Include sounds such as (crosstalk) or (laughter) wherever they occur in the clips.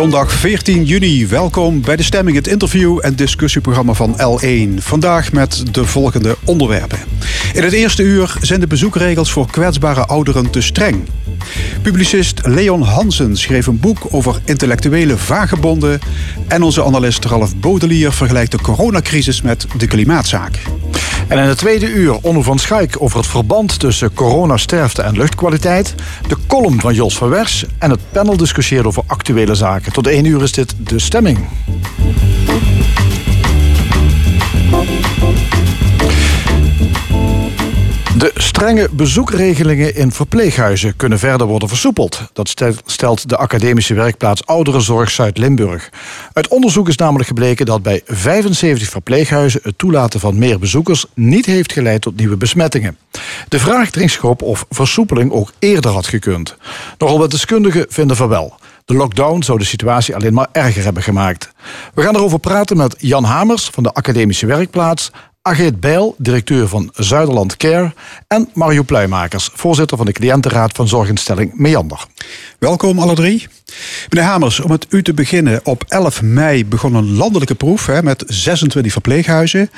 Zondag 14 juni. Welkom bij de Stemming, het interview- en discussieprogramma van L1. Vandaag met de volgende onderwerpen. In het eerste uur zijn de bezoekregels voor kwetsbare ouderen te streng. Publicist Leon Hansen schreef een boek over intellectuele vagebonden. En onze analist Ralf Bodelier vergelijkt de coronacrisis met de klimaatzaak. En in het tweede uur Onno van Schaik over het verband tussen coronasterfte en luchtkwaliteit. De column van Jos van Wers en het panel discussieert over actuele zaken. Tot één uur is dit de stemming. De strenge bezoekregelingen in verpleeghuizen kunnen verder worden versoepeld. Dat stelt de academische werkplaats Ouderenzorg Zuid-Limburg. Uit onderzoek is namelijk gebleken dat bij 75 verpleeghuizen het toelaten van meer bezoekers niet heeft geleid tot nieuwe besmettingen. De vraag dringt op of versoepeling ook eerder had gekund. Nogal wat deskundigen vinden van wel. De lockdown zou de situatie alleen maar erger hebben gemaakt. We gaan erover praten met Jan Hamers van de Academische Werkplaats, Ageet Bijl, directeur van Zuiderland Care... en Mario Pluimakers, voorzitter van de cliëntenraad van zorginstelling Meander. Welkom alle drie. Meneer Hamers, om met u te beginnen. Op 11 mei begon een landelijke proef hè, met 26 verpleeghuizen.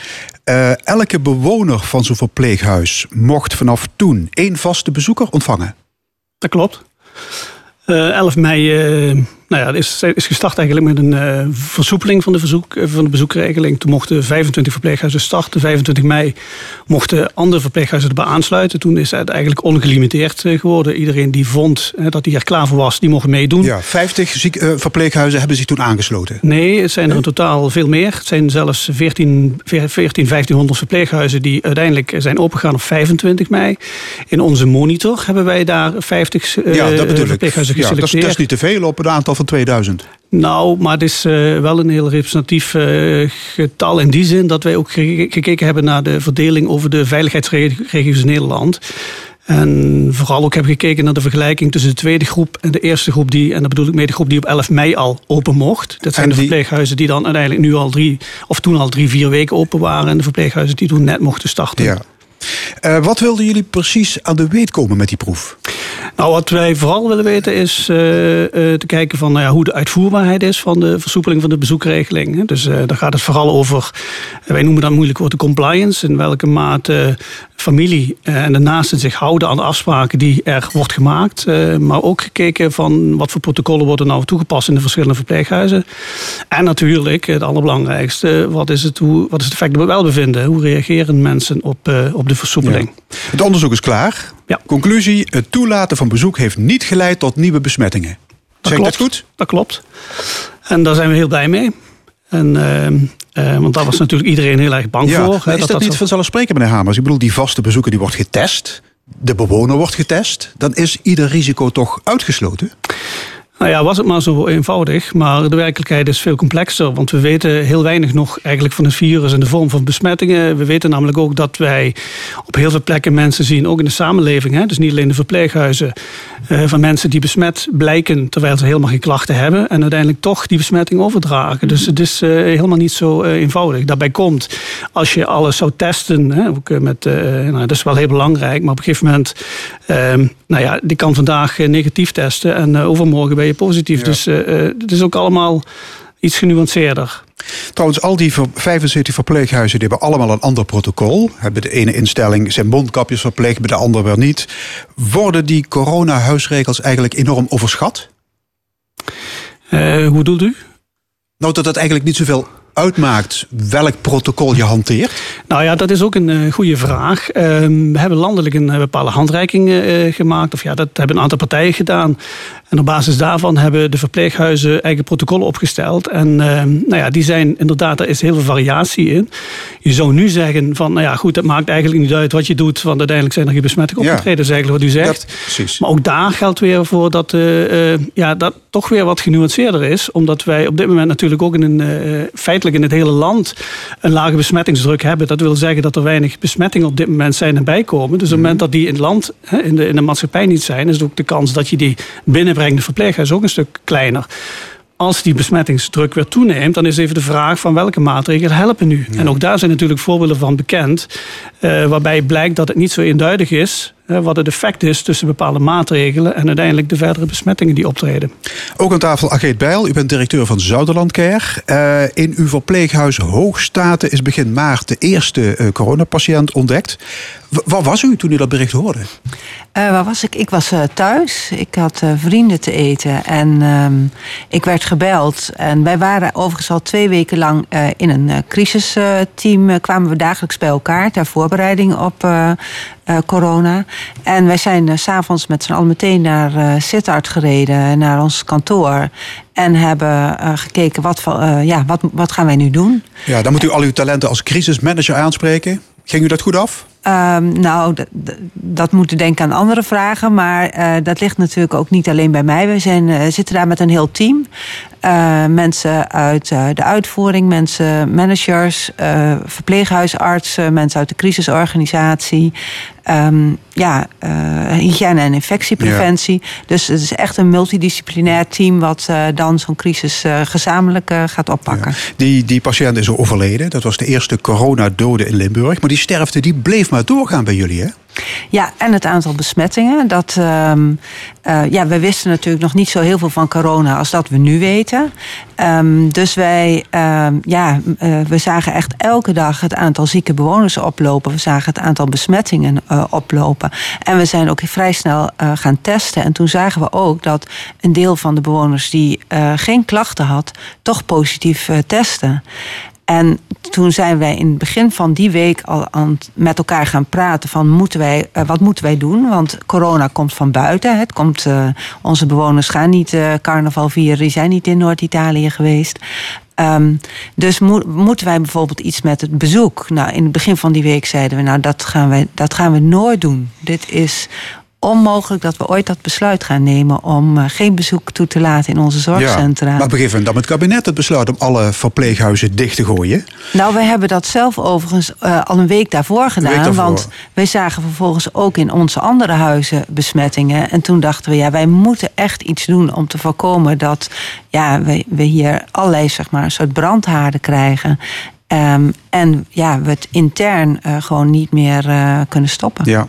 Uh, elke bewoner van zo'n verpleeghuis mocht vanaf toen één vaste bezoeker ontvangen. Dat klopt. Uh, 11 mei uh, nou ja, is, is gestart eigenlijk met een uh, versoepeling van de, verzoek, uh, van de bezoekregeling. Toen mochten 25 verpleeghuizen starten. 25 mei mochten andere verpleeghuizen erbij aansluiten. Toen is het eigenlijk ongelimiteerd uh, geworden. Iedereen die vond dat hij er klaar voor was, die mocht meedoen. Ja, 50 ziek, verpleeghuizen hebben zich toen aangesloten? Nee, het zijn er in totaal veel meer. Het zijn zelfs 14, 14 1500 verpleeghuizen die uiteindelijk zijn opengegaan op 25 mei. In onze monitor hebben wij daar 50 ja, dat bedoel verpleeghuizen geselecteerd. Ja, dat, is, dat is niet te veel op een aantal van 2000. Nou, maar het is uh, wel een heel representatief uh, getal in die zin dat wij ook ge gekeken hebben naar de verdeling over de veiligheidsregio's in Nederland. En vooral ook hebben gekeken naar de vergelijking tussen de tweede groep en de eerste groep die, en dat bedoel ik mee de groep die op 11 mei al open mocht. Dat zijn de verpleeghuizen die dan uiteindelijk nu al drie, of toen al drie, vier weken open waren. En de verpleeghuizen die toen net mochten starten. Ja. Uh, wat wilden jullie precies aan de weet komen met die proef? Nou, wat wij vooral willen weten is uh, uh, te kijken van nou hoe de uitvoerbaarheid is van de versoepeling van de bezoekregeling. Dus uh, daar gaat het vooral over, wij noemen dat moeilijk woord de compliance. In welke mate familie en de naasten zich houden aan de afspraken die er wordt gemaakt. maar ook gekeken van wat voor protocollen worden nou toegepast in de verschillende verpleeghuizen. En natuurlijk, het allerbelangrijkste, wat is het, hoe, wat is het effect op het welbevinden? Hoe reageren mensen op, op de versoepeling? Ja. Het onderzoek is klaar. Ja. Conclusie, het toelaten van bezoek heeft niet geleid tot nieuwe besmettingen. Dat zeg klopt. dat goed? Dat klopt. En daar zijn we heel blij mee. En, uh, uh, want daar was natuurlijk iedereen heel erg bang ja, voor. Is dat, dat, dat niet zo... vanzelfsprekend, meneer Hamers? Ik bedoel, die vaste bezoeker die wordt getest. De bewoner wordt getest. Dan is ieder risico toch uitgesloten? Nou ja, was het maar zo eenvoudig. Maar de werkelijkheid is veel complexer. Want we weten heel weinig nog eigenlijk van het virus en de vorm van besmettingen. We weten namelijk ook dat wij op heel veel plekken mensen zien, ook in de samenleving. Hè, dus niet alleen de verpleeghuizen. Uh, van mensen die besmet blijken terwijl ze helemaal geen klachten hebben. En uiteindelijk toch die besmetting overdragen. Dus het is uh, helemaal niet zo uh, eenvoudig. Daarbij komt, als je alles zou testen. Ook met, nou, dat is wel heel belangrijk. Maar op een gegeven moment, ehm, nou ja, die kan vandaag negatief testen. En overmorgen ben je positief. Ja. Dus het is ook allemaal iets genuanceerder. Trouwens, al die 75 verpleeghuizen die hebben allemaal een ander protocol. Hebben de ene instelling zijn mondkapjes verpleegd, bij de andere weer niet. Worden die corona-huisregels eigenlijk enorm overschat? Uh, hoe bedoelt u? Nou, dat het eigenlijk niet zoveel uitmaakt welk protocol je hanteert? Nou ja, dat is ook een uh, goede vraag. Uh, we hebben landelijk een uh, bepaalde handreiking uh, gemaakt. Of ja, dat hebben een aantal partijen gedaan. En op basis daarvan hebben de verpleeghuizen eigen protocollen opgesteld. En nou ja, die zijn inderdaad, er is heel veel variatie in. Je zou nu zeggen van, nou ja, goed, dat maakt eigenlijk niet uit wat je doet. Want uiteindelijk zijn er geen besmettingen opgetreden, ja. is eigenlijk wat u zegt. Dat, precies. Maar ook daar geldt weer voor dat, ja, dat toch weer wat genuanceerder is. Omdat wij op dit moment natuurlijk ook in een feitelijk in het hele land een lage besmettingsdruk hebben. Dat wil zeggen dat er weinig besmettingen op dit moment zijn en bijkomen. Dus op het moment dat die in het land, in de, in de maatschappij niet zijn, is ook de kans dat je die binnenbrengt de verpleeghuis ook een stuk kleiner. Als die besmettingsdruk weer toeneemt, dan is even de vraag van welke maatregelen helpen nu. Ja. En ook daar zijn natuurlijk voorbeelden van bekend, uh, waarbij blijkt dat het niet zo eenduidig is. Wat het effect is tussen bepaalde maatregelen en uiteindelijk de verdere besmettingen die optreden. Ook aan tafel Ageet Bijl, u bent directeur van Zuiderland Care. Uh, in uw verpleeghuis Hoogstaten is begin maart de eerste uh, coronapatiënt ontdekt. Waar was u toen u dat bericht hoorde? Uh, waar was ik? Ik was uh, thuis. Ik had uh, vrienden te eten. En ehm, ik werd gebeld. En wij waren overigens al twee weken lang in een crisisteam. kwamen we dagelijks bij elkaar ter voorbereiding op corona. En wij zijn s s'avonds met z'n allen meteen naar uh, Sittard gereden. Naar ons kantoor. En hebben gekeken wat, ja, wat, wat gaan wij nu doen. Ja, dan moet u al uw talenten als crisismanager aanspreken. Ging u dat goed af? Um, nou, dat moeten denken aan andere vragen. Maar uh, dat ligt natuurlijk ook niet alleen bij mij. We zijn, uh, zitten daar met een heel team. Uh, mensen uit de uitvoering, mensen, managers, verpleeghuisartsen, mensen uit de crisisorganisatie. Um, ja, hygiëne en infectiepreventie. Ja. Dus het is echt een multidisciplinair team wat dan zo'n crisis gezamenlijk gaat oppakken. Ja. Die, die patiënt is overleden. Dat was de eerste coronadode in Limburg. Maar die sterfte die bleef maar doorgaan bij jullie, hè? Ja, en het aantal besmettingen. Dat, um, uh, ja, we wisten natuurlijk nog niet zo heel veel van corona als dat we nu weten. Um, dus wij, um, ja, uh, we zagen echt elke dag het aantal zieke bewoners oplopen. We zagen het aantal besmettingen uh, oplopen. En we zijn ook vrij snel gaan testen. En toen zagen we ook dat een deel van de bewoners die geen klachten had, toch positief testen. En toen zijn wij in het begin van die week al aan, met elkaar gaan praten van moeten wij, uh, wat moeten wij doen? Want corona komt van buiten. Het komt, uh, onze bewoners gaan niet uh, carnaval vieren, die zijn niet in Noord-Italië geweest. Um, dus mo moeten wij bijvoorbeeld iets met het bezoek? Nou, in het begin van die week zeiden we, nou, dat gaan we, dat gaan we nooit doen. Dit is onmogelijk dat we ooit dat besluit gaan nemen om uh, geen bezoek toe te laten in onze zorgcentra. Ja, maar begreep dan het kabinet het besluit om alle verpleeghuizen dicht te gooien? Nou, wij hebben dat zelf overigens uh, al een week daarvoor gedaan. Daarvoor. Want wij zagen vervolgens ook in onze andere huizen besmettingen. En toen dachten we, ja, wij moeten echt iets doen om te voorkomen dat ja, we, we hier allerlei, zeg maar, een soort brandhaarden krijgen. Um, en ja, we het intern uh, gewoon niet meer uh, kunnen stoppen. Ja.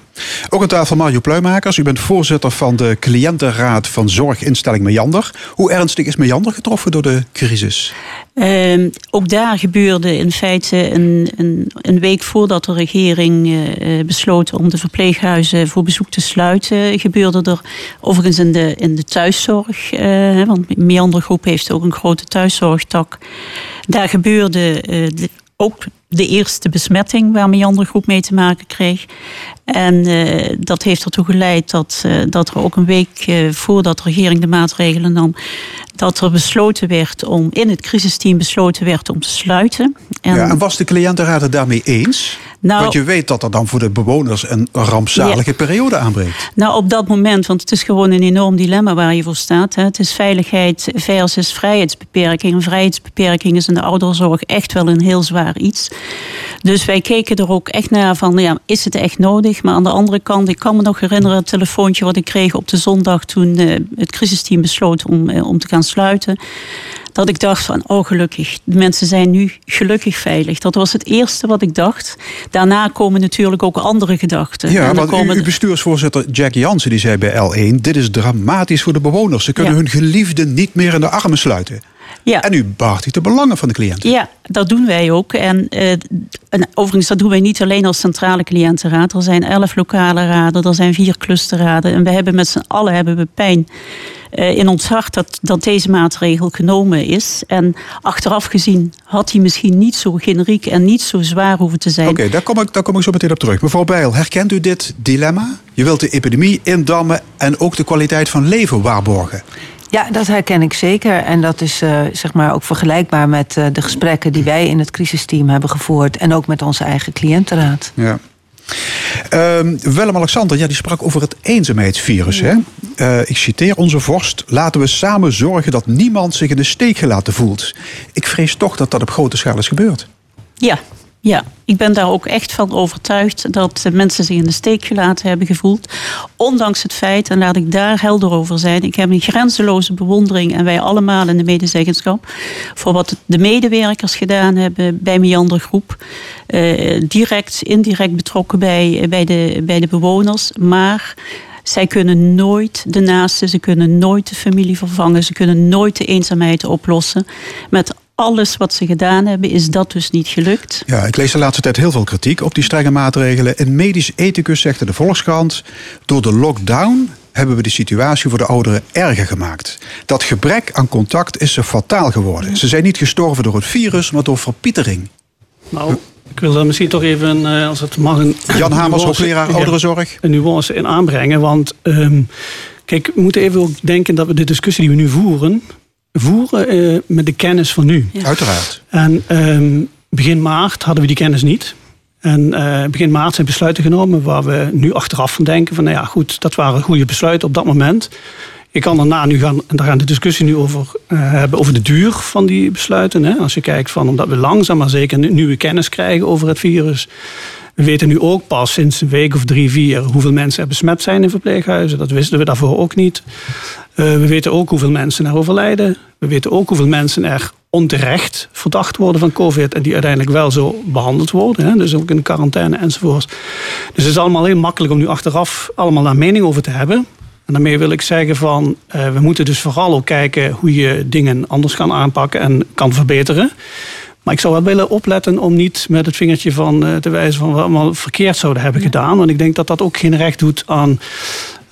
Ook aan tafel Mario Pluimakers. U bent voorzitter van de cliëntenraad van zorginstelling Meander. Hoe ernstig is Meander getroffen door de crisis? Uh, ook daar gebeurde in feite een, een, een week voordat de regering uh, besloot om de verpleeghuizen voor bezoek te sluiten, gebeurde er overigens in de, in de thuiszorg, uh, want Meander Groep heeft ook een grote thuiszorgtak. Daar gebeurde de, ook de eerste besmetting waar Meander Groep mee te maken kreeg. En uh, dat heeft ertoe geleid dat, uh, dat er ook een week uh, voordat de regering de maatregelen nam, dat er besloten werd om, in het crisisteam besloten werd om te sluiten. En, ja, en was de cliëntenraad het daarmee eens? Nou, want je weet dat er dan voor de bewoners een rampzalige ja. periode aanbreekt. Nou, op dat moment, want het is gewoon een enorm dilemma waar je voor staat. Hè. Het is veiligheid versus vrijheidsbeperking. En vrijheidsbeperking is in de ouderenzorg echt wel een heel zwaar iets. Dus wij keken er ook echt naar van, ja, is het echt nodig? Maar aan de andere kant, ik kan me nog herinneren het telefoontje wat ik kreeg op de zondag toen uh, het crisisteam besloot om, uh, om te gaan sluiten. Dat ik dacht van, oh gelukkig, de mensen zijn nu gelukkig veilig. Dat was het eerste wat ik dacht. Daarna komen natuurlijk ook andere gedachten. Ja, want komen... uw bestuursvoorzitter Jack Jansen die zei bij L1... dit is dramatisch voor de bewoners. Ze kunnen ja. hun geliefden niet meer in de armen sluiten. Ja. En u behartigt de belangen van de cliënten. Ja, dat doen wij ook. En, uh, en, overigens, dat doen wij niet alleen als centrale cliëntenraad. Er zijn elf lokale raden, er zijn vier clusterraden. En we hebben met z'n allen hebben we pijn uh, in ons hart dat, dat deze maatregel genomen is. En achteraf gezien had hij misschien niet zo generiek en niet zo zwaar hoeven te zijn. Oké, okay, daar, kom ik, daar kom ik zo meteen op terug. Mevrouw Bijl, herkent u dit dilemma? Je wilt de epidemie indammen en ook de kwaliteit van leven waarborgen. Ja, dat herken ik zeker. En dat is uh, zeg maar ook vergelijkbaar met uh, de gesprekken die wij in het crisisteam hebben gevoerd. En ook met onze eigen cliëntenraad. Ja. Uh, Willem-Alexander, ja, die sprak over het eenzaamheidsvirus. Hè? Uh, ik citeer onze vorst. Laten we samen zorgen dat niemand zich in de steek gelaten voelt. Ik vrees toch dat dat op grote schaal is gebeurd. Ja, Ja, ik ben daar ook echt van overtuigd dat mensen zich in de steek gelaten hebben gevoeld. Ondanks het feit, en laat ik daar helder over zijn, ik heb een grenzeloze bewondering en wij allemaal in de medezeggenschap voor wat de medewerkers gedaan hebben bij Meander Groep. Uh, direct, indirect betrokken bij, bij, de, bij de bewoners. Maar zij kunnen nooit de naasten, ze kunnen nooit de familie vervangen, ze kunnen nooit de eenzaamheid oplossen. Met alles wat ze gedaan hebben, is dat dus niet gelukt. Ja, ik lees de laatste tijd heel veel kritiek op die strenge maatregelen. Een medisch ethicus zegt in de Volkskrant... door de lockdown hebben we de situatie voor de ouderen erger gemaakt. Dat gebrek aan contact is ze fataal geworden. Ze zijn niet gestorven door het virus, maar door verpietering. Nou, ik wil er misschien toch even, eh, als het mag... Een, Jan Hamers, hoogleraar ja, ouderenzorg. Een nuance in aanbrengen, want... Um, kijk, we moeten even ook denken dat we de discussie die we nu voeren voeren uh, met de kennis van nu. Uiteraard. En um, begin maart hadden we die kennis niet. En uh, begin maart zijn besluiten genomen waar we nu achteraf van denken van nou ja goed, dat waren goede besluiten op dat moment. Je kan daarna nu gaan, en daar gaan de discussie nu over uh, hebben, over de duur van die besluiten. Hè. Als je kijkt van omdat we langzaam maar zeker nieuwe kennis krijgen over het virus. We weten nu ook pas sinds een week of drie, vier hoeveel mensen er besmet zijn in verpleeghuizen. Dat wisten we daarvoor ook niet. Uh, we weten ook hoeveel mensen er overlijden. We weten ook hoeveel mensen er onterecht verdacht worden van COVID en die uiteindelijk wel zo behandeld worden. Hè? Dus ook in de quarantaine enzovoort. Dus het is allemaal heel makkelijk om nu achteraf allemaal daar mening over te hebben. En daarmee wil ik zeggen van uh, we moeten dus vooral ook kijken hoe je dingen anders kan aanpakken en kan verbeteren. Maar ik zou wel willen opletten om niet met het vingertje van uh, te wijzen van wat we allemaal verkeerd zouden hebben gedaan. Want ik denk dat dat ook geen recht doet aan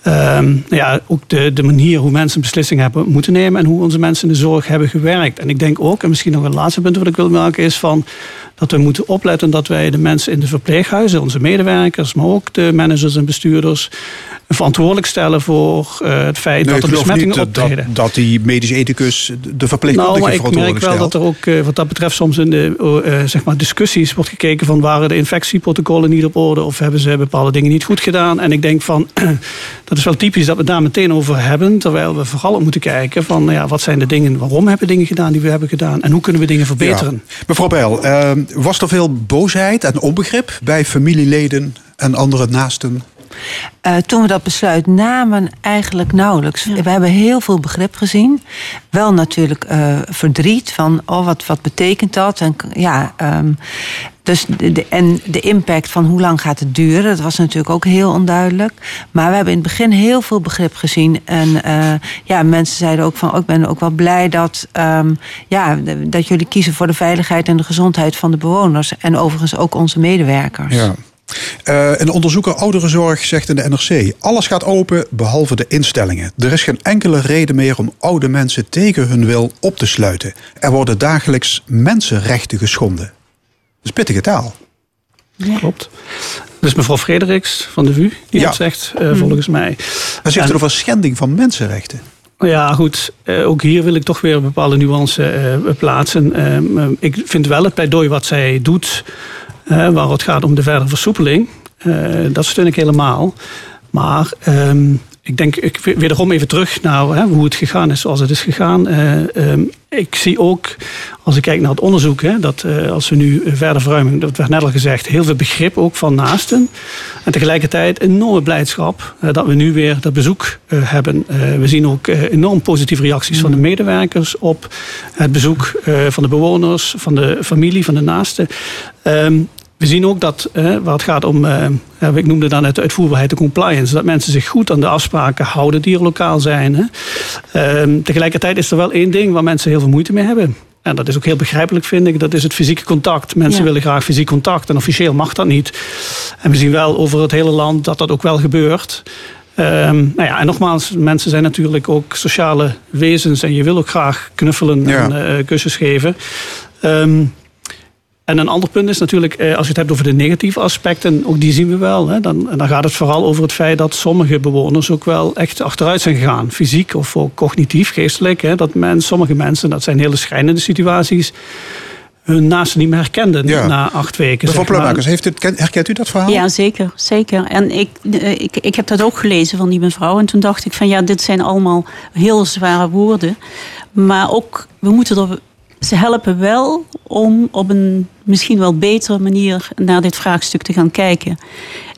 Um, ja, ook de, de manier hoe mensen beslissingen hebben moeten nemen en hoe onze mensen in de zorg hebben gewerkt. En ik denk ook, en misschien nog een laatste punt wat ik wil maken, is van dat we moeten opletten dat wij de mensen in de verpleeghuizen, onze medewerkers, maar ook de managers en bestuurders, verantwoordelijk stellen voor uh, het feit dat er besmettingen niet optreden. Dat, dat die medisch ethicus de verpleegkundige nou, verantwoordelijk stelt. Ik merk wel dat er ook uh, wat dat betreft soms in de uh, zeg maar discussies wordt gekeken van waren de infectieprotocollen niet op orde of hebben ze bepaalde dingen niet goed gedaan. En ik denk van (clears throat) dat is wel typisch dat we daar meteen over hebben, terwijl we vooral op moeten kijken van ja, wat zijn de dingen, waarom hebben we dingen gedaan die we hebben gedaan en hoe kunnen we dingen verbeteren. Ja. Mevrouw Bijl, ehm, was er veel boosheid en onbegrip bij familieleden en andere naasten? Uh, toen we dat besluit namen, eigenlijk nauwelijks. We hebben heel veel begrip gezien. Wel natuurlijk uh, verdriet van, oh, wat, wat betekent dat? En, ja, um, dus de, de, en de impact van hoe lang gaat het duren, dat was natuurlijk ook heel onduidelijk. Maar we hebben in het begin heel veel begrip gezien. En uh, ja, mensen zeiden ook van, oh, ik ben ook wel blij dat, um, ja, dat jullie kiezen voor de veiligheid en de gezondheid van de bewoners. En overigens ook onze medewerkers. Ja. Uh, een onderzoeker ouderenzorg zegt in de NRC: alles gaat open behalve de instellingen. Er is geen enkele reden meer om oude mensen tegen hun wil op te sluiten. Er worden dagelijks mensenrechten geschonden. Dat is pittige taal. Ja. Klopt. Dus mevrouw Frederiks van de VU die ja. dat zegt, uh, volgens mij. Maar zegt er over schending van mensenrechten? Ja, goed. Uh, ook hier wil ik toch weer een bepaalde nuance uh, plaatsen. Uh, ik vind wel het pleidooi wat zij doet waar het gaat om de verdere versoepeling. Eh, dat steun ik helemaal. Maar ehm, ik denk, ik wederom even terug naar hè, hoe het gegaan is zoals het is gegaan. Uh, um, ik zie ook, als ik kijk naar het onderzoek, hè, dat uh, als we nu verder verruimen, dat werd net al gezegd, heel veel begrip ook van naasten. En tegelijkertijd enorme blijdschap uh, dat we nu weer dat bezoek hebben. we zien ook enorm positieve reacties van de mm. medewerkers op het bezoek van de bewoners, van de familie, van de naasten. Um, we zien ook dat, eh, waar het gaat om, eh, ik noemde dan net de uitvoerbaarheid, de compliance, dat mensen zich goed aan de afspraken houden die er lokaal zijn. Hè. Ehm, tegelijkertijd is er wel één ding waar mensen heel veel moeite mee hebben. En dat is ook heel begrijpelijk, vind ik. Dat is het fysieke contact. Mensen ja. willen graag fysiek contact en officieel mag dat niet. En we zien wel over het hele land dat dat ook wel gebeurt. Um, nou ja, en nogmaals, mensen zijn natuurlijk ook sociale wezens en je wil ook graag knuffelen ja. en uh, kussens geven. Um, en een ander punt is natuurlijk, eh, als je het hebt over de negatieve aspecten, ook die zien we wel. Hè, dan, dan gaat het vooral over het feit dat sommige bewoners ook wel echt achteruit zijn gegaan. Fysiek of ook cognitief, geestelijk. Hè, dat men, sommige mensen, dat zijn hele schrijnende situaties, hun naasten niet meer herkenden ja. na acht weken. Mevrouw het, herkent u dat verhaal? Ja, zeker. zeker. En ik, ik, ik heb dat ook gelezen van die mevrouw. En toen dacht ik van ja, dit zijn allemaal heel zware woorden. Maar ook, we moeten er ze helpen wel om op een misschien wel betere manier naar dit vraagstuk te gaan kijken.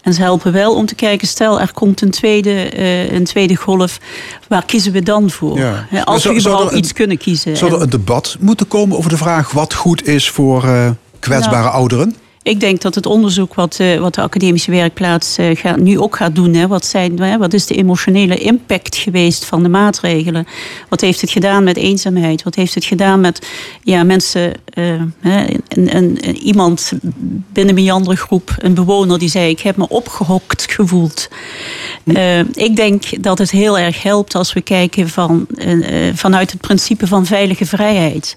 En ze helpen wel om te kijken, stel er komt een tweede, uh, een tweede golf, waar kiezen we dan voor? Ja. Als we überhaupt iets kunnen kiezen. Zou er een debat moeten komen over de vraag wat goed is voor uh, kwetsbare nou, ouderen? Ik denk dat het onderzoek wat, uh, wat de academische werkplaats uh, gaat, nu ook gaat doen. Hè, wat, zijn, hè, wat is de emotionele impact geweest van de maatregelen? Wat heeft het gedaan met eenzaamheid? Wat heeft het gedaan met ja, mensen, uh, hè, een, een, iemand binnen mijn andere groep, een bewoner die zei: Ik heb me opgehokt gevoeld. ik denk dat het heel erg helpt als we kijken van, vanuit het principe van veilige vrijheid.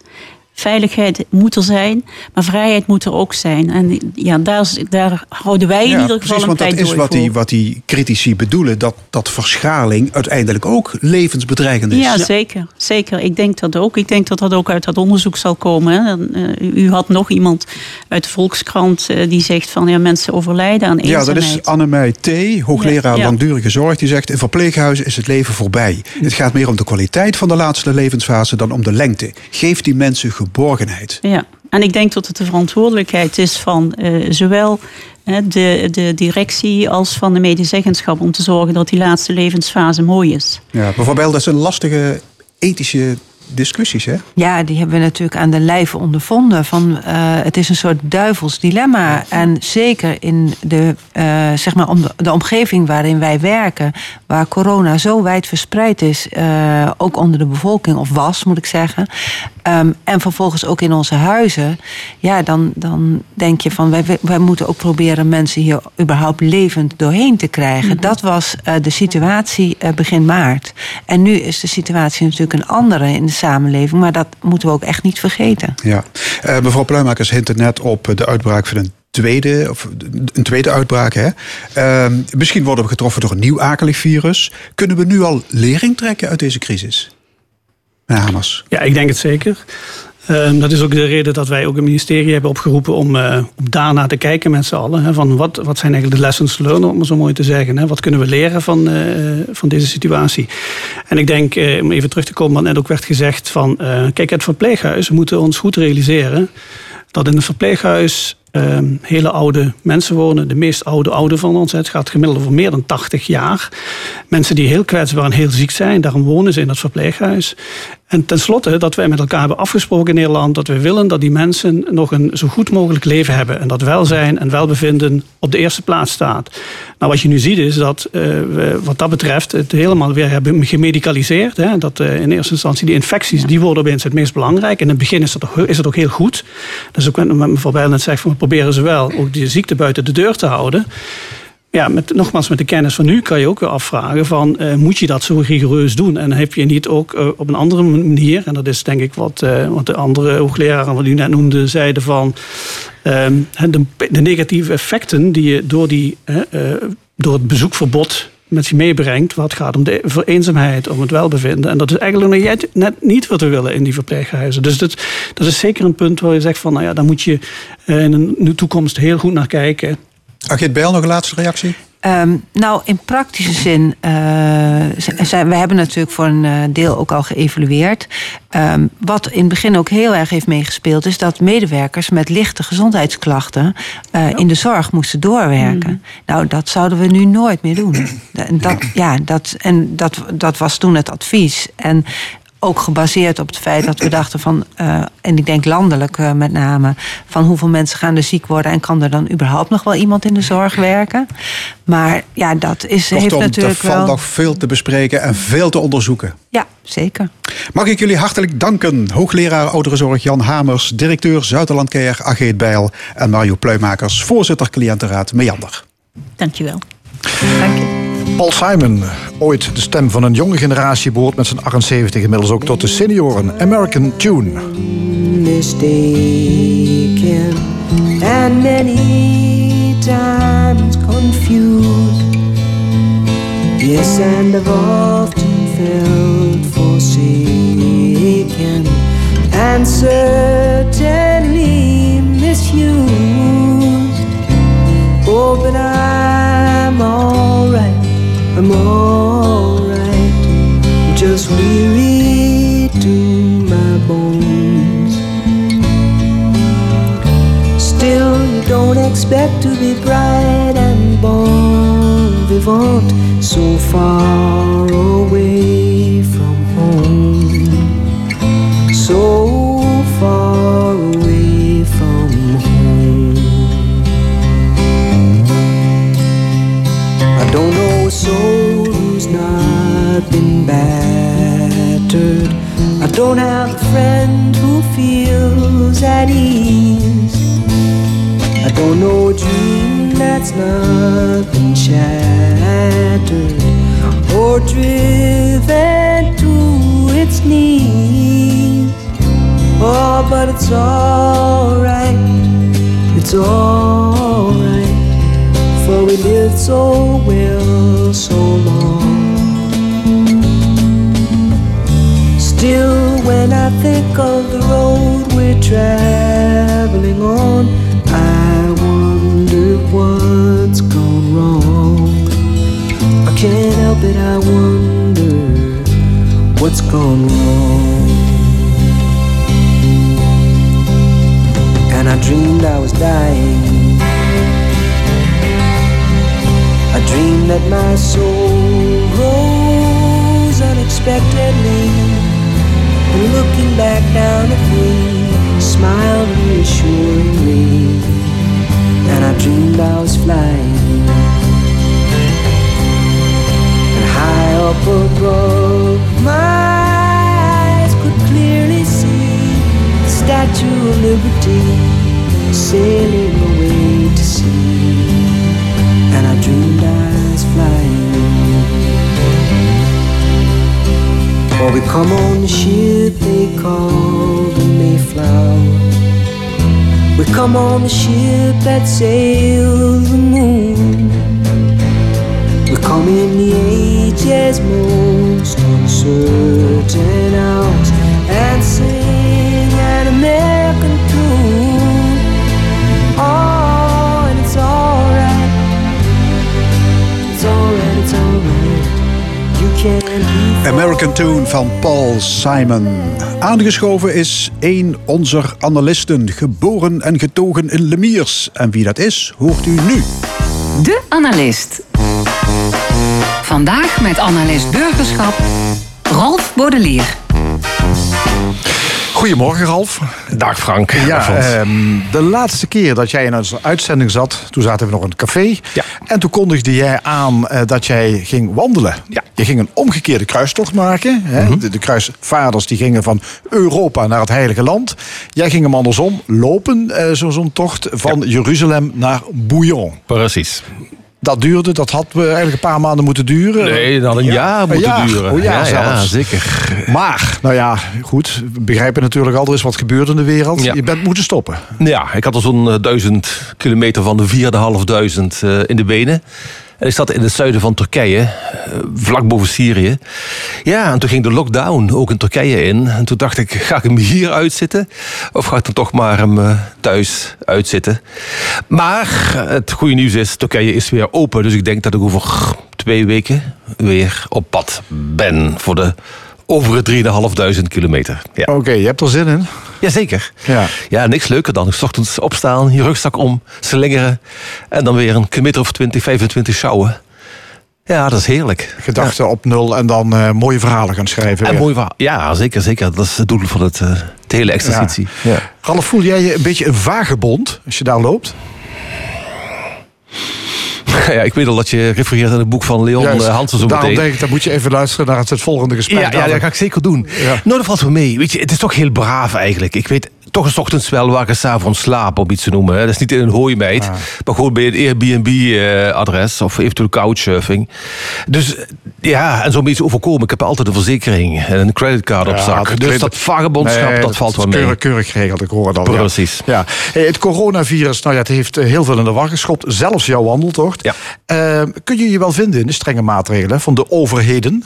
Veiligheid moet er zijn, maar vrijheid moet er ook zijn. En ja, daar, daar houden wij in ieder geval precies, een want dat is wat die, wat die critici bedoelen, dat, dat verschaling uiteindelijk ook levensbedreigend is. Ja, zeker. Zeker. Ik denk dat ook. Ik denk dat dat ook uit dat onderzoek zal komen. Uh, u had nog iemand uit de Volkskrant uh, die zegt van ja, mensen overlijden aan eenzaamheid. Ja, dat is Annemij T., hoogleraar langdurige zorg, die zegt in verpleeghuizen is het leven voorbij. Het gaat meer om de kwaliteit van de laatste levensfase dan om de lengte. Geef die mensen geborgenheid. Ja, en ik denk dat het de verantwoordelijkheid is van uh, zowel de, de directie als van de medezeggenschap om te zorgen dat die laatste levensfase mooi is. Ja, bijvoorbeeld dat is een lastige ethische discussies, hè? Ja, die hebben we natuurlijk aan de lijve ondervonden. Van, uh, het is een soort duivels dilemma. En zeker in de, uh, zeg maar om de, de, omgeving waarin wij werken... waar corona zo wijd verspreid is, uh, ook onder de bevolking... of was, moet ik zeggen... Um, en vervolgens ook in onze huizen... ja, dan, dan denk je van... Wij, wij moeten ook proberen mensen hier überhaupt levend doorheen te krijgen. Mm -hmm. Dat was de situatie begin maart. En nu is de situatie natuurlijk een andere... in de samenleving. Maar dat moeten we ook echt niet vergeten. Ja. Uh, mevrouw Pluimakers hint net op de uitbraak van een tweede, of een tweede uitbraak. Hè? Uh, misschien worden we getroffen door een nieuw akelig virus. Kunnen we nu al lering trekken uit deze crisis? Meneer Hamers. Ja, ik denk het zeker. Uh, dat is ook de reden dat wij ook het ministerie hebben opgeroepen om, uh, om daarna te kijken met z'n allen. Hè, van wat, wat zijn eigenlijk de lessons learned, om het zo mooi te zeggen. Hè? Wat kunnen we leren van, uh, van deze situatie? En ik denk, om even terug te komen wat net ook werd gezegd, van kijk, het verpleeghuis, we moeten ons goed realiseren dat in een verpleeghuis um, hele oude mensen wonen. De meest oude oude van ons. Het gaat gemiddeld over meer dan 80 jaar. Mensen die heel kwetsbaar en heel ziek zijn. Daarom wonen ze in dat verpleeghuis. En tenslotte dat wij met elkaar hebben afgesproken in Nederland dat we willen dat die mensen nog een zo goed mogelijk leven hebben. En dat welzijn en welbevinden op de eerste plaats staat. Nou, wat je nu ziet is dat uh, we wat dat betreft het helemaal weer hebben gemedicaliseerd. Hè? Dat uh, in eerste instantie die infecties, die worden opeens het meest belangrijk. In het begin is dat, is dat ook heel goed. Dus ook met mevrouw Bijl net zegt, we proberen ze wel ook die ziekte buiten de deur te houden ja, met, nogmaals, met de kennis van nu kan je ook weer afvragen van uh, moet je dat zo rigoureus doen? En heb je niet ook uh, op een andere manier, en dat is denk ik wat, uh, wat de andere hoogleraren wat u net noemde, zeiden van ehm, de, de, negatieve effecten die je door, die, door het bezoekverbod met zich meebrengt. Wat gaat om de eenzaamheid, om het welbevinden. En dat is eigenlijk nog net niet wat we willen in die verpleeghuizen. Dus dat, dat is zeker een punt waar je zegt van, nou ja, daar moet je in de toekomst heel goed naar kijken. Agit Bijl, nog een laatste reactie? Um, nou, in praktische zin, uh, zijn, we hebben natuurlijk voor een uh, deel ook al geëvalueerd. Um, wat in het begin ook heel erg heeft meegespeeld, is dat medewerkers met lichte gezondheidsklachten uh, in de zorg moesten doorwerken. Mm. Nou, dat zouden we nu nooit meer doen. (clears throat) Dat, ja, dat, en dat, dat was toen het advies. En ook gebaseerd op het feit dat we dachten van, uh, en ik denk landelijk uh, met name, van hoeveel mensen gaan er ziek worden en kan er dan überhaupt nog wel iemand in de zorg werken? Maar ja, dat is, Kortom, heeft natuurlijk er valt nog veel te bespreken en veel te onderzoeken. Ja, zeker. Mag ik jullie hartelijk danken. Hoogleraar Ouderenzorg Jan Hamers, directeur Zuiderland Care Ageet Bijl en Mario Pluimakers, voorzitter cliëntenraad Meander. Dankjewel. Dank je. Paul Simon, ooit de stem van een jonge generatie, behoort met zijn 78 inmiddels ook tot de senioren. American Tune. Mistaken and many times confused. Yes, and I've often felt forsaken and certainly misused. Oh, but I'm alright. I'm alright, just weary to my bones. Still, you don't expect to be bright and bon vivant so far away. Not been battered. I don't have a friend who feels at ease. I don't know a dream that's not been shattered or driven to its knees. Oh, but it's alright, it's alright, for we lived so well so long. Still, when I think of the road we're traveling on, I wonder what's gone wrong. I can't help it, I wonder what's gone wrong. And I dreamed I was dying. I dreamed that my soul rose unexpectedly. Looking back down at me, smiled reassuringly. And I dreamed I was flying. And high up above, my eyes could clearly see the Statue of Liberty sailing away to sea. And I dreamed I was flying. Or we come on the ship the Mayflower. We come on the ship that sails the moon. We come in the age's most uncertain hours and sing an American tune. Oh, and it's alright. It's alright, it's alright. American Tune van Paul Simon. Aangeschoven is een onze analisten, geboren en getogen in Lemiers. En wie dat is, hoort u nu. De Analist. Vandaag met analist burgerschap Rolf Bodelier. Goedemorgen, Ralf. Dag Frank. Ja, ehm, de laatste keer dat jij in onze uitzending zat, toen zaten we nog in het café. Ja. En toen kondigde jij aan eh, dat jij ging wandelen. Ja. Je ging een omgekeerde kruistocht maken. Hè? de, de kruisvaarders die gingen van Europa naar het Heilige Land. Jij ging hem andersom lopen, zo- zo'n tocht van Jeruzalem naar Bouillon. Precies. Dat duurde, dat had we eigenlijk een paar maanden moeten duren. Nee, dat had een jaar moeten jaar. duren. Oh, ja, ja, zeker. Maar, nou ja, goed. We begrijpen natuurlijk al, er is wat gebeurd in de wereld. Ja. Je bent moeten stoppen. Ja, ik had al zo'n eh, duizend kilometer van de 4500 eh in de benen. Ik zat in het zuiden van Turkije, eh, vlak boven Syrië. Ja, en toen ging de lockdown ook in Turkije in. En toen dacht ik, ga ik hem hier uitzitten? Of ga ik dan toch maar hem eh, thuis uitzitten? Maar het goede nieuws is, Turkije is weer open. Dus ik denk dat ik over twee weken weer op pad ben voor de over de 3.500 kilometer. Ja. Oké, je hebt er zin in. Jazeker. Ja. Ja, niks leuker dan. S ochtends opstaan, je rugzak om, slingeren. En dan weer een kilometer of 20, 25 sjouwen. Ja, dat is heerlijk. Gedachten op nul en dan eh, mooie verhalen gaan schrijven. En weer. mooi verhaal. Ja, zeker, zeker. Dat is het doel van het, eh, de hele exercitie. Ja. Ralf, voel jij je een beetje een vagebond als je daar loopt? (laughs) Ja. ik weet al dat je refereert aan het boek van Leon Juist. eh, Hansen zo Daarom meteen. denk ik, dan moet je even luisteren naar het, het volgende gesprek. Ja, ja, dat ga ik zeker doen. Ja. Nou, dat valt wel mee. Weet je, het is toch heel braaf eigenlijk. Ik weet toch eens ochtends wel waar ik s avonds slaap, om iets te noemen. hè. Dat is niet in een hooimeid, Ah. maar gewoon bij een Airbnb-adres of eventueel couchsurfing. Dus eh, ja, en zo'n iets overkomen. Ik heb altijd een verzekering en een creditcard op zak. dat- Dus dat- dat vagebondschap, Nee, dat, valt wel mee. Keurig, keurig geregeld, ik hoor ja. Precies. Ja. Hey, het coronavirus, nou ja, het heeft eh, heel veel in de war geschopt. Zelfs jouw wandeltocht. Ja. Eh, kun je je wel vinden in de strenge maatregelen van de overheden?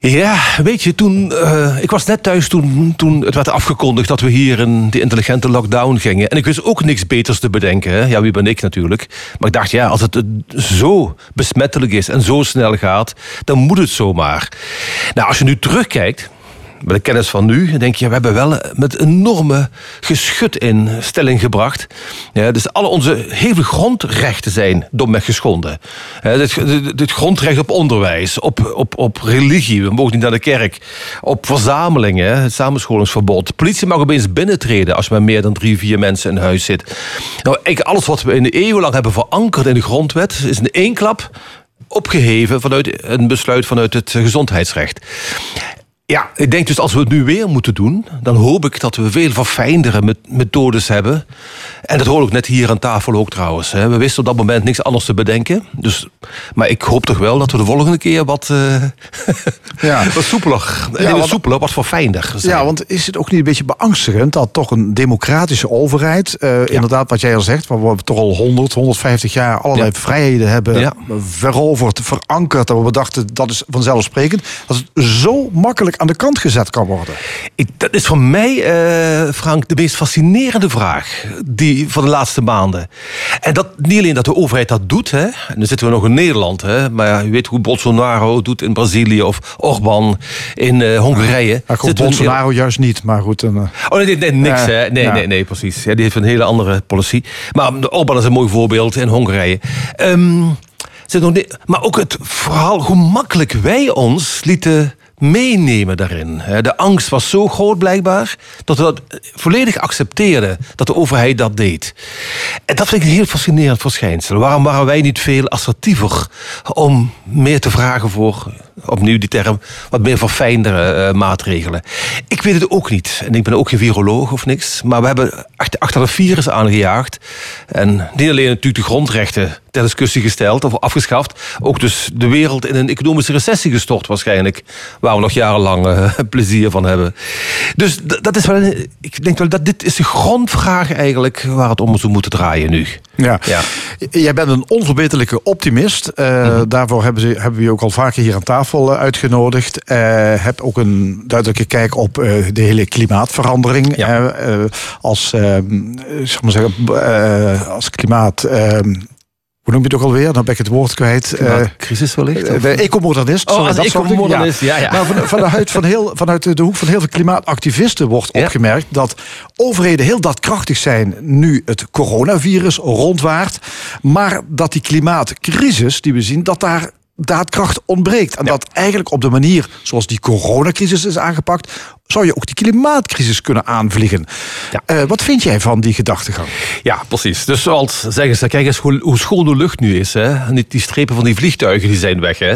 Ja, weet je, toen, eh, ik was net thuis toen, toen het werd afgekondigd dat we hier in die intelligente lockdown gingen. En ik wist ook niks beters te bedenken. Hè? Ja, wie ben ik natuurlijk. Maar ik dacht, ja, als het zo besmettelijk is en zo snel gaat, dan moet het zomaar. Nou, als je nu terugkijkt, met de kennis van nu, denk je, we hebben wel met enorme geschut in stelling gebracht. Ja, dus alle onze heel veel grondrechten zijn domweg geschonden. Dit grondrecht op onderwijs, op, op, op religie, we mogen niet naar de kerk, op verzamelingen, het samenscholingsverbod. De politie mag opeens binnentreden als maar meer dan drie, vier mensen in huis zit. Nou, eigenlijk alles wat we in de eeuwen lang hebben verankerd in de grondwet, is in één klap opgeheven vanuit een besluit vanuit het gezondheidsrecht. Ja, ik denk dus als we het nu weer moeten doen, dan hoop ik dat we veel verfijndere met- methodes hebben. En dat hoor ik net hier aan tafel ook trouwens. hè. We wisten op dat moment niks anders te bedenken. Dus, maar ik hoop toch wel dat we de volgende keer wat, eh (laughs) Ja. wat soepeler, ja, wat soepeler, wat verfijnder zijn. Ja, want is het ook niet een beetje beangstigend dat toch een democratische overheid, eh, inderdaad wat jij al zegt, waar we toch al 100, 150 jaar allerlei vrijheden hebben veroverd, verankerd, dat we dachten dat is vanzelfsprekend, dat het zo makkelijk aan de kant gezet kan worden. Ik, dat is voor mij, eh, Frank, de meest fascinerende vraag die, van de laatste maanden. En dat niet alleen dat de overheid dat doet, hè, en dan zitten we nog in Nederland, hè, maar je weet hoe Bolsonaro doet in Brazilië of Orbán in eh, Hongarije. Ja, goed, Zitten we in- Bolsonaro juist niet, maar goed. En, eh, Oh, nee, nee, niks. Hè. Nee, ja. nee, nee, precies. Ja, die heeft een hele andere policy. Maar Orbán is een mooi voorbeeld in Hongarije. Niet, maar ook het verhaal hoe makkelijk wij ons lieten meenemen daarin. De angst was zo groot blijkbaar dat we dat volledig accepteerden dat de overheid dat deed. En dat vind ik een heel fascinerend verschijnsel. Waarom waren wij niet veel assertiever om meer te vragen voor, opnieuw die term, wat meer verfijndere eh, maatregelen? Ik weet het ook niet. En ik ben ook geen viroloog of niks. Maar we hebben achter, achter het virus aangejaagd. En niet alleen natuurlijk de grondrechten ter discussie gesteld of afgeschaft. Ook dus de wereld in een economische recessie gestort waarschijnlijk. Waar we nog jarenlang eh, (laughs) plezier van hebben. Dus dat is wel, een- ik denk wel dat dit is de grondvraag eigenlijk waar het om zou moeten draaien nu. Ja. Ja. Jij bent een onverbeterlijke optimist. Eh, Daarvoor hebben, ze, hebben we je ook al vaker hier aan tafel eh, uitgenodigd. Eh heb ook een duidelijke kijk op de hele klimaatverandering. Ja. Als, eh, zeg maar zeggen, als klimaat. Eh, hoe noem je het ook alweer? Dan ben ik het woord kwijt. Eh, crisis wellicht? eh, de ecomodernist. Oh, dat soort dingen. ecomodernist, ja, ja. Maar van, vanuit, van heel, vanuit de hoek van heel veel klimaatactivisten wordt Ja. opgemerkt dat overheden heel daadkrachtig zijn nu het coronavirus rondwaart. Maar dat die klimaatcrisis die we zien, dat daar daadkracht ontbreekt. En dat eigenlijk op de manier zoals die coronacrisis is aangepakt, zou je ook die klimaatcrisis kunnen aanvliegen. Ja. Eh, wat vind jij van die gedachtegang? Ja, precies. Dus zoals zeggen ze, kijk eens hoe, hoe schoon de lucht nu is. Hè? En die, strepen van die vliegtuigen die zijn weg. Hè?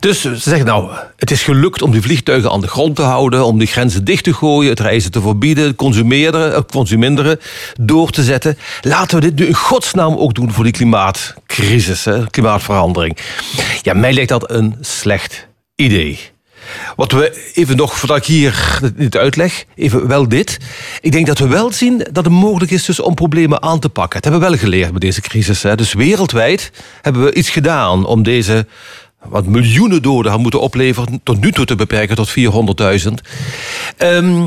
Dus ze zeggen nou, het is gelukt om die vliegtuigen aan de grond te houden, om die grenzen dicht te gooien, het reizen te verbieden, consumeren, eh, consuminderen door te zetten. Laten we dit nu in godsnaam ook doen voor die klimaatcrisis, hè? klimaatverandering. Ja, mij lijkt dat een slecht idee. Wat we even nog, voordat ik hier dit uitleg, even wel dit. Ik denk dat we wel zien dat het mogelijk is dus om problemen aan te pakken. Dat hebben we wel geleerd met deze crisis. Hè. Dus wereldwijd hebben we iets gedaan om deze wat miljoenen doden gaan moeten opleveren, tot nu toe te beperken tot 400.000. Ehm,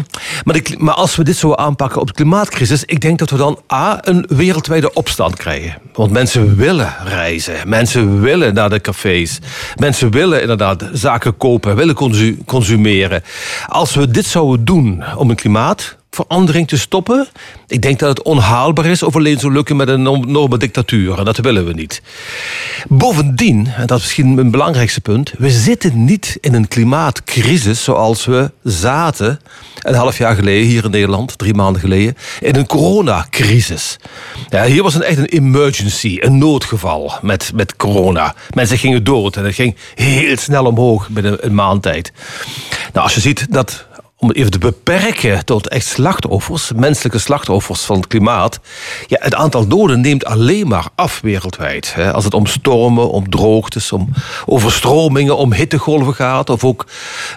maar, maar als we dit zo aanpakken op de klimaatcrisis, ik denk dat we dan A, een wereldwijde opstand krijgen. Want mensen willen reizen, mensen willen naar de cafés, mensen willen inderdaad zaken kopen, willen consu- consumeren. Als we dit zouden doen om een klimaatverandering te stoppen, ik denk dat het onhaalbaar is of alleen zou lukken met een enorme dictatuur. En dat willen we niet. Bovendien, en dat is misschien een belangrijkste punt, we zitten niet in een klimaatcrisis zoals we zaten een half jaar geleden hier in Nederland, drie maanden geleden, in een coronacrisis. Ja, hier was een echt een emergency, een noodgeval met, met corona. Mensen gingen dood en het ging heel snel omhoog binnen een maand tijd. Nou, als je ziet dat om het even te beperken tot echt slachtoffers, menselijke slachtoffers van het klimaat. Ja, het aantal doden neemt alleen maar af wereldwijd. Hè. Als het om stormen, om droogtes, om overstromingen, om hittegolven gaat. Of ook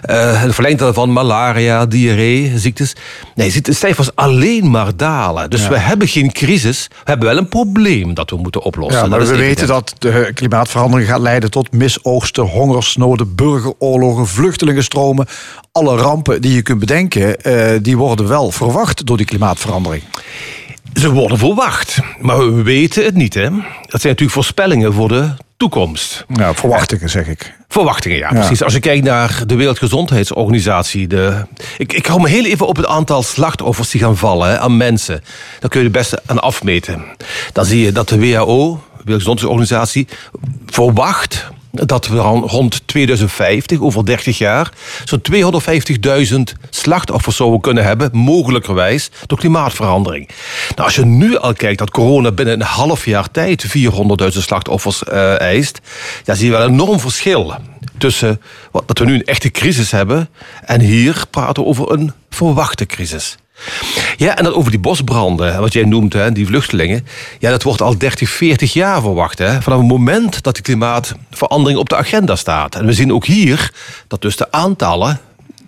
eh het verlengde daarvan malaria, diarree, ziektes. Nee, je ziet de cijfers alleen maar dalen. Dus we hebben geen crisis. We hebben wel een probleem dat we moeten oplossen. Ja, maar we weten dat de klimaatverandering gaat leiden tot misoogsten, hongersnoden, burgeroorlogen, vluchtelingenstromen. Alle rampen die je kunt bedenken, eh, die worden wel verwacht door die klimaatverandering. Ze worden verwacht, maar we weten het niet. Hè? Dat zijn natuurlijk voorspellingen voor de toekomst. Ja, verwachtingen zeg ik. Verwachtingen, ja, Ja. precies. Als je kijkt naar de Wereldgezondheidsorganisatie. De, ik, ik hou me heel even op het aantal slachtoffers die gaan vallen hè, aan mensen. Daar kun je het beste aan afmeten. Dan zie je dat de WHO, de Wereldgezondheidsorganisatie, verwacht dat we rond 2050, over 30 jaar, zo'n 250.000 slachtoffers zouden kunnen hebben, mogelijkerwijs, door klimaatverandering. Nou, als je nu al kijkt dat corona binnen een half jaar tijd 400.000 slachtoffers eh, eist, dan zie je wel een enorm verschil tussen wat, dat we nu een echte crisis hebben en hier praten we over een verwachte crisis. Ja, en dan over die bosbranden, wat jij noemt, hè, die vluchtelingen. Ja, dat wordt al 30, 40 jaar verwacht. Hè, vanaf het moment dat de klimaatverandering op de agenda staat. En we zien ook hier dat dus de aantallen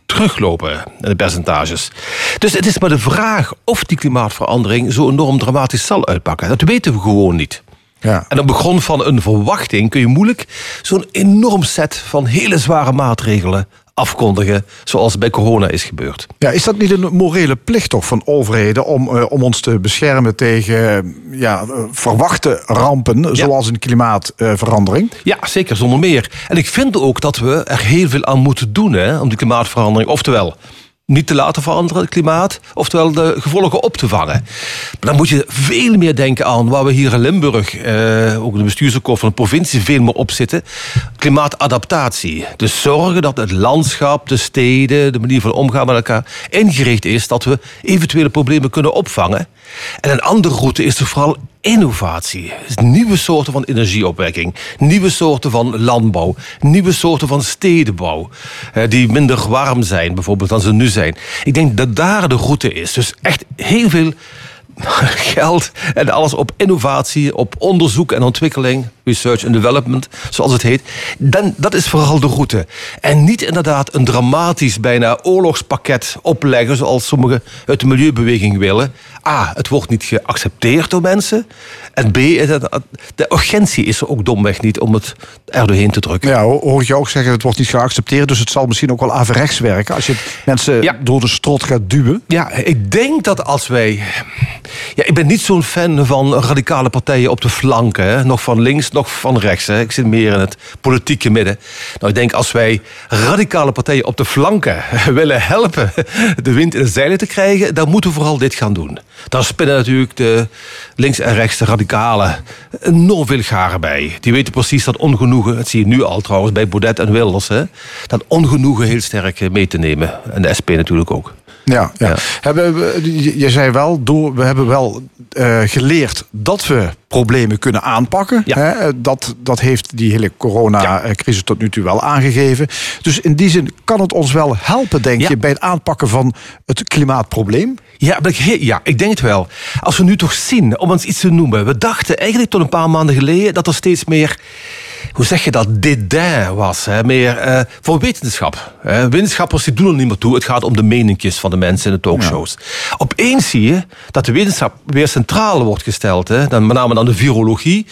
teruglopen in de percentages. Dus het is maar de vraag of die klimaatverandering zo enorm dramatisch zal uitpakken. Dat weten we gewoon niet. Ja. En op de grond van een verwachting kun je moeilijk zo'n enorm set van hele zware maatregelen afkondigen, zoals bij corona is gebeurd. Ja, is dat niet een morele plicht toch van overheden om, eh, om ons te beschermen tegen eh, ja, eh, verwachte rampen, zoals een klimaatverandering? Ja, zeker, zonder meer. En ik vind ook dat we er heel veel aan moeten doen hè, om die klimaatverandering, oftewel niet te laten veranderen, het klimaat, oftewel de gevolgen op te vangen. Maar dan moet je veel meer denken aan waar we hier in Limburg, eh, ook de bestuursakkoord van de provincie, veel meer op zitten. Klimaatadaptatie. Dus zorgen dat het landschap, de steden, de manier van omgaan met elkaar ingericht is dat we eventuele problemen kunnen opvangen. En een andere route is er vooral innovatie. Dus nieuwe soorten van energieopwekking, nieuwe soorten van landbouw, nieuwe soorten van stedenbouw, eh, die minder warm zijn bijvoorbeeld dan ze nu zijn. Ik denk dat daar de route is. Dus echt heel veel (laughs) geld en alles op innovatie, op onderzoek en ontwikkeling, research and development, zoals het heet. Dan, dat is vooral de route. En niet inderdaad een dramatisch, bijna oorlogspakket opleggen, zoals sommigen uit de milieubeweging willen. A, het wordt niet geaccepteerd door mensen. En B, de urgentie is er ook domweg niet om het er doorheen te drukken. Ja, hoor je ook zeggen, het wordt niet geaccepteerd, dus het zal misschien ook wel averechts werken als je mensen door de strot gaat duwen. Ja, ik denk dat als wij ja, ik ben niet zo'n fan van radicale partijen op de flanken. Hè. Nog van links, nog van rechts. Hè. Ik zit meer in het politieke midden. Nou, ik denk als wij radicale partijen op de flanken (laughs) willen helpen de wind in de zeilen te krijgen, dan moeten we vooral dit gaan doen. Daar spinnen natuurlijk de links en rechts radicalen enorm veel garen bij. Die weten precies dat ongenoegen, dat zie je nu al trouwens bij Baudet en Wilders, hè, dat ongenoegen heel sterk mee te nemen. En de SP natuurlijk ook. Ja, ja. Hebben, we- je zei wel, door, we hebben wel eh, geleerd dat we problemen kunnen aanpakken. Hè? Dat, dat heeft die hele coronacrisis tot nu toe wel aangegeven. Dus in die zin kan het ons wel helpen, denk je, bij het aanpakken van het klimaatprobleem? Ja, ja, ik denk het wel. Als we nu toch zien, om eens iets te noemen. We dachten eigenlijk tot een paar maanden geleden dat er steeds meer, hoe zeg je dat, dédain was. Hè? Meer eh, voor wetenschap. Hè? Wetenschappers die doen er niet meer toe. Het gaat om de meningjes van de mensen in de talkshows. Opeens zie je dat de wetenschap weer centraal wordt gesteld. Hè? Dan, met name dan de virologie.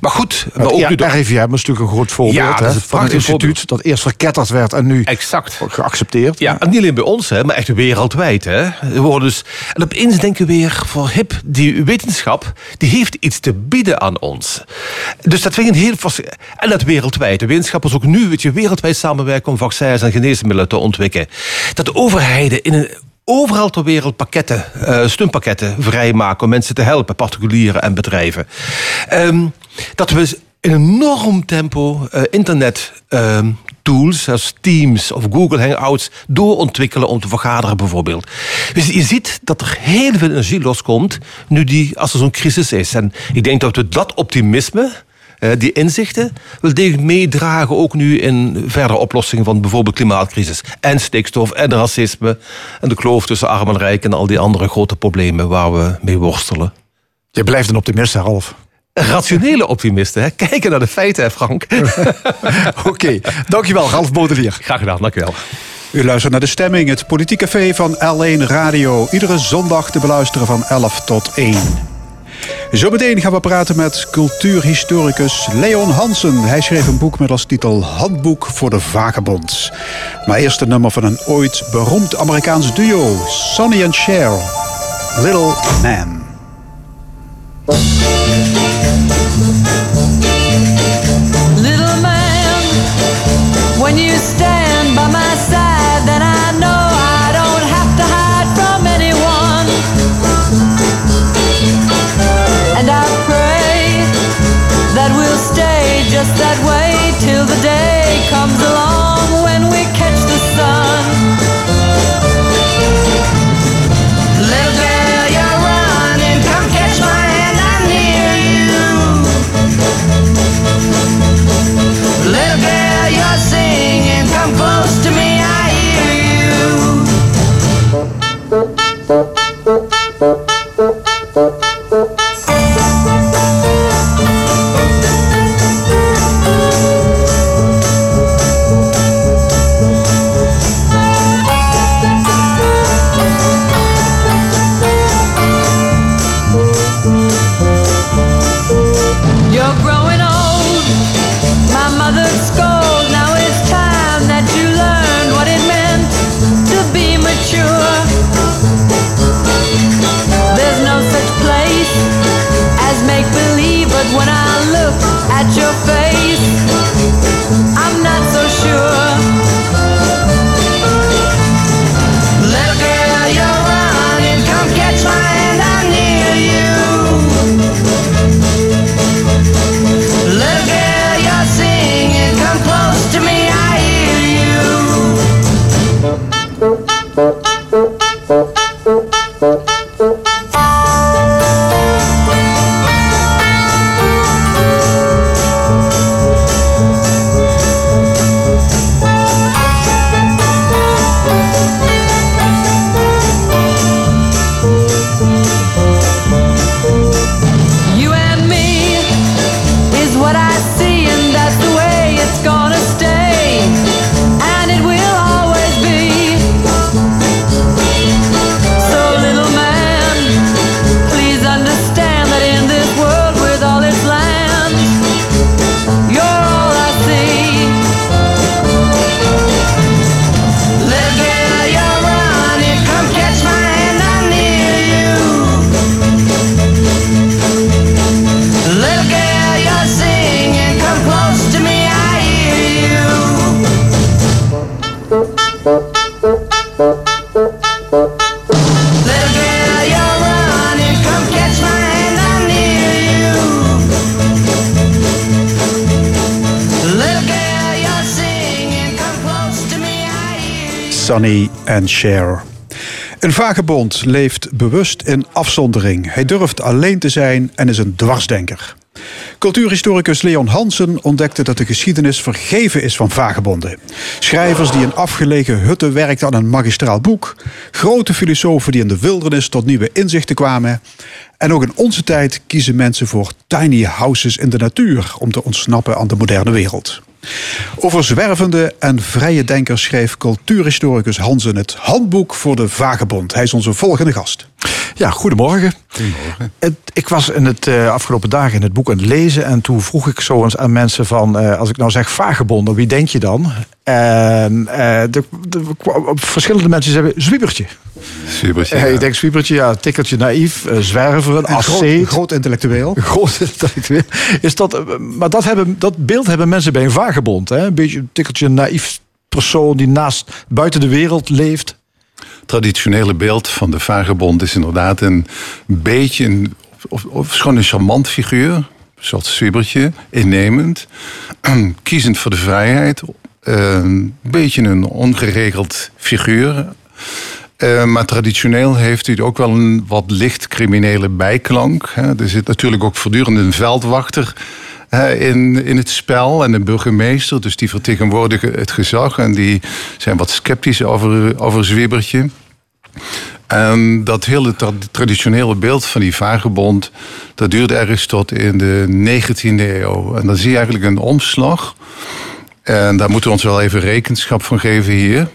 Maar goed, maar ook ja, nu de- RIVM is natuurlijk een groot voorbeeld. Ja, dat hè, is een een prachtig instituut dat eerst verketterd werd en nu exact. geaccepteerd. Ja, en niet alleen bij ons, hè, maar echt wereldwijd. Hè. We worden dus, en opeens denken we weer voor hip, die wetenschap die heeft iets te bieden aan ons. Dus dat vind ik een heel En dat wereldwijd. De wetenschappers ook nu weet je, wereldwijd samenwerken om vaccins en geneesmiddelen te ontwikkelen. Dat de overheden in een overal ter wereld pakketten, steunpakketten vrijmaken om mensen te helpen, particulieren en bedrijven. Ehm, dat we in enorm tempo eh, internet ehm, tools zoals Teams of Google Hangouts doorontwikkelen om te vergaderen bijvoorbeeld. Dus je ziet dat er heel veel energie loskomt nu die, als er zo'n crisis is. En ik denk dat we dat optimisme, die inzichten, wel degelijk meedragen ook nu in verdere oplossingen van bijvoorbeeld klimaatcrisis en stikstof en racisme en de kloof tussen arm en rijk en al die andere grote problemen waar we mee worstelen. Je blijft een optimist, Ralf. Rationele optimisten, hè? (laughs) kijken naar de feiten, hè, Frank. (laughs) Oké, dankjewel, Ralf Bodelier. Graag gedaan, dankjewel. U luistert naar de stemming, het politieke café van L1 Radio. Iedere zondag te beluisteren van 11 tot 1. Zometeen gaan we praten met cultuurhistoricus Leon Hansen. Hij schreef een boek met als titel Handboek voor de Vagebond. Maar eerst een nummer van een ooit beroemd Amerikaans duo, Sonny en Cher. Little Man. Little man, when you stand and Cher. Een vagebond leeft bewust in afzondering. Hij durft alleen te zijn en is een dwarsdenker. Cultuurhistoricus Leon Hansen ontdekte dat de geschiedenis vergeven is van vagebonden. Schrijvers die in afgelegen hutten werkten aan een magistraal boek. Grote filosofen die in de wildernis tot nieuwe inzichten kwamen. En ook in onze tijd kiezen mensen voor tiny houses in de natuur om te ontsnappen aan de moderne wereld. Over zwervende en vrije denkers schreef cultuurhistoricus Hansen het Handboek voor de Vagebond. Hij is onze volgende gast. Ja, goedemorgen. Goedemorgen. Het, ik was in het uh, afgelopen dagen in het boek aan het lezen en toen vroeg ik zo eens aan mensen van, uh, als ik nou zeg vagebonden, wie denk je dan? En uh, de, de, verschillende mensen zeggen zwiebertje. Zwiebertje, ja. Ik denk zwiebertje, ja, tikkeltje naïef, zwerver, een. Groot, groot intellectueel. (laughs) Groot intellectueel. Is dat, maar dat, hebben, dat beeld hebben mensen bij een vagebond. Hè? Een beetje een tikkeltje naïef persoon die naast, buiten de wereld leeft traditionele beeld van de vagebond is inderdaad een beetje een, of, of gewoon een charmant figuur. Zoals Zwiebertje, innemend, (clears throat) kiezend voor de vrijheid. Een beetje een ongeregeld figuur. Uh, maar traditioneel heeft hij ook wel een wat licht criminele bijklank. Er zit natuurlijk ook voortdurend een veldwachter in, in het spel en een burgemeester. Dus die vertegenwoordigen het gezag en die zijn wat sceptisch over, over Zwiebertje. En dat hele traditionele beeld van die vagebond, dat duurde ergens tot in de 19e eeuw. En dan zie je eigenlijk een omslag. En daar moeten we ons wel even rekenschap van geven hier.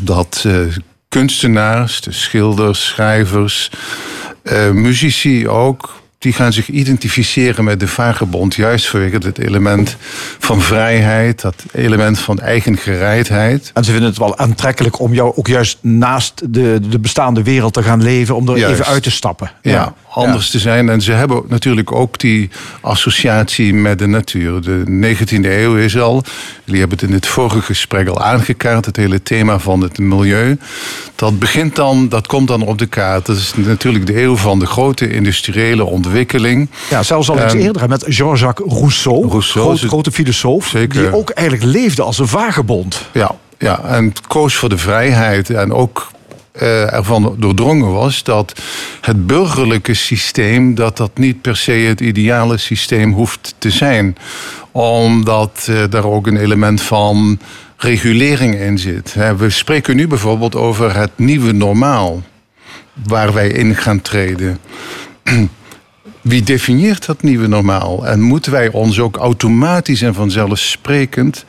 Dat uh, kunstenaars, de schilders, schrijvers, uh, muzici ook, die gaan zich identificeren met de vagebond. Juist vanwege het element van vrijheid, dat element van eigengereidheid. En ze vinden het wel aantrekkelijk om jou ook juist naast de, de bestaande wereld te gaan leven, om er Juist. even uit te stappen. Ja, anders te zijn. En ze hebben natuurlijk ook die associatie met de natuur. De 19e eeuw is al, jullie hebben het in het vorige gesprek al aangekaart, het hele thema van het milieu. Dat begint dan, dat komt dan op de kaart. Dat is natuurlijk de eeuw van de grote industriële ontwikkeling. Ja, zelfs al iets En- eerder met Jean-Jacques Rousseau, Rousseau groot- is het- grote filosoof, Zeker. die ook eigenlijk leefde als een vagebond. Ja, ja, en koos voor de vrijheid en ook eh, ervan doordrongen was dat het burgerlijke systeem dat dat niet per se het ideale systeem hoeft te zijn, omdat eh, daar ook een element van regulering in zit. We spreken nu bijvoorbeeld over het nieuwe normaal waar wij in gaan treden. (clears throat) Wie definieert dat nieuwe normaal? En moeten wij ons ook automatisch en vanzelfsprekend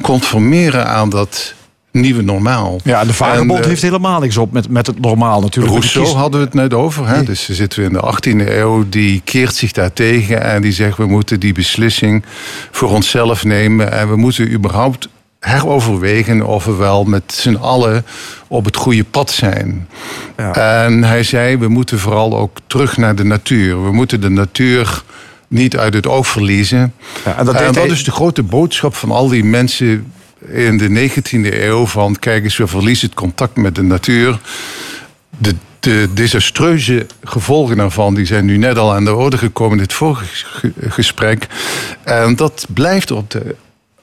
conformeren aan dat nieuwe normaal? Ja, de vagebond En, eh, heeft helemaal niks op met, met het normaal natuurlijk. Rousseau hadden we het net over. Hè? Dus dan zitten we in de 18e eeuw. Die keert zich daartegen en die zegt... we moeten die beslissing voor onszelf nemen... en we moeten überhaupt heroverwegen... of we wel met z'n allen op het goede pad zijn. Ja. En hij zei, we moeten vooral ook terug naar de natuur. We moeten de natuur niet uit het oog verliezen. Ja, en dat en deed dat hij- is de grote boodschap van al die mensen in de 19e eeuw. Van kijk eens, we verliezen het contact met de natuur. De, de desastreuze gevolgen daarvan die zijn nu net al aan de orde gekomen in dit vorige ge- gesprek. En dat blijft op de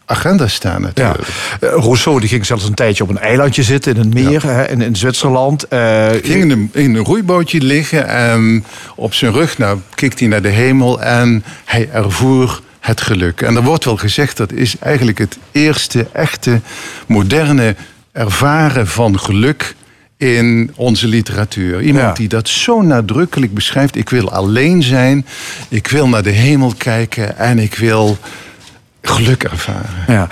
agenda staan natuurlijk. Eh, Rousseau die ging zelfs een tijdje op een eilandje zitten in een meer hè, in, in Zwitserland. Eh, ging in een, in een roeibootje liggen en op zijn rug nou, keek hij naar de hemel en hij ervoer het geluk. En er wordt wel gezegd dat is eigenlijk het eerste echte moderne ervaren van geluk in onze literatuur. Iemand Ja. die dat zo nadrukkelijk beschrijft. Ik wil alleen zijn, ik wil naar de hemel kijken en ik wil geluk ervaren. Ja,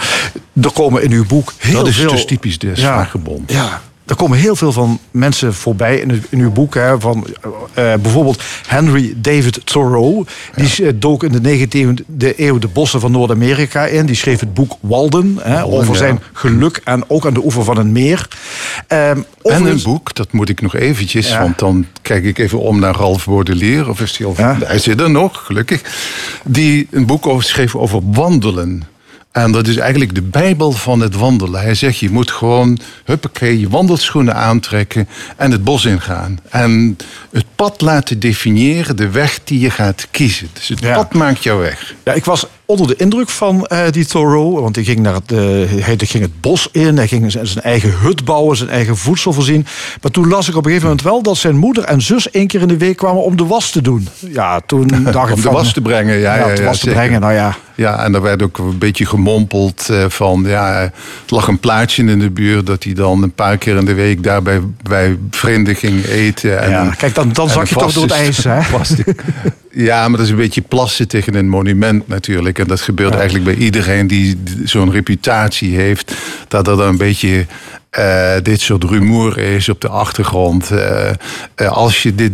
er komen in uw boek heel dat is veel... dus typisch des Ja. vagebond. Ja, er komen heel veel van mensen voorbij in, in uw boek. Hè, van, eh, bijvoorbeeld Henry David Thoreau. Die eh, dook in de 19e eeuw de bossen van Noord-Amerika in. Die schreef het boek Walden. Hè, over ja. zijn geluk en ook aan de oever van een meer. Ehm, En een boek, dat moet ik nog eventjes, Ja. want dan kijk ik even om naar Ralph Baudelaire. Of is hij al? Hij zit er nog, gelukkig. Die een boek over schreef over wandelen. En dat is eigenlijk de bijbel van het wandelen. Hij zegt, je moet gewoon, huppakee, je wandelschoenen aantrekken en het bos ingaan. En het pad laten definiëren, de weg die je gaat kiezen. Dus het Ja. pad maakt jouw weg. Ja, ik was onder de indruk van eh, die Thoreau. Want hij ging, naar het, eh, hij ging het bos in, hij ging zijn zijn eigen hut bouwen, zijn eigen voedsel voorzien. Maar toen las ik op een gegeven moment wel dat zijn moeder en zus één keer in de week kwamen om de was te doen. Ja, toen (laughs) dacht ik Om de was te brengen, ja. Ja, ja, om de was te brengen, nou ja. Ja, en er werd ook een beetje gemompeld eh, van, ja, er lag een plaatje in de buurt dat hij dan een paar keer in de week daarbij bij vrienden ging eten. En Ja, kijk, dan- dan zak je toch door het vaste- ijs, hè? (laughs) ja, maar dat is een beetje plassen tegen een monument natuurlijk. En dat gebeurt eigenlijk bij iedereen die zo'n reputatie heeft, dat er dan een beetje eh, dit soort rumoer is op de achtergrond. Eh, eh, als je dit,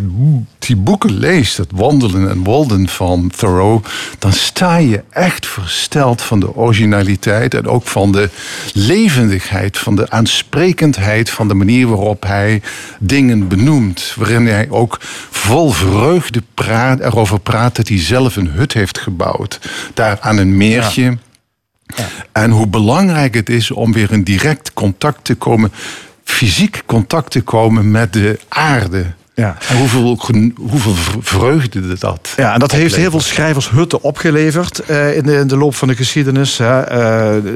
die boeken leest, het Wandelen en Walden van Thoreau, dan sta je echt versteld van de originaliteit en ook van de levendigheid, van de aansprekendheid, van de manier waarop hij dingen benoemt. Waarin hij ook vol vreugde praat, erover praat dat hij zelf een hut heeft gebouwd. Daar aan een meertje. En hoe belangrijk het is om weer in direct contact te komen, fysiek contact te komen met de aarde. Ja. En hoeveel, hoeveel vreugde dat. Ja, en dat heeft heel veel schrijvers hutten opgeleverd eh, in, de, in de loop van de geschiedenis. Hè. Eh,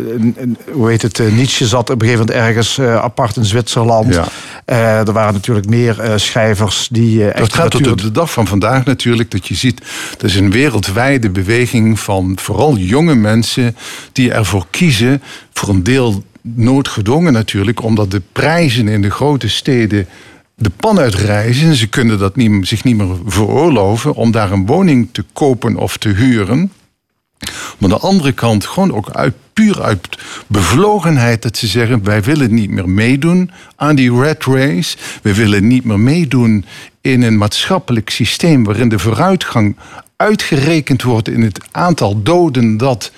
hoe heet het? eh, Nietzsche zat op een gegeven moment ergens apart in Zwitserland. Ja. Er waren natuurlijk meer schrijvers die echt Dat gaat tot op de dag van vandaag natuurlijk. Dat je ziet, er is een wereldwijde beweging van vooral jonge mensen die ervoor kiezen. Voor een deel noodgedwongen natuurlijk, omdat de prijzen in de grote steden de pan uitreizen. Ze kunnen dat niet, zich niet meer veroorloven om daar een woning te kopen of te huren. Maar aan de andere kant gewoon ook uit, puur uit bevlogenheid dat ze zeggen... wij willen niet meer meedoen aan die red race. We willen niet meer meedoen in een maatschappelijk systeem... waarin de vooruitgang uitgerekend wordt in het aantal doden... dat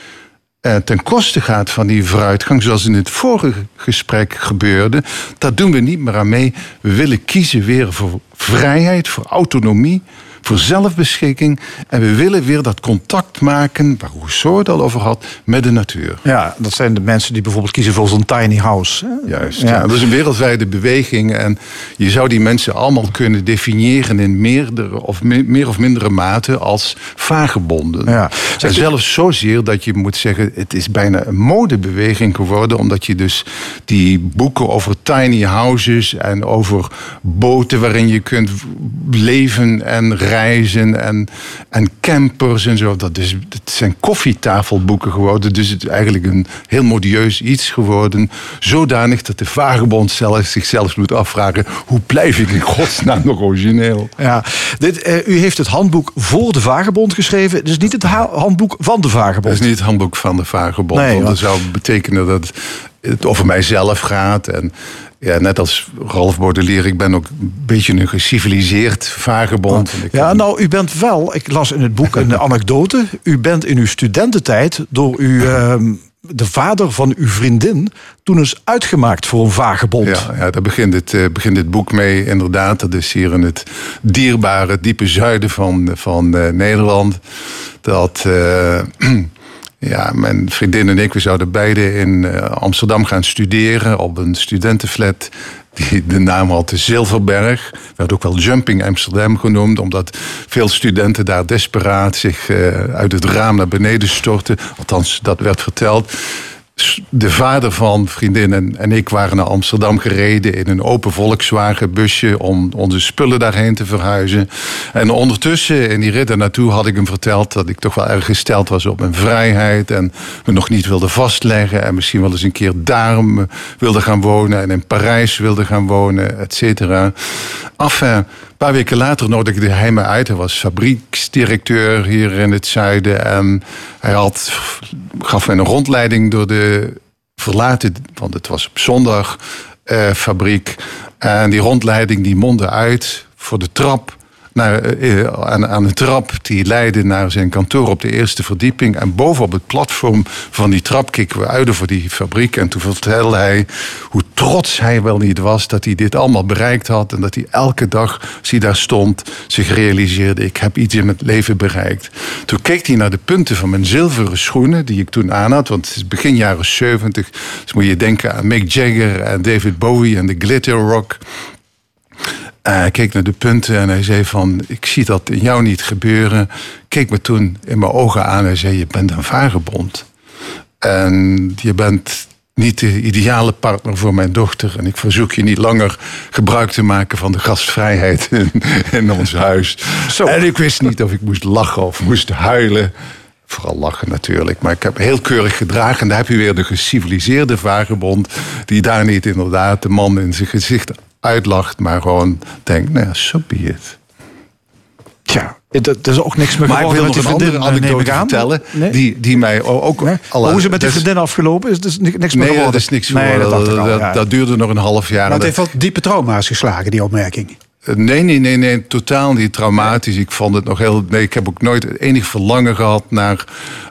ten koste gaat van die vooruitgang, zoals in het vorige gesprek gebeurde. Daar doen we niet meer aan mee. We willen kiezen weer voor vrijheid, voor autonomie, voor zelfbeschikking. En we willen weer dat contact maken, waar Rousseau het al over had, met de natuur. Ja, dat zijn de mensen die bijvoorbeeld kiezen voor zo'n tiny house. hè. Juist. Ja. Dat is een wereldwijde beweging. En je zou die mensen allemaal kunnen definiëren in meerdere of me- meer of mindere mate als vagebonden. Ja. En zelfs zozeer dat je moet zeggen, het is bijna een modebeweging geworden. Omdat je dus die boeken over tiny houses en over boten waarin je kunt leven en reizen en, en campers en zo. Dat, is, het zijn koffietafelboeken geworden. Dus het is eigenlijk een heel modieus iets geworden. Zodanig dat de vagebond zelf zichzelf moet afvragen... hoe blijf ik in godsnaam nog origineel? Ja, dit, eh, u heeft het handboek voor de vagebond geschreven. Het is niet het ha- handboek van de Dat vagebond. is niet het handboek van de vagebond. Nee, want dat zou betekenen dat het over mijzelf gaat. En ja, net als Ralph Baudelaire, ik ben ook een beetje een geciviliseerd vagebond. Ik Ja, nou, u bent wel, ik las in het boek een (laughs) anekdote. U bent in uw studententijd door uw, ehm, de vader van uw vriendin toen eens uitgemaakt voor een vagebond. Ja, ja daar begint het, eh, begint het boek mee. Inderdaad, dat is hier in het dierbare, diepe zuiden van, van eh, Nederland. Dat eh, (clears throat) ja, mijn vriendin en ik, we zouden beide in eh, Amsterdam gaan studeren op een studentenflat. Die de naam had de Zilverberg. Werd ook wel Jumping Amsterdam genoemd, omdat veel studenten daar desperaat zich eh, uit het raam naar beneden stortten. Althans, dat werd verteld de vader van vriendin en, ik waren naar Amsterdam gereden in een open Volkswagen busje om onze spullen daarheen te verhuizen. En ondertussen in die rit naartoe had ik hem verteld dat ik toch wel erg gesteld was op mijn vrijheid en me nog niet wilde vastleggen en misschien wel eens een keer daarom wilde gaan wonen en in Parijs wilde gaan wonen, et cetera. Enfin, paar weken later nodigde hij me uit. Hij was fabrieksdirecteur hier in het zuiden. En hij had, gaf mij een rondleiding door de verlaten, want het was op zondag, eh, fabriek. En die rondleiding die mondde uit voor de trap. Naar, eh, aan, aan een trap die leidde naar zijn kantoor op de eerste verdieping. En bovenop het platform van die trap keken we uit over die fabriek. En toen vertelde hij hoe trots hij wel niet was dat hij dit allemaal bereikt had. En dat hij elke dag, als hij daar stond, zich realiseerde: ik heb iets in mijn leven bereikt. Toen keek hij naar de punten van mijn zilveren schoenen, die ik toen aan had. Want het is begin jaren 70. Dus moet je denken aan Mick Jagger en David Bowie en de Glitter Rock. En hij keek naar de punten en hij zei van, ik zie dat in jou niet gebeuren. Keek me toen in mijn ogen aan en zei, je bent een vagebond. En je bent niet de ideale partner voor mijn dochter. En ik verzoek je niet langer gebruik te maken van de gastvrijheid (laughs) in, in ons huis. Zo. En ik wist niet of ik moest lachen of moest huilen. Vooral lachen natuurlijk. Maar ik heb heel keurig gedragen. En daar heb je weer de geciviliseerde vagebond. Die daar niet inderdaad de man in zijn gezicht uitlacht. Maar gewoon denkt, nou ja, so be it. Tja, dat is ook niks meer Maar ik wil nog een andere eh, anekdote vertellen. Nee? Die, die mij ook... Nee? alle- Maar hoe het met die dat is- vriendin afgelopen? Is het niks meer Nee, dat is niks Nee, dat al, dat, ja. dat duurde nog een half jaar. Maar het heeft wel diepe trauma's geslagen, die opmerking. Nee, nee, nee, nee, totaal niet traumatisch. Ik vond het nog heel. Nee, ik heb ook nooit enig verlangen gehad naar.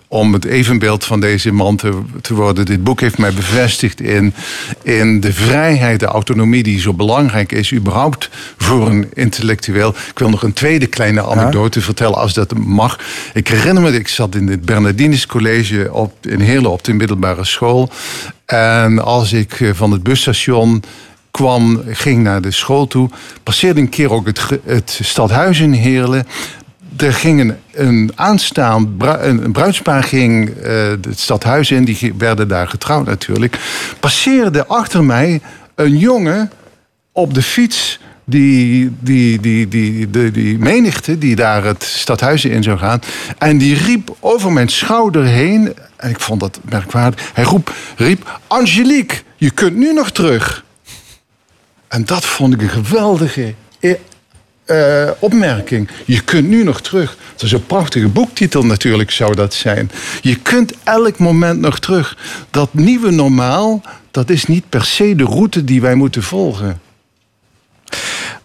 Om het evenbeeld van deze man te, te worden. Dit boek heeft mij bevestigd in, in de vrijheid, de autonomie die zo belangrijk is, überhaupt voor een intellectueel. Ik wil nog een tweede kleine anekdote vertellen, als dat mag. Ik herinner me, ik zat in het Bernardinus College op, in Heerlen op de middelbare school. En als ik eh, van het busstation kwam, ging naar de school toe. Passeerde een keer ook het, het stadhuis in Heerlen. Er ging een, een aanstaand, een, bruidspaar ging eh, het stadhuis in. Die werden daar getrouwd natuurlijk. Passeerde achter mij een jongen op de fiets... Die, die, die, die, die, die menigte die daar het stadhuis in zou gaan. En die riep over mijn schouder heen. En ik vond dat merkwaardig. Hij roep, riep: Angelique, je kunt nu nog terug. En dat vond ik een geweldige eh, opmerking. Je kunt nu nog terug. Dat is een prachtige boektitel natuurlijk, zou dat zijn. Je kunt elk moment nog terug. Dat nieuwe normaal, dat is niet per se de route die wij moeten volgen.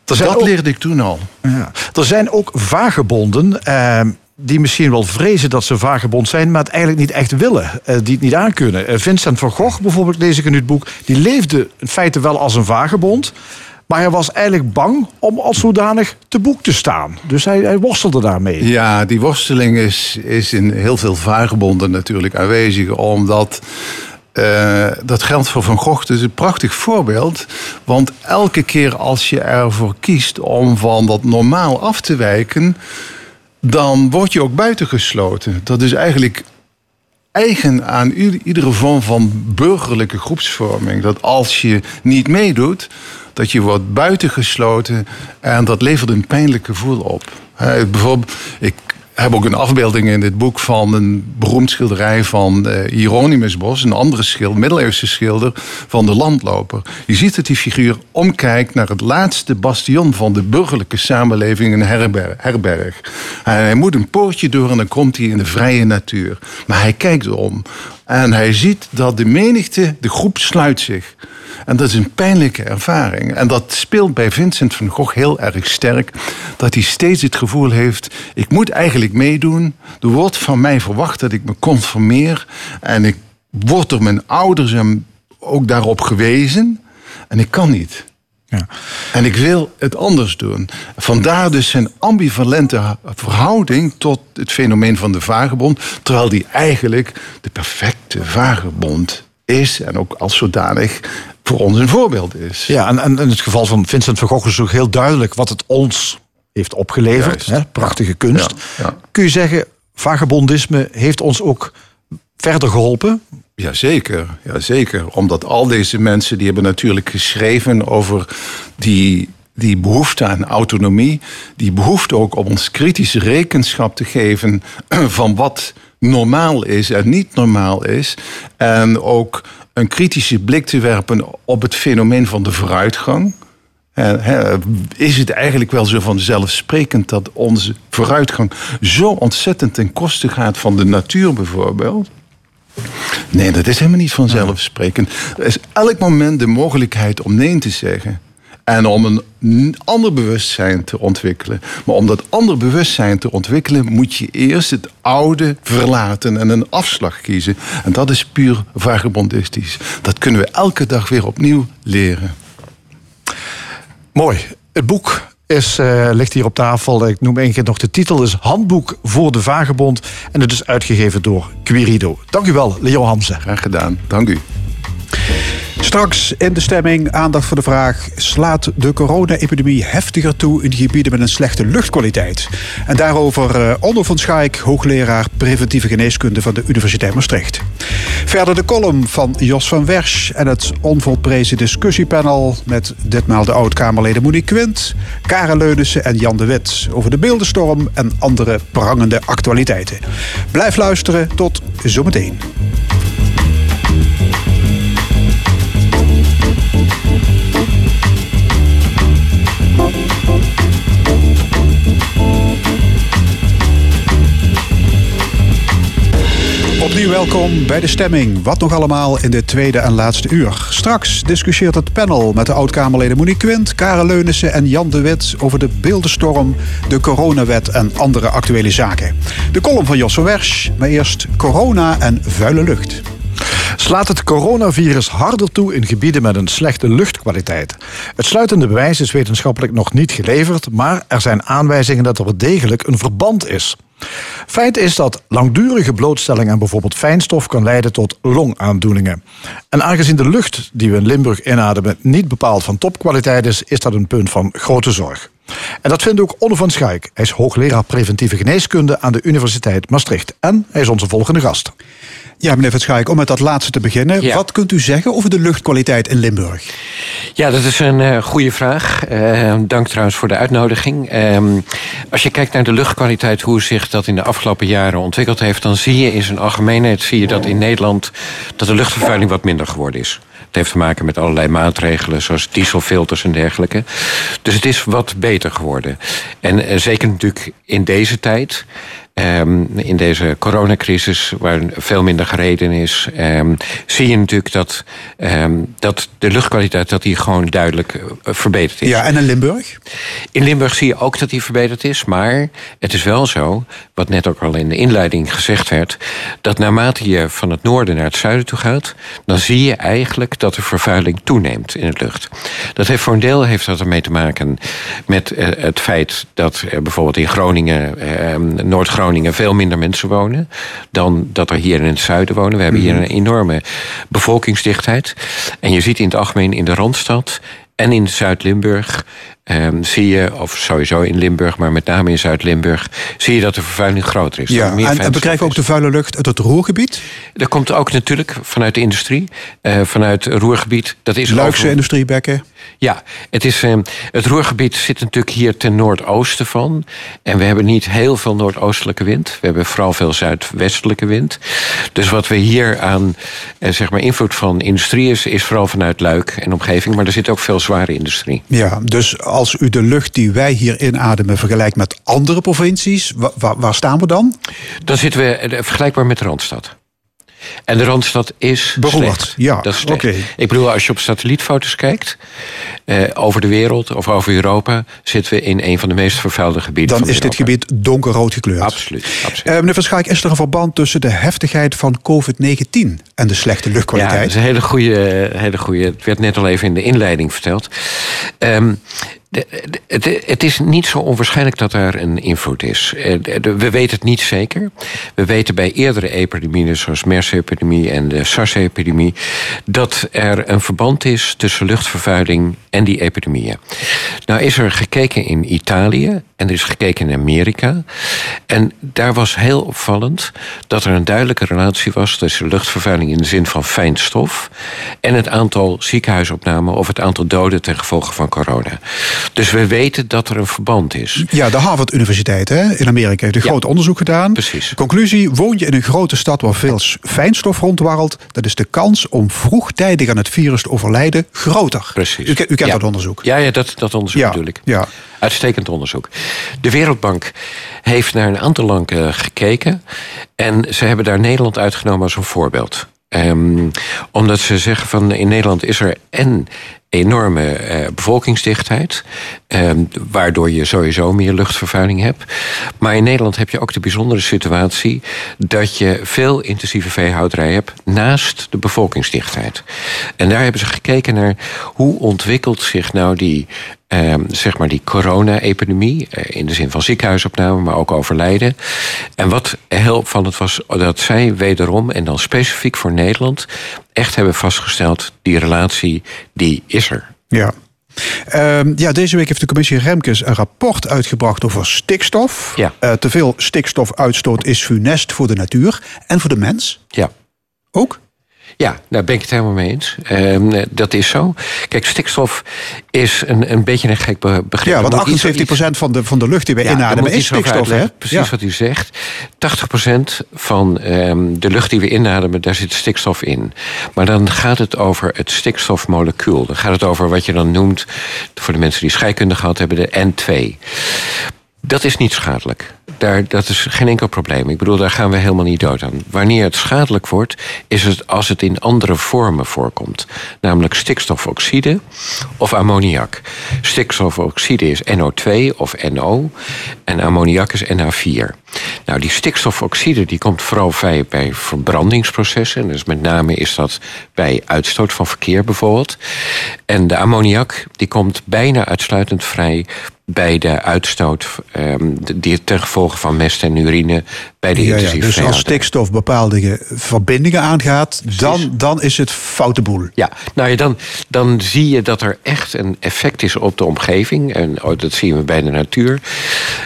Er zijn dat ook- leerde ik toen al. Ja. Er zijn ook vagebonden eh, die misschien wel vrezen dat ze vagebond zijn, maar het eigenlijk niet echt willen, eh, die het niet aankunnen. Eh, Vincent van Gogh, bijvoorbeeld, lees ik in het boek, die leefde in feite wel als een vagebond. Maar hij was eigenlijk bang om als zodanig te boek te staan. Dus hij, hij worstelde daarmee. Ja, die worsteling is, is in heel veel vagebonden natuurlijk aanwezig. Omdat eh, dat geldt voor Van Gogh. Is een prachtig voorbeeld. Want elke keer als je ervoor kiest om van dat normaal af te wijken. dan word je ook buitengesloten. Dat is eigenlijk eigen aan iedere vorm van burgerlijke groepsvorming. Dat als je niet meedoet, dat je wordt buitengesloten en dat levert een pijnlijk gevoel op. Bijvoorbeeld, ik heb ook een afbeelding in dit boek van een beroemd schilderij van eh, Hieronymus Bos, een andere schilder, middeleeuwse schilder van de landloper. Je ziet dat die figuur omkijkt naar het laatste bastion van de burgerlijke samenleving, een herberg. herberg. En hij moet een poortje door en dan komt hij in de vrije natuur. Maar hij kijkt om en hij ziet dat de menigte, de groep sluit zich. En dat is een pijnlijke ervaring. En dat speelt bij Vincent van Gogh heel erg sterk. Dat hij steeds het gevoel heeft: ik moet eigenlijk meedoen. Er wordt van mij verwacht dat ik me conformeer. En ik word door mijn ouders ook daarop gewezen. En ik kan niet. Ja. En ik wil het anders doen. Vandaar dus zijn ambivalente verhouding tot het fenomeen van de vagebond. Terwijl die eigenlijk de perfecte vagebond is. En ook als zodanig voor ons een voorbeeld is. Ja, en, en in het geval van Vincent van Gogh is ook heel duidelijk wat het ons heeft opgeleverd. Hè? Prachtige kunst. Ja, ja. Kun je zeggen, vagebondisme heeft ons ook verder geholpen? Jazeker, jazeker. Omdat al deze mensen die hebben natuurlijk geschreven over die, die behoefte aan autonomie. Die behoefte ook om ons kritische rekenschap te geven (clears throat) van wat normaal is en niet normaal is. En ook een kritische blik te werpen op het fenomeen van de vooruitgang. Is het eigenlijk wel zo vanzelfsprekend dat onze vooruitgang zo ontzettend ten koste gaat van de natuur bijvoorbeeld? Nee, dat is helemaal niet vanzelfsprekend. Er is elk moment de mogelijkheid om nee te zeggen. En om een ander bewustzijn te ontwikkelen. Maar om dat ander bewustzijn te ontwikkelen, moet je eerst het oude verlaten en een afslag kiezen. En dat is puur vagabondistisch. Dat kunnen we elke dag weer opnieuw leren. Mooi. Het boek is, eh, ligt hier op tafel. Ik noem één keer nog de titel. is Handboek voor de Vagebond. En het is uitgegeven door Querido. Dank u wel, Leo Hamze. Graag gedaan. Dank u. Straks in de stemming aandacht voor de vraag: slaat de corona-epidemie heftiger toe in gebieden met een slechte luchtkwaliteit? En daarover uh, Onno van Schaik, hoogleraar preventieve geneeskunde van de Universiteit Maastricht. Verder de column van Jos van Wersch en het onvolprezen discussiepanel met ditmaal de oud-Kamerleden Monique Quint, Karen Leunissen en Jan de Wit over de beeldenstorm en andere prangende actualiteiten. Blijf luisteren, tot zometeen. Welkom bij de stemming. Wat nog allemaal in dit tweede en laatste uur. Straks discussieert het panel met de oud-Kamerleden Monique Quint, Karel Leunissen en Jan de Wit over de beeldenstorm, de coronawet en andere actuele zaken. De column van Jos Wersch, maar eerst corona en vuile lucht. Slaat het coronavirus harder toe in gebieden met een slechte luchtkwaliteit? Het sluitende bewijs is wetenschappelijk nog niet geleverd, maar er zijn aanwijzingen dat er degelijk een verband is. Feit is dat langdurige blootstelling aan bijvoorbeeld fijnstof kan leiden tot longaandoeningen. En aangezien de lucht die we in Limburg inademen niet bepaald van topkwaliteit is, is dat een punt van grote zorg. En dat vindt ook Onno van Schaik. Hij is hoogleraar preventieve geneeskunde aan de Universiteit Maastricht. En hij is onze volgende gast. Ja, meneer Verschaik, om met dat laatste te beginnen. Wat kunt u zeggen over de luchtkwaliteit in Limburg? Ja, dat is een uh, goede vraag. Uh, dank trouwens voor de uitnodiging. Uh, als je kijkt naar de luchtkwaliteit, hoe zich dat in de afgelopen jaren ontwikkeld heeft... dan zie je in zijn algemeenheid zie je dat in Nederland... dat de luchtvervuiling wat minder geworden is. Het heeft te maken met allerlei maatregelen, zoals dieselfilters en dergelijke. Dus het is wat beter geworden. En uh, zeker natuurlijk in deze tijd... Um, in deze coronacrisis, waar veel minder gereden is, um, zie je natuurlijk dat, um, dat de luchtkwaliteit dat die gewoon duidelijk uh, verbeterd is. Ja, en in Limburg? In Limburg zie je ook dat die verbeterd is, maar het is wel zo, wat net ook al in de inleiding gezegd werd, dat naarmate je van het noorden naar het zuiden toe gaat, dan zie je eigenlijk dat de vervuiling toeneemt in de lucht. Dat heeft voor een deel heeft dat ermee te maken met uh, het feit dat uh, bijvoorbeeld in Groningen, Noord-Groningen, Groningen veel minder mensen wonen dan dat er hier in het zuiden wonen. We hebben hier een enorme bevolkingsdichtheid. En je ziet in het algemeen in de Randstad en in Zuid-Limburg Um, zie je, of sowieso in Limburg, maar met name in Zuid-Limburg, zie je dat de vervuiling groter is. Ja, en, bekrijgen ook de vuile lucht uit het Roergebied? Dat komt ook natuurlijk vanuit de industrie, uh, vanuit het Roergebied. Dat is Luikse over... industriebekken? Ja, het, is, uh, het Roergebied zit natuurlijk hier ten noordoosten van. En we hebben niet heel veel noordoostelijke wind. We hebben vooral veel zuidwestelijke wind. Dus wat we hier aan uh, zeg maar invloed van industrie is, is vooral vanuit Luik en omgeving. Maar er zit ook veel zware industrie. Ja, dus als u de lucht die wij hier inademen vergelijkt met andere provincies, waar, waar staan we dan? Dan zitten we vergelijkbaar met de Randstad. En de Randstad is slecht. ja. Dat is slecht. Okay. Ik bedoel, als je op satellietfoto's kijkt... Eh, over de wereld of over Europa... zitten we in een van de meest vervuilde gebieden Dan is Europa. dit gebied donkerrood gekleurd. Absoluut. absoluut. Uh, meneer Van Schaik, is er een verband tussen de heftigheid van COVID-19... en de slechte luchtkwaliteit? Ja, dat is een hele goede, hele goede... Het werd net al even in de inleiding verteld. Um, de, het is niet zo onwaarschijnlijk dat daar een invloed is. Eh, we weten het niet zeker. We weten bij eerdere epidemieën, zoals MERS-epidemie en de SARS-epidemie, dat er een verband is tussen luchtvervuiling en die epidemieën. Nou is er gekeken in Italië en er is gekeken in Amerika. En daar was heel opvallend dat er een duidelijke relatie was tussen luchtvervuiling in de zin van fijnstof en het aantal ziekenhuisopnamen of het aantal doden ten gevolge van corona. Dus we weten dat er een verband is. Ja, de Harvard Universiteit hè, in Amerika heeft een ja, groot onderzoek gedaan. Precies. Conclusie, woon je in een grote stad waar veel fijnstof rondwarrelt... dan is de kans om vroegtijdig aan het virus te overlijden groter. Precies. U, u kent ja. dat onderzoek? Ja, ja dat, dat onderzoek ja. natuurlijk. Ja. Uitstekend onderzoek. De Wereldbank heeft naar een aantal landen gekeken... en ze hebben daar Nederland uitgenomen als een voorbeeld. Um, omdat ze zeggen van in Nederland is er en enorme uh, bevolkingsdichtheid, um, waardoor je sowieso meer luchtvervuiling hebt. Maar in Nederland heb je ook de bijzondere situatie dat je veel intensieve veehouderij hebt naast de bevolkingsdichtheid. En daar hebben ze gekeken naar hoe ontwikkelt zich nou die Um, zeg maar die corona-epidemie. In de zin van ziekenhuisopname, maar ook overlijden. En wat heel opvallend was, dat zij wederom, en dan specifiek voor Nederland, echt hebben vastgesteld, die relatie, die is er. Ja. Ehm, ja, deze week heeft de commissie Remkes een rapport uitgebracht over stikstof. Ja. Eh, te veel stikstofuitstoot is funest voor de natuur en voor de mens. Ja. Ook? Ja, daar ben ik het helemaal mee eens. Ehm, dat is zo. Kijk, stikstof is een, een beetje een gek be- begrip. Ja, want Er moet iets- 78% van de, van de lucht die we Ja, inademen is stikstof. Hè? Precies Ja. wat u zegt. 80% van ehm, de lucht die we inademen, daar zit stikstof in. Maar dan gaat het over het stikstofmolecuul. Dan gaat het over wat je dan noemt, voor de mensen die scheikunde gehad hebben, de N2. Dat is niet schadelijk. Daar, dat is geen enkel probleem. Ik bedoel, daar gaan we helemaal niet dood aan. Wanneer het schadelijk wordt, is het als het in andere vormen voorkomt. Namelijk stikstofoxide of ammoniak. Stikstofoxide is NO2 of NO en ammoniak is NH4. Nou, die stikstofoxide die komt vooral vrij bij verbrandingsprocessen. Dus met name is dat bij uitstoot van verkeer bijvoorbeeld. En de ammoniak die komt bijna uitsluitend vrij bij de uitstoot ehm, die ten gevolge van mest en urine bij de Ja, ja, intensieve dus als stikstof bepaalde verbindingen aangaat, dan, dan is het foute boel. Ja, nou ja, dan, dan zie je dat er echt een effect is op de omgeving. En oh, dat zien we bij de natuur.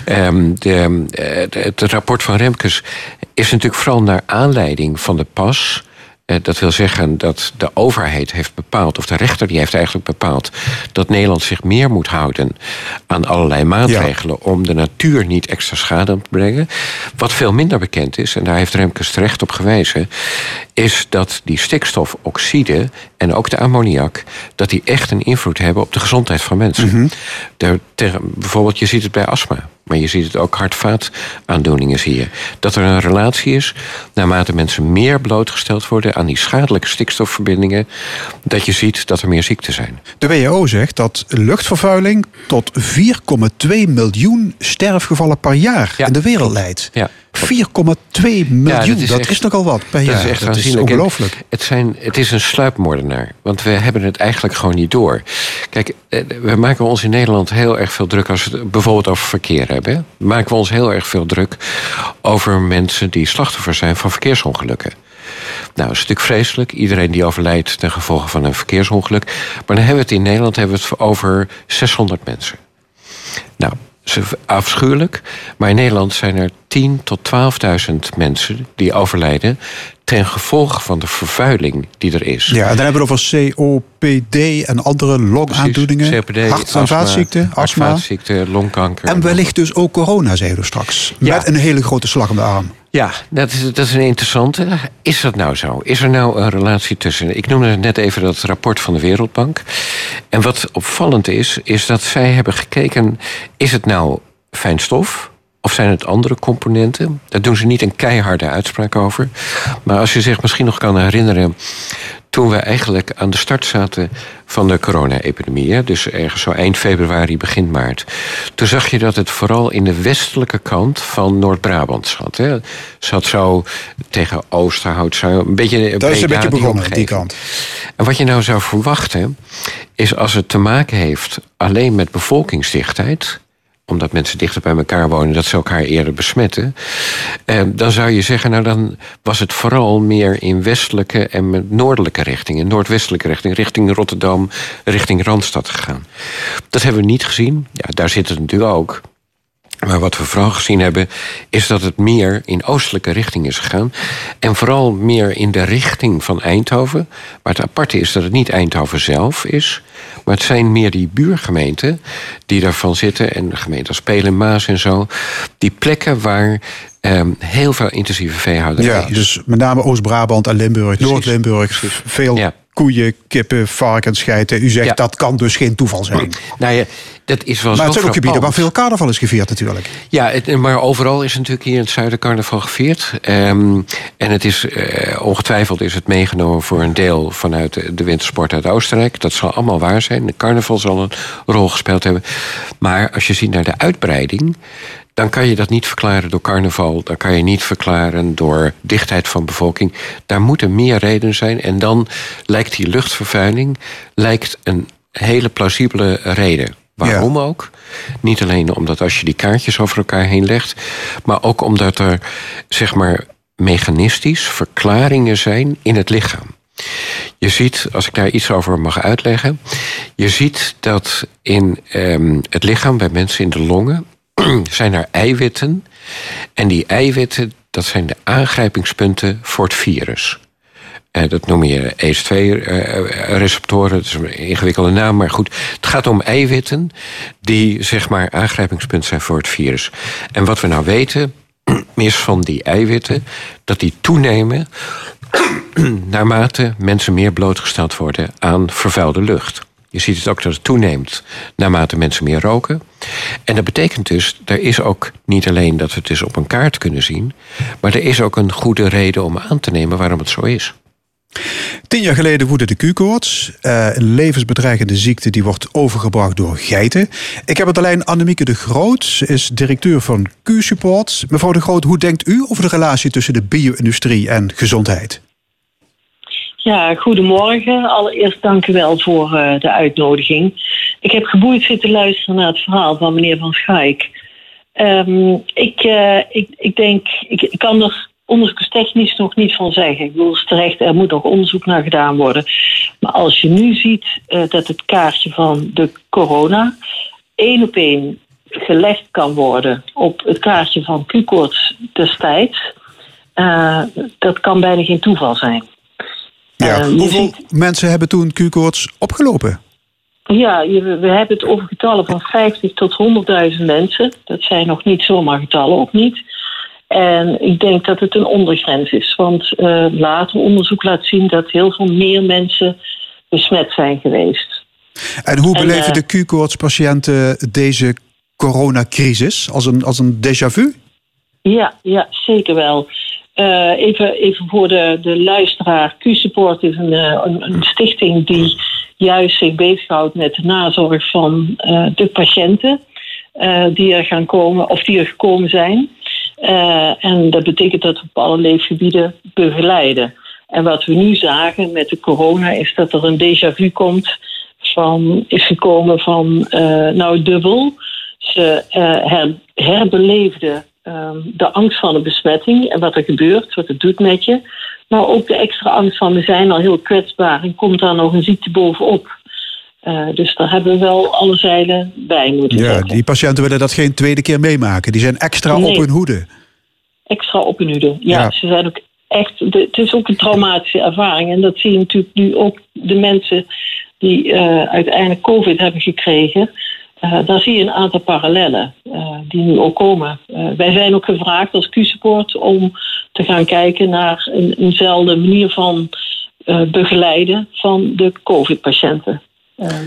Ehm, de, eh, de- het rapport van Remkes is natuurlijk vooral naar aanleiding van de pas. Eh, Dat wil zeggen dat de overheid heeft bepaald, of de rechter die heeft eigenlijk bepaald, dat Nederland zich meer moet houden aan allerlei maatregelen om de natuur niet extra schade aan te brengen. Wat veel minder bekend is, en daar heeft Remkes terecht op gewezen, is dat die stikstofoxide en ook de ammoniak, dat die echt een invloed hebben op de gezondheid van mensen. De- tegen- bijvoorbeeld, je ziet het bij astma. Maar je ziet het ook hart-vaataandoeningen zie je. Dat er een relatie is, naarmate mensen meer blootgesteld worden aan die schadelijke stikstofverbindingen, dat je ziet dat er meer ziekten zijn. De WHO zegt dat luchtvervuiling tot 4,2 miljoen sterfgevallen per jaar in de wereld leidt. Ja. 4,2 miljoen, dat, is, echt- nogal wat per dat jaar. Is echt dat is ongelooflijk. Het, zijn, het is een sluipmoordenaar. Want we hebben het eigenlijk gewoon niet door. Kijk, eh, we maken ons in Nederland heel erg veel druk... als we het bijvoorbeeld over verkeer hebben. Maken we ons heel erg veel druk over mensen die slachtoffer zijn van verkeersongelukken. Nou, dat is natuurlijk vreselijk. Iedereen die overlijdt ten gevolge van een verkeersongeluk. Maar dan hebben we het in Nederland hebben we het over 600 mensen. Nou, is afschuwelijk. Maar in Nederland zijn er 10.000 tot 12.000 mensen die overlijden ten gevolge van de vervuiling die er is. Ja, en dan hebben we over COPD en andere longaandoeningen. COPD, hart- en astma, vaatziekten, astma. longkanker. En wellicht dus ook corona, zeiden we straks. Ja. Met een hele grote slag om de arm. Ja, dat is, dat is een interessante. Is dat nou zo? Is er nou een relatie tussen? Ik noemde net even dat rapport van de Wereldbank. En wat opvallend is, is dat zij hebben gekeken... is het nou fijnstof of zijn het andere componenten? Daar doen ze niet een keiharde uitspraak over. Maar als je zich misschien nog kan herinneren... toen we eigenlijk aan de start zaten van de corona-epidemie... dus ergens zo eind februari, begin maart... toen zag je dat het vooral in de westelijke kant van Noord-Brabant zat. Hè. Zat zo tegen Oosterhout, zo een beetje... Dat is een beetje die begonnen, die omgeving. kant. En wat je nou zou verwachten, is als het te maken heeft alleen met bevolkingsdichtheid omdat mensen dichter bij elkaar wonen, dat ze elkaar eerder besmetten. Eh, dan zou je zeggen, nou dan was het vooral meer in westelijke en noordelijke richting, in noordwestelijke richting, richting Rotterdam, richting Randstad gegaan. Dat hebben we niet gezien. Ja, daar zit het natuurlijk ook. Maar wat we vooral gezien hebben, is dat het meer in oostelijke richting is gegaan. En vooral meer in de richting van Eindhoven. Maar het aparte is dat het niet Eindhoven zelf is. Maar het zijn meer die buurgemeenten die daarvan zitten. En gemeenten als Pelen, Maas en zo. Die plekken waar ehm, heel veel intensieve veehouderij Ja, is. dus met name Oost-Brabant en Limburg, Noord-Limburg. Veel koeien, kippen, varkens, geiten. U zegt dat kan dus geen toeval zijn. Nou ja, dat is wel maar het zijn ook gebieden waar veel carnaval is gevierd natuurlijk. Ja, het, maar overal is natuurlijk hier in het zuiden carnaval gevierd. Ehm, en het is eh, ongetwijfeld is het meegenomen voor een deel vanuit de, de wintersport uit Oostenrijk. Dat zal allemaal waar zijn. De carnaval zal een rol gespeeld hebben. Maar als je ziet naar de uitbreiding. Dan kan je dat niet verklaren door carnaval. Dan kan je niet verklaren door dichtheid van bevolking. Daar moeten meer redenen zijn. En dan lijkt die luchtvervuiling lijkt een hele plausibele reden. Waarom ook? Niet alleen omdat als je die kaartjes over elkaar heen legt, maar ook omdat er zeg maar mechanistisch verklaringen zijn in het lichaam. Je ziet, als ik daar iets over mag uitleggen, je ziet dat in ehm, het lichaam bij mensen in de longen (clears throat) zijn er eiwitten. En die eiwitten, dat zijn de aangrijpingspunten voor het virus. Eh, dat noem je ACE2-receptoren, dat is een ingewikkelde naam, maar goed. Het gaat om eiwitten die zeg maar aangrijpingspunt zijn voor het virus. En wat we nou weten (clears throat) is van die eiwitten dat die toenemen (clears throat) naarmate mensen meer blootgesteld worden aan vervuilde lucht. Je ziet het ook dat het toeneemt naarmate mensen meer roken. En dat betekent dus, er is ook niet alleen dat we het dus op een kaart kunnen zien, maar er is ook een goede reden om aan te nemen waarom het zo is. Tien jaar geleden woedde de Q-koorts. Eh, een levensbedreigende ziekte die wordt overgebracht door geiten. Ik heb het alleen Annemieke de Groot. Ze is directeur van Q-support. Mevrouw de Groot, hoe denkt u over de relatie tussen de bio-industrie en gezondheid? Ja, goedemorgen. Allereerst dank u wel voor uh, de uitnodiging. Ik heb geboeid zitten luisteren naar het verhaal van meneer Van Schaik. Um, ik, uh, ik, ik denk, ik, kan er onderzoekstechnisch nog niet van zeggen. Ik bedoel, terecht, er moet nog onderzoek naar gedaan worden. Maar als je nu ziet uh, dat het kaartje van de corona één op één gelegd kan worden op het kaartje van Q-koorts destijds, dat kan bijna geen toeval zijn. Ja, uh, hoeveel ziet... mensen hebben toen Q-koorts opgelopen? Ja, je, we hebben het over getallen van 50 tot 100.000 mensen. Dat zijn nog niet zomaar getallen, ook niet. En ik denk dat het een ondergrens is. Want uh, later onderzoek laat zien dat heel veel meer mensen besmet zijn geweest. En hoe beleven en, uh, de Q-koortspatiënten deze coronacrisis? Als een, als een déjà vu? Ja, ja zeker wel. Uh, even, even voor de, de luisteraar. Q-support is een, een, een, stichting die juist zich bezighoudt met de nazorg van de patiënten. die er gaan komen of die er gekomen zijn. En dat betekent dat we op alle leefgebieden begeleiden. En wat we nu zagen met de corona is dat er een déjà vu komt van, is gekomen van nou dubbel. Ze her, herbeleefden de angst van een besmetting en wat er gebeurt, wat het doet met je. Maar ook de extra angst van we zijn al heel kwetsbaar en komt daar nog een ziekte bovenop. Uh, dus daar hebben we wel alle zeilen bij moeten Ja, die patiënten willen dat geen tweede keer meemaken. Die zijn extra Nee. op hun hoede. Extra op hun hoede. Ja, Ja. ze zijn ook echt. de- het is ook een traumatische ervaring. En dat zie je natuurlijk nu ook de mensen die eh, uiteindelijk COVID hebben gekregen. Eh, daar zie je een aantal parallellen eh, die nu ook komen. Eh, wij zijn ook gevraagd als Q-support om te gaan kijken naar een, eenzelfde manier van begeleiden van de COVID-patiënten.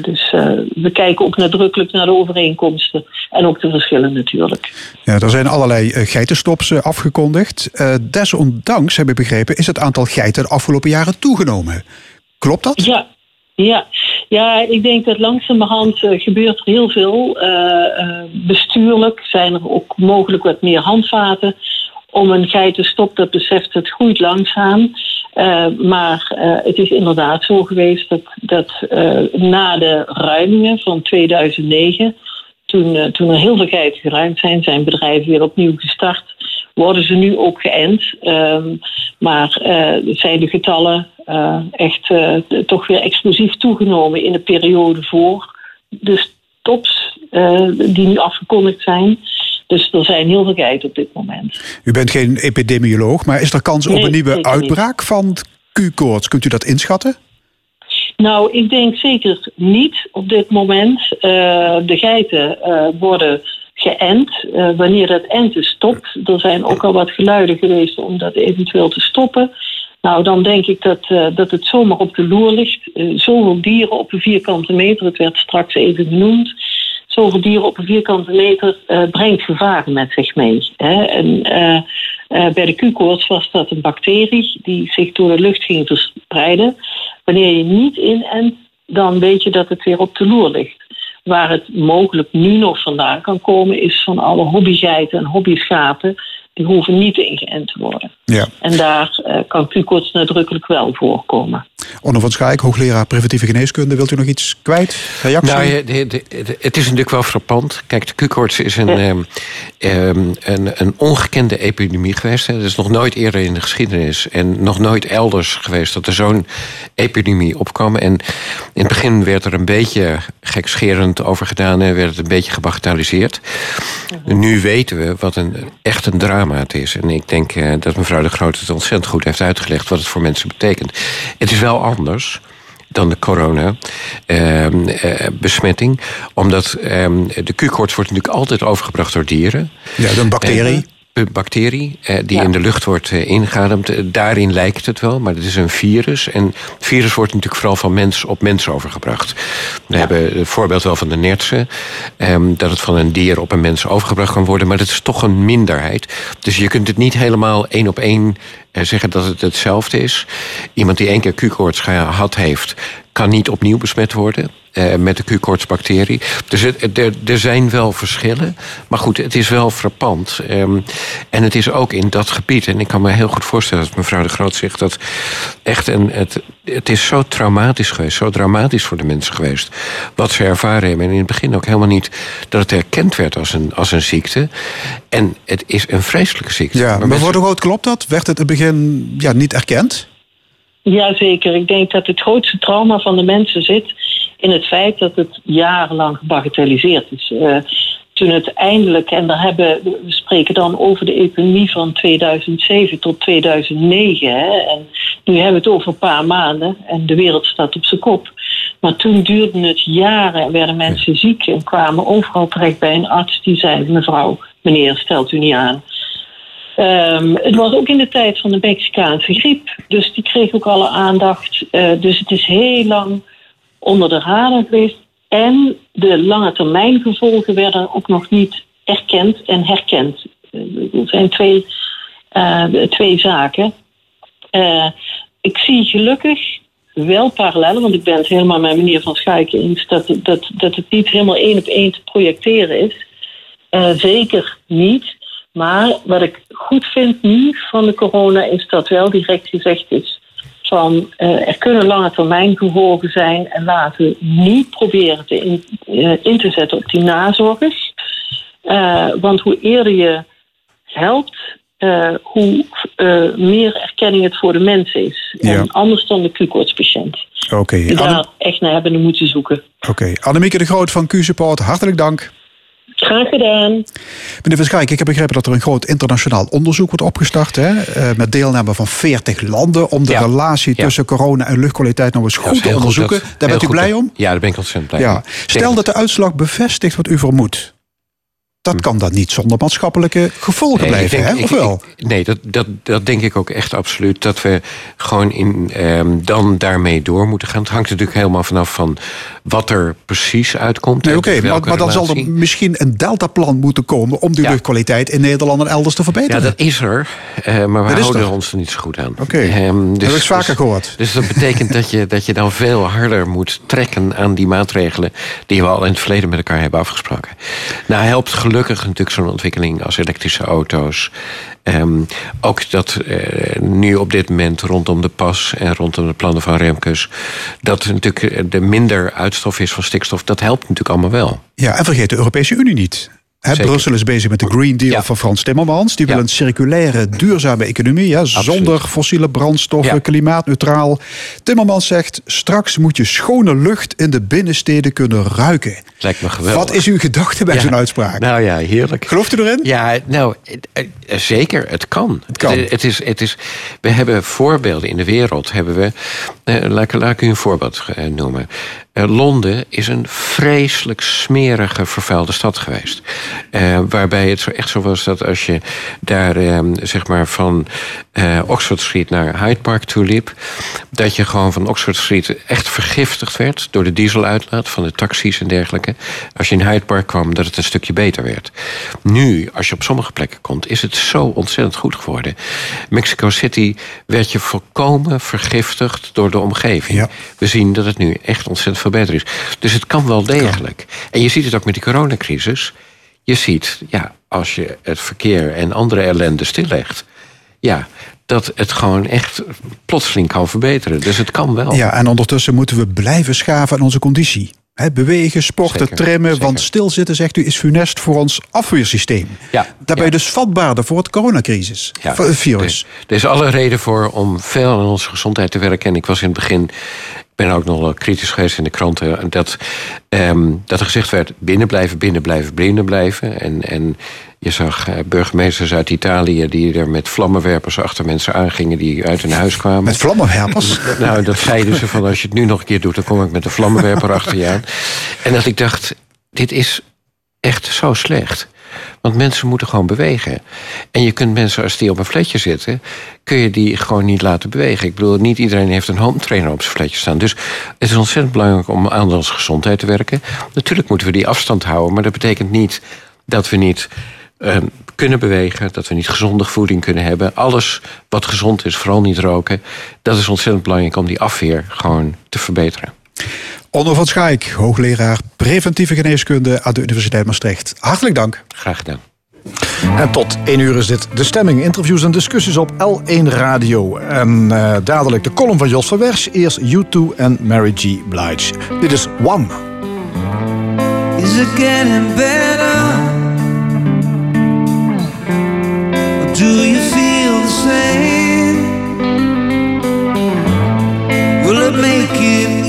Dus we kijken ook nadrukkelijk naar de overeenkomsten en ook de verschillen natuurlijk. Ja, er zijn allerlei geitenstops afgekondigd. Desondanks, heb ik begrepen, is het aantal geiten de afgelopen jaren toegenomen. Klopt dat? Ja, ja. ja ik denk dat langzamerhand eh, gebeurt er heel veel. Eh, eh, bestuurlijk zijn er ook mogelijk wat meer handvaten om een geitenstop, dat beseft het groeit langzaam. Maar het is inderdaad zo geweest dat, dat na de ruimingen van 2009, toen, toen er heel veel geiten geruimd zijn, zijn bedrijven weer opnieuw gestart. Worden ze nu ook geënt. Ehm, maar eh, zijn de getallen eh, echt eh, toch weer explosief toegenomen in de periode voor de stops die nu afgekondigd zijn. Dus er zijn heel veel geiten op dit moment. U bent geen epidemioloog, maar is er kans op een nieuwe niet. uitbraak van Q-koorts? Kunt u dat inschatten? Nou, ik denk zeker niet op dit moment. De geiten worden geënt. Eh, wanneer het enten stopt, er zijn ook al wat geluiden geweest om dat eventueel te stoppen. Nou, dan denk ik dat, eh, dat het zomaar op de loer ligt. Eh, zoveel dieren op een vierkante meter, het werd straks even genoemd. Zoveel dieren op een vierkante meter brengt gevaren met zich mee. Hè? En, bij de Q-koorts was dat een bacterie die zich door de lucht ging verspreiden. Wanneer je niet inent, dan weet je dat het weer op de loer ligt. Waar het mogelijk nu nog vandaan kan komen, is van alle hobbygeiten en hobbyschapen. Die hoeven niet ingeënt te worden. Ja. En daar eh, kan Q-koorts nadrukkelijk wel voorkomen. Onno van Schaik, hoogleraar preventieve geneeskunde. Wilt u nog iets kwijt? Reactie? Nou, ja, de- de- de- het is natuurlijk wel frappant. Kijk, de Q-koorts is een, ehm, ehm, een, een ongekende epidemie geweest. Dat is nog nooit eerder in de geschiedenis... en nog nooit elders geweest dat er zo'n epidemie opkwam. En in het begin werd er een beetje gekscherend over gedaan... en werd het een beetje gebagatelliseerd. Nu weten we wat een, echt een drama het is. En ik denk eh, dat mevrouw de Groot het ontzettend goed heeft uitgelegd... wat het voor mensen betekent. Het is wel anders dan de corona-besmetting. omdat ehm, de Q-koorts wordt natuurlijk altijd overgebracht door dieren. Ja, bacterie. Een bacterie eh, die in de lucht wordt eh, ingeademd. Eh, daarin lijkt het wel, maar het is een virus. En het virus wordt natuurlijk vooral van mens op mens overgebracht. We hebben het voorbeeld wel van de nertsen. ehm, dat het van een dier op een mens overgebracht kan worden. Maar dat is toch een minderheid. Dus je kunt het niet helemaal één op één eh, zeggen dat het hetzelfde is. Iemand die één keer Q-koorts gehad heeft... kan niet opnieuw besmet worden eh, met de Q-koortsbacterie. Dus er, er zijn wel verschillen. Maar goed, het is wel frappant. Ehm, en het is ook in dat gebied... en ik kan me heel goed voorstellen dat mevrouw de Groot zegt... dat echt een, het, het is zo traumatisch geweest, zo dramatisch voor de mensen geweest... wat ze ervaren hebben. En in het begin ook helemaal niet dat het erkend werd als een, als een ziekte. En het is een vreselijke ziekte. Ja, maar mensen- voor de Groot klopt dat? Werd het in het begin ja, niet erkend? Jazeker. Ik denk dat het grootste trauma van de mensen zit in het feit dat het jarenlang gebagatelliseerd is. Eh, toen het eindelijk, en daar hebben, we spreken dan over de epidemie van 2007 tot 2009. Hè, en nu hebben we het over een paar maanden en de wereld staat op zijn kop. Maar toen duurde het jaren en werden mensen ziek en kwamen overal terecht bij een arts die zei: Mevrouw, meneer, stelt u niet aan. Ehm, het was ook in de tijd van de Mexicaanse griep. Dus die kreeg ook alle aandacht. Eh, dus het is heel lang onder de radar geweest. En de lange termijn gevolgen werden ook nog niet erkend en herkend. Eh, Er zijn twee, eh, twee zaken. Eh, ik zie gelukkig wel parallellen, want ik ben het helemaal met meneer Van Schaik eens dat, dat, dat het niet helemaal één op één te projecteren is. Eh, zeker niet. Maar wat ik goed vind nu van de corona is dat wel direct gezegd is van eh, er kunnen lange termijn gevolgen zijn en laten we niet proberen te in, eh, in te zetten op die nazorg. Eh, want hoe eerder je helpt, hoe meer erkenning het voor de mensen is. Ja. En anders dan de Q-koortspatiënt. Oké, Die Anne- daar echt naar hebben moeten zoeken. oké. Annemieke de Groot van Q-Support, hartelijk dank. Graag gedaan. Meneer Van Schaik, ik heb begrepen dat er een groot internationaal onderzoek wordt opgestart. Hè, eh, met deelname van 40 landen. Om de Ja. relatie Ja. tussen corona en luchtkwaliteit nog eens Ja, goed te onderzoeken. dat- Daar bent u blij dat- om? Ja, daar ben ik ontzettend blij Ja. om. Stel dat de uitslag bevestigt wat u vermoedt. Dat kan dan niet zonder maatschappelijke gevolgen Nee, blijven, denk- hè? Of wel? nee, dat, dat, dat denk ik ook echt absoluut. Dat we gewoon in, ehm, dan daarmee door moeten gaan. Het hangt natuurlijk helemaal vanaf van wat er precies uitkomt. Nee, oké, maar, maar dan zal er misschien een deltaplan moeten komen om die Ja. luchtkwaliteit in Nederland en elders te Ja, verbeteren. dat is er, eh, maar we Dat houden er. ons er niet zo goed aan. Oké, Ehm, dat heb ik vaker gehoord. Dus dat betekent dat je, dat je dan veel harder moet trekken aan die maatregelen... die we al in het verleden met elkaar hebben afgesproken. Nou helpt gelukkig natuurlijk zo'n ontwikkeling als elektrische auto's. Ehm, ook dat eh, nu op dit moment rondom de pas en rondom de plannen van Remkes... dat er natuurlijk de minder uitstof is van stikstof, dat helpt natuurlijk allemaal wel. Ja, en vergeet de Europese Unie niet. Hè. Brussel is bezig met de Green Deal Ja. van Frans Timmermans. Die wil een circulaire, duurzame economie. Ja, zonder fossiele brandstoffen, klimaatneutraal. Timmermans zegt, straks moet je schone lucht in de binnensteden kunnen ruiken. Lijkt me geweldig. Wat is uw gedachte bij zo'n uitspraak? Nou ja, heerlijk. Gelooft u erin? Ja, nou, eh, zeker, het kan. Het kan. Het, is, het is, we hebben voorbeelden in de wereld. Hebben we, eh, laat, ik- laat ik u een voorbeeld eh, noemen. Eh, Londen is een vreselijk smerige, vervuilde stad geweest. Eh, waarbij het zo echt zo was dat als je daar eh, zeg maar van eh, Oxford Street naar Hyde Park toe liep... dat je gewoon van Oxford Street echt vergiftigd werd... door de dieseluitlaat van de taxis en dergelijke. Als je in Hyde Park kwam, dat het een stukje beter werd. Nu, als je op sommige plekken komt, is het zo ontzettend goed geworden. Mexico City werd je volkomen vergiftigd door de omgeving. Ja. We zien dat het nu echt ontzettend veel beter is. Dus het kan wel degelijk. En je ziet het ook met die coronacrisis. Je ziet, ja, als je het verkeer en andere ellende stillegt... ja, dat het gewoon echt plotseling kan verbeteren. Dus het kan wel. Ja, en ondertussen moeten we blijven schaven aan onze conditie. Hè, bewegen, sporten, Zeker, trimmen. zeker. Want stilzitten, zegt u, is funest voor ons afweersysteem. Ja, Daar ben je dus vatbaarder voor het coronacrisis. Ja, voor het virus. Er, er is alle reden voor om veel aan onze gezondheid te werken. En ik was in het begin, ben ook nog wel kritisch geweest in de kranten, dat, ehm, dat er gezegd werd: binnen blijven, binnen blijven, binnen blijven. En, en je zag eh, burgemeesters uit Italië die er met vlammenwerpers achter mensen aangingen die uit hun huis kwamen. Met vlammenwerpers? (laughs) Nou, dat zeiden ze van als je het nu nog een keer doet, dan kom ik met een vlammenwerper achter je aan. En dat ik dacht, dit is echt zo slecht. Want mensen moeten gewoon bewegen. En je kunt mensen, als die op een fletje zitten... kun je die gewoon niet laten bewegen. Ik bedoel, niet iedereen heeft een home trainer op zijn fletje staan. Dus het is ontzettend belangrijk om aan onze gezondheid te werken. Natuurlijk moeten we die afstand houden... maar dat betekent niet dat we niet eh, kunnen bewegen... dat we niet gezonde voeding kunnen hebben. Alles wat gezond is, vooral niet roken... dat is ontzettend belangrijk om die afweer gewoon te verbeteren. Onno van Schaik, hoogleraar preventieve geneeskunde aan de Universiteit Maastricht. Hartelijk dank. Graag gedaan. En tot 1 uur is dit de stemming. Interviews en discussies op L1 Radio. En eh, dadelijk de column van Jos van Wersch. Eerst U2 en Mary G. Blige. Dit is One. Is it getting better? Or do you feel the same? Will it make it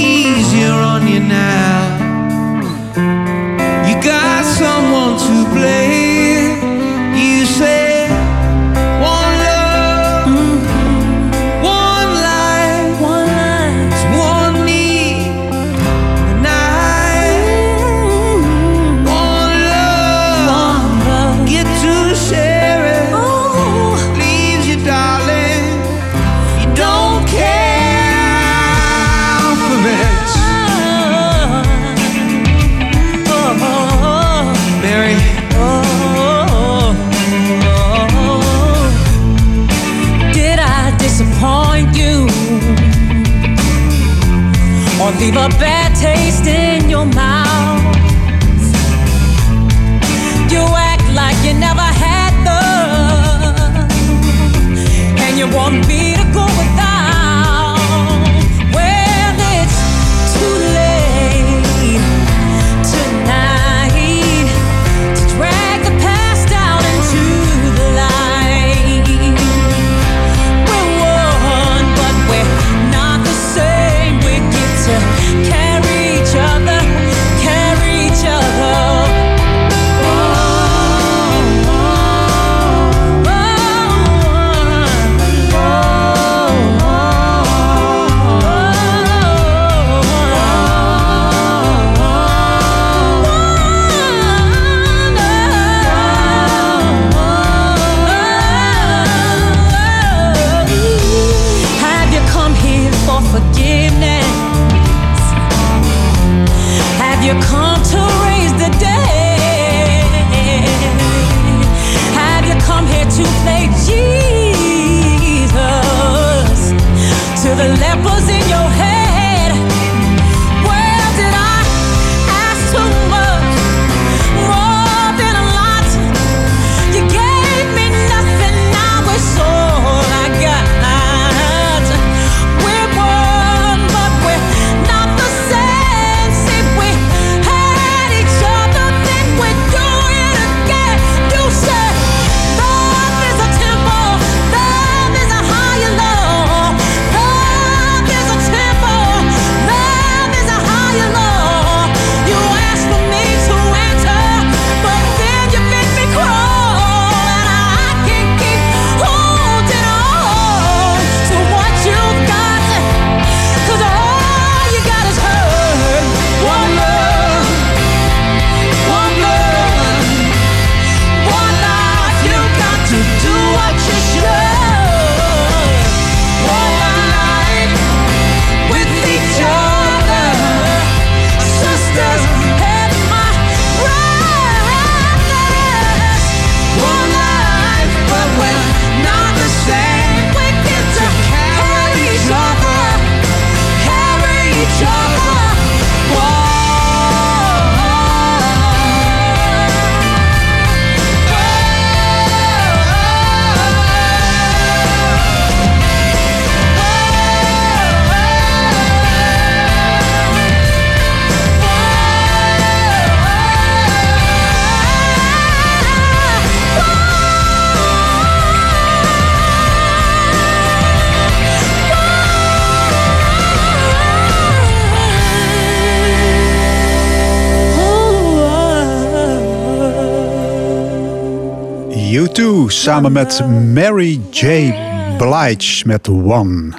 U2 samen met Mary J. Blige met One.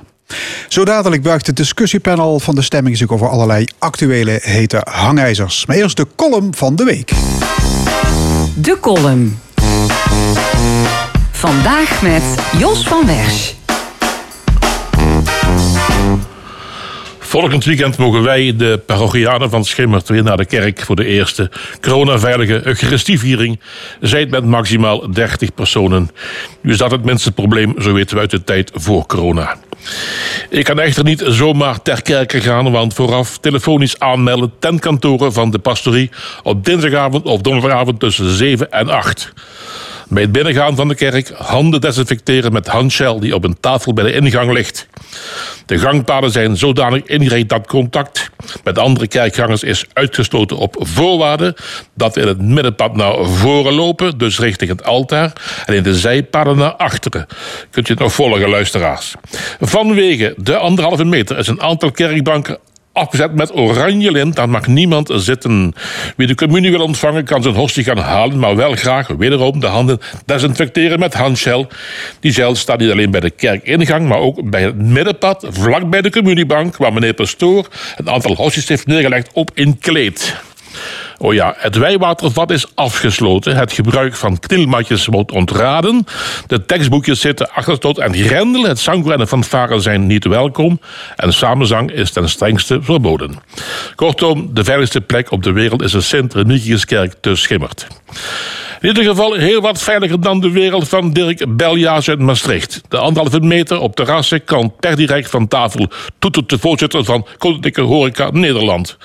Zo dadelijk buigt het discussiepanel van de stemming zich over allerlei actuele hete hangijzers. Maar eerst de column van de week. De column. Vandaag met Jos van Wersch. Volgend weekend mogen wij, de parochianen van Schimmert, weer naar de kerk voor de eerste coronaveilige Eucharistieviering. Zijt met maximaal 30 personen. Nu is dat het minste probleem, zo weten we uit de tijd voor corona. Ik kan echter niet zomaar ter kerke gaan, want vooraf telefonisch aanmelden ten kantoren van de pastorie op dinsdagavond of donderdagavond tussen 7 en 8. Bij het binnengaan van de kerk handen desinfecteren met handshell die op een tafel bij de ingang ligt. De gangpaden zijn zodanig ingericht dat contact met andere kerkgangers is uitgesloten op voorwaarde dat we in het middenpad naar voren lopen, dus richting het altaar, en in de zijpaden naar achteren. Kunt u het nog volgen, luisteraars? Vanwege de anderhalve meter is een aantal kerkbanken afgezet met oranje lint. Dan mag niemand zitten. Wie de communie wil ontvangen, kan zijn hostie gaan halen, maar wel graag wederom de handen desinfecteren met handshell. Die gel staat niet alleen bij de kerkingang, maar ook bij het middenpad, vlak bij de communiebank, waar meneer Pastoor een aantal hostjes heeft neergelegd op in kleed. Oh ja, het wijwatervat is afgesloten. Het gebruik van knilmatjes wordt ontraden. De tekstboekjes zitten achterstoot en grendel. Het zangkoor en de zijn niet welkom. En samenzang is ten strengste verboden. Kortom, de veiligste plek op de wereld is de Sint-Remigiuskerk te Schimmert. In ieder geval heel wat veiliger dan de wereld van Dirk Beljaas uit Maastricht. De anderhalve meter op terrassen kan per direct van tafel toetert de voorzitter van Koninklijke Horeca Nederland.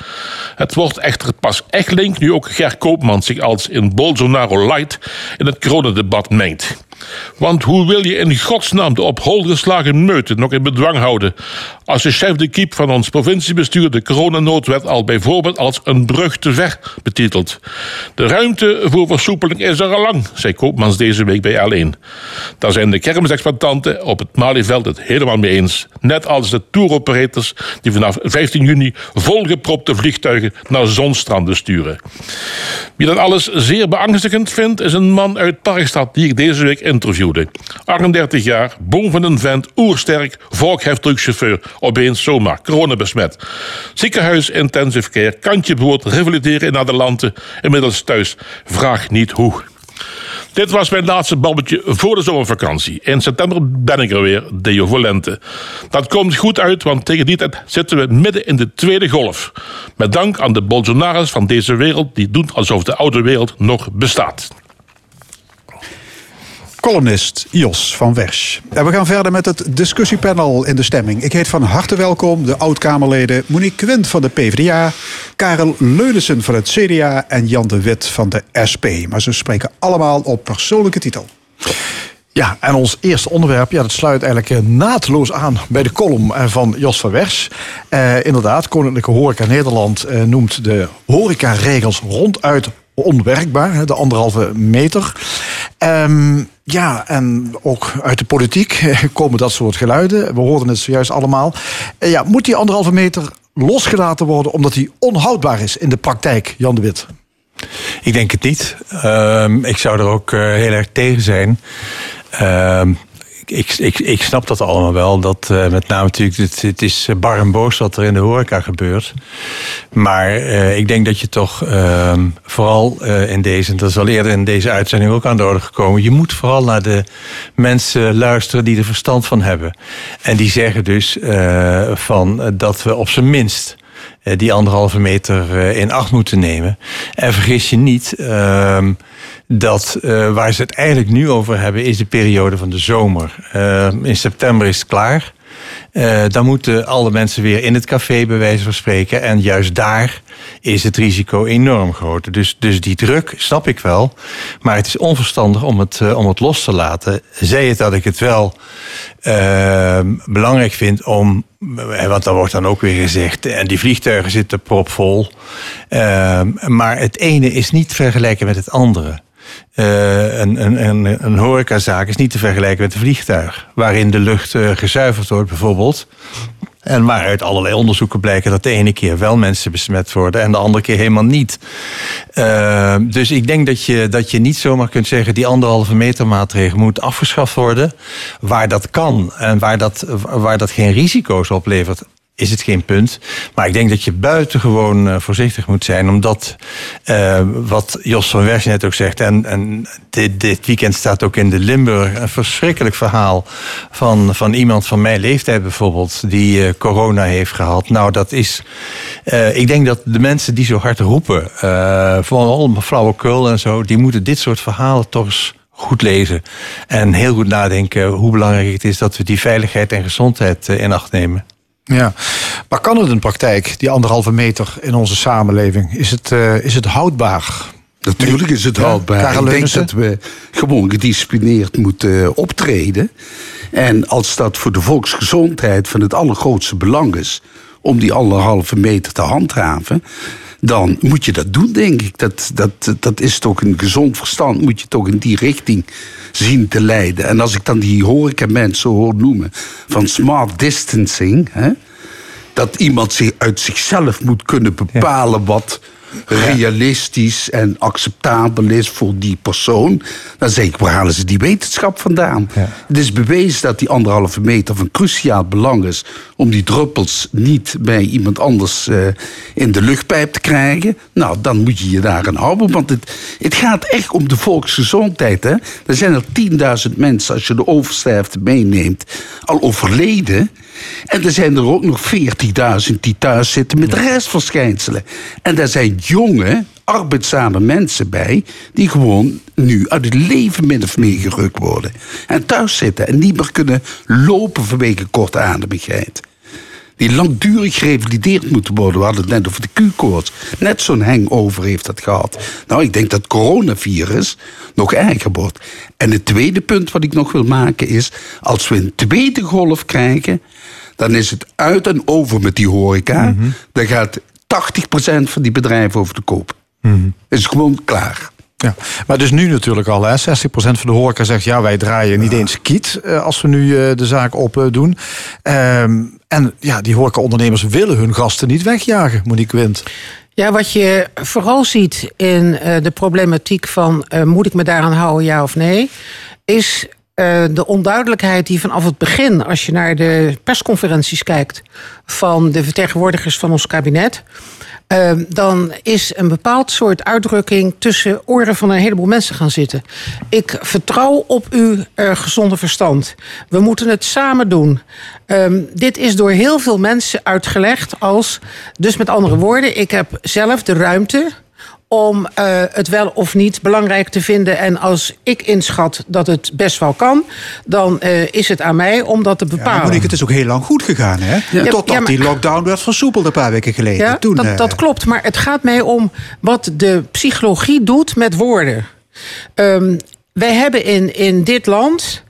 Het wordt echter pas echt link nu ook Ger Koopman zich als in Bolsonaro Light in het coronadebat mengt. Want hoe wil je in godsnaam de op hol geslagen meute nog in bedwang houden als de chef de kiep van ons provinciebestuur de coronanoodwet al bijvoorbeeld als een brug te ver betitelt? De ruimte voor versoepeling is er al lang, zei Koopmans deze week bij L1. Daar zijn de kermisexploitanten op het Malieveld het helemaal mee eens. Net als de touroperators die vanaf 15 juni volgepropte vliegtuigen naar zonstranden sturen. Wie dat alles zeer beangstigend vindt, is een man uit Parkstad die ik deze week interviewde. 38 jaar, boven een vent, oersterk, volkhefdrugschauffeur, opeens zomaar, coronabesmet. Ziekenhuis, intensive care, kantje brood, revalideren in Adelante, inmiddels thuis. Vraag niet hoe. Dit was mijn laatste babbeltje voor de zomervakantie. In september ben ik er weer, deo voor lente. Dat komt goed uit, want tegen die tijd zitten we midden in de tweede golf. Met dank aan de Bolsonaro's van deze wereld die doen alsof de oude wereld nog bestaat. Columnist Jos van Wersch. En we gaan verder met het discussiepanel in de stemming. Ik heet van harte welkom de oud-Kamerleden Monique Quint van de PvdA, Karel Leunissen van het CDA en Jan de Wit van de SP. Maar ze spreken allemaal op persoonlijke titel. Ja, en ons eerste onderwerp, ja, dat sluit eigenlijk eh, naadloos aan bij de column eh, van Jos van Wers. Eh, inderdaad, Koninklijke Horeca Nederland eh, noemt de horecaregels ronduit onwerkbaar, de anderhalve meter. Ehm, ja, en ook uit de politiek (laughs) komen dat soort geluiden. We hoorden het zojuist allemaal. Eh, ja, moet die anderhalve meter losgelaten worden omdat die onhoudbaar is in de praktijk, Jan de Wit? Ik denk het niet. Ehm, ik zou er ook eh, heel erg tegen zijn. Ehm, ik, ik, ik snap dat allemaal wel. Dat eh, met name natuurlijk, het, is bar en boos wat er in de horeca gebeurt. Maar eh, ik denk dat je toch ehm, vooral eh, in deze, en dat is al eerder in deze uitzending ook aan de orde gekomen. Je moet vooral naar de mensen luisteren die er verstand van hebben. En die zeggen dus eh, van eh, dat we op zijn minst eh, die anderhalve meter eh, in acht moeten nemen. En vergis je niet ehm, dat eh, waar ze het eigenlijk nu over hebben is de periode van de zomer. Eh, in september is het klaar. Eh, dan moeten alle mensen weer in het café, bij wijze van spreken. En juist daar is het risico enorm groot. Dus, dus die druk snap ik wel. Maar het is onverstandig om het, om het los te laten. Zij het dat ik het wel belangrijk vind om. Want dan wordt dan ook weer gezegd. En die vliegtuigen zitten propvol. Maar het ene is niet vergelijken met het andere. Eh, een, een, horecazaak is niet te vergelijken met een vliegtuig. Waarin de lucht eh, gezuiverd wordt bijvoorbeeld. En waaruit allerlei onderzoeken blijken dat de ene keer wel mensen besmet worden en de andere keer helemaal niet. Uh, dus ik denk dat je, dat je niet zomaar kunt zeggen die anderhalve meter maatregel moet afgeschaft worden. Waar dat kan en waar dat, waar dat geen risico's oplevert, is het geen punt. Maar ik denk dat je buitengewoon uh, voorzichtig moet zijn. Omdat, uh, wat Jos van Wersch net ook zegt... en, en dit, dit, weekend staat ook in de Limburg... een verschrikkelijk verhaal van, van iemand van mijn leeftijd bijvoorbeeld... die uh, corona heeft gehad. Nou, dat is... ik denk dat de mensen die zo hard roepen... vooral allemaal flauwekul en zo... die moeten dit soort verhalen toch eens goed lezen. En heel goed nadenken hoe belangrijk het is... dat we die veiligheid en gezondheid in acht nemen. Ja, maar kan het in praktijk, die anderhalve meter in onze samenleving? Is het, uh, is het houdbaar? Natuurlijk is het houdbaar. Ja, Ik denk dat we gewoon gedisciplineerd moeten optreden. En als dat voor de volksgezondheid van het allergrootste belang is... om die anderhalve meter te handhaven dan moet je dat doen, denk ik. Dat, dat, dat is toch een gezond verstand, moet je toch in die richting zien te leiden. En als ik dan die horeca mensen hoor noemen van smart distancing... Hè, dat iemand zich uit zichzelf moet kunnen bepalen wat realistisch en acceptabel is voor die persoon, dan zeg ik, waar halen ze die wetenschap vandaan? Het is bewezen dat die anderhalve meter van cruciaal belang is om die druppels niet bij iemand anders uh, in de luchtpijp te krijgen. Nou, dan moet je je daar aan houden, want het, het gaat echt om de volksgezondheid. Hè? Er zijn er 10.000 mensen, als je de oversterfte meeneemt, al overleden. En er zijn er ook nog 40.000 die thuis zitten met restverschijnselen. En daar zijn jonge, arbeidzame mensen bij... die gewoon nu uit het leven min of meer gerukt worden. En thuis zitten en niet meer kunnen lopen vanwege kortademigheid. Die langdurig gerevalideerd moeten worden. We hadden het net over de Q-koorts. Net zo'n hangover heeft dat gehad. Nou, ik denk dat het coronavirus nog erger wordt. En het tweede punt wat ik nog wil maken is... als we een tweede golf krijgen... dan is het uit en over met die horeca. Dan gaat 80% van die bedrijven over de koop. Mm Is gewoon klaar. Ja, maar dus nu natuurlijk al, hè? 60% van de horeca zegt ja, wij draaien niet eens kiet uh, als we nu uh, de zaak op uh, doen. Um, en ja, die horecaondernemers willen hun gasten niet wegjagen, Monique Wind. Ja, wat je vooral ziet in de problematiek van moet ik me daaraan houden, ja of nee, is de onduidelijkheid die vanaf het begin, als je naar de persconferenties kijkt van de vertegenwoordigers van ons kabinet, uh, dan is een bepaald soort uitdrukking tussen oren van een heleboel mensen gaan zitten. Ik vertrouw op uw uh, gezonde verstand. We moeten het samen doen. Um, dit is door heel veel mensen uitgelegd als, dus met andere woorden, ik heb zelf de ruimte om uh, het wel of niet belangrijk te vinden. En als ik inschat dat het best wel kan, dan uh, is het aan mij om dat te bepalen. Ja, Monique, het is ook heel lang goed gegaan, hè? Ja. Totdat ja, maar, die lockdown werd versoepeld een paar weken geleden. Ja, Toen, dat, uh... dat klopt, maar het gaat mij om wat de psychologie doet met woorden. Um, wij hebben in, in dit land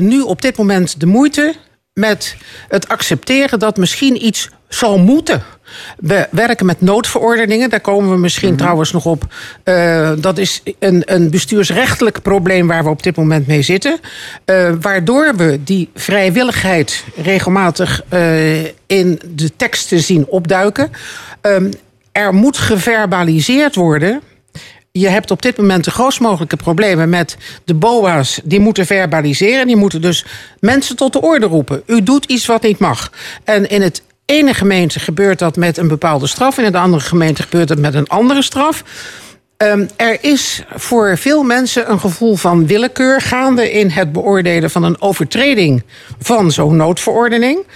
nu op dit moment de moeite met het accepteren dat misschien iets zal moeten. We werken met noodverordeningen. Daar komen we misschien mm -hmm. trouwens nog op. Uh, dat is een, een bestuursrechtelijk probleem waar we op dit moment mee zitten. Uh, waardoor we die vrijwilligheid regelmatig uh, in de teksten zien opduiken. Um, er moet geverbaliseerd worden je hebt op dit moment de grootst mogelijke problemen met de BOA's. Die moeten verbaliseren. Die moeten dus mensen tot de orde roepen. U doet iets wat niet mag. En in het ene gemeente gebeurt dat met een bepaalde straf. En in de andere gemeente gebeurt dat met een andere straf. Um, er is voor veel mensen een gevoel van willekeur gaande in het beoordelen van een overtreding van zo'n noodverordening.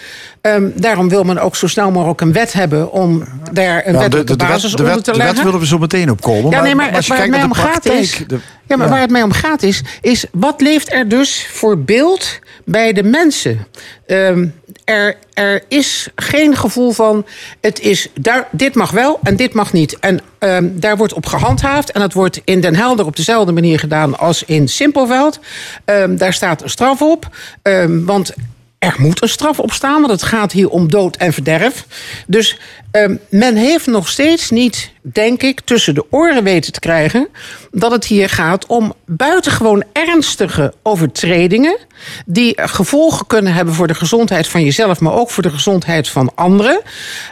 Um, daarom wil men ook zo snel mogelijk een wet hebben om daar een ja, wettelijke de, de, basis de wet, onder te de leggen. wet willen we zo meteen opkomen. Ja, nee, maar, maar als je waar het mij om de gaat is. de- ja, maar ja. waar het mij om gaat is, is wat leeft er dus voor beeld bij de mensen? Ehm, er, er is geen gevoel van het is daar, dit mag wel en dit mag niet. En ehm, daar wordt op gehandhaafd en dat wordt in Den Helder op dezelfde manier gedaan als in Simpelveld. Ehm, daar staat een straf op, Ehm, want er moet een straf op staan, want het gaat hier om dood en verderf. Dus ehm, men heeft nog steeds niet, denk ik, tussen de oren weten te krijgen dat het hier gaat om buitengewoon ernstige overtredingen die gevolgen kunnen hebben voor de gezondheid van jezelf, maar ook voor de gezondheid van anderen.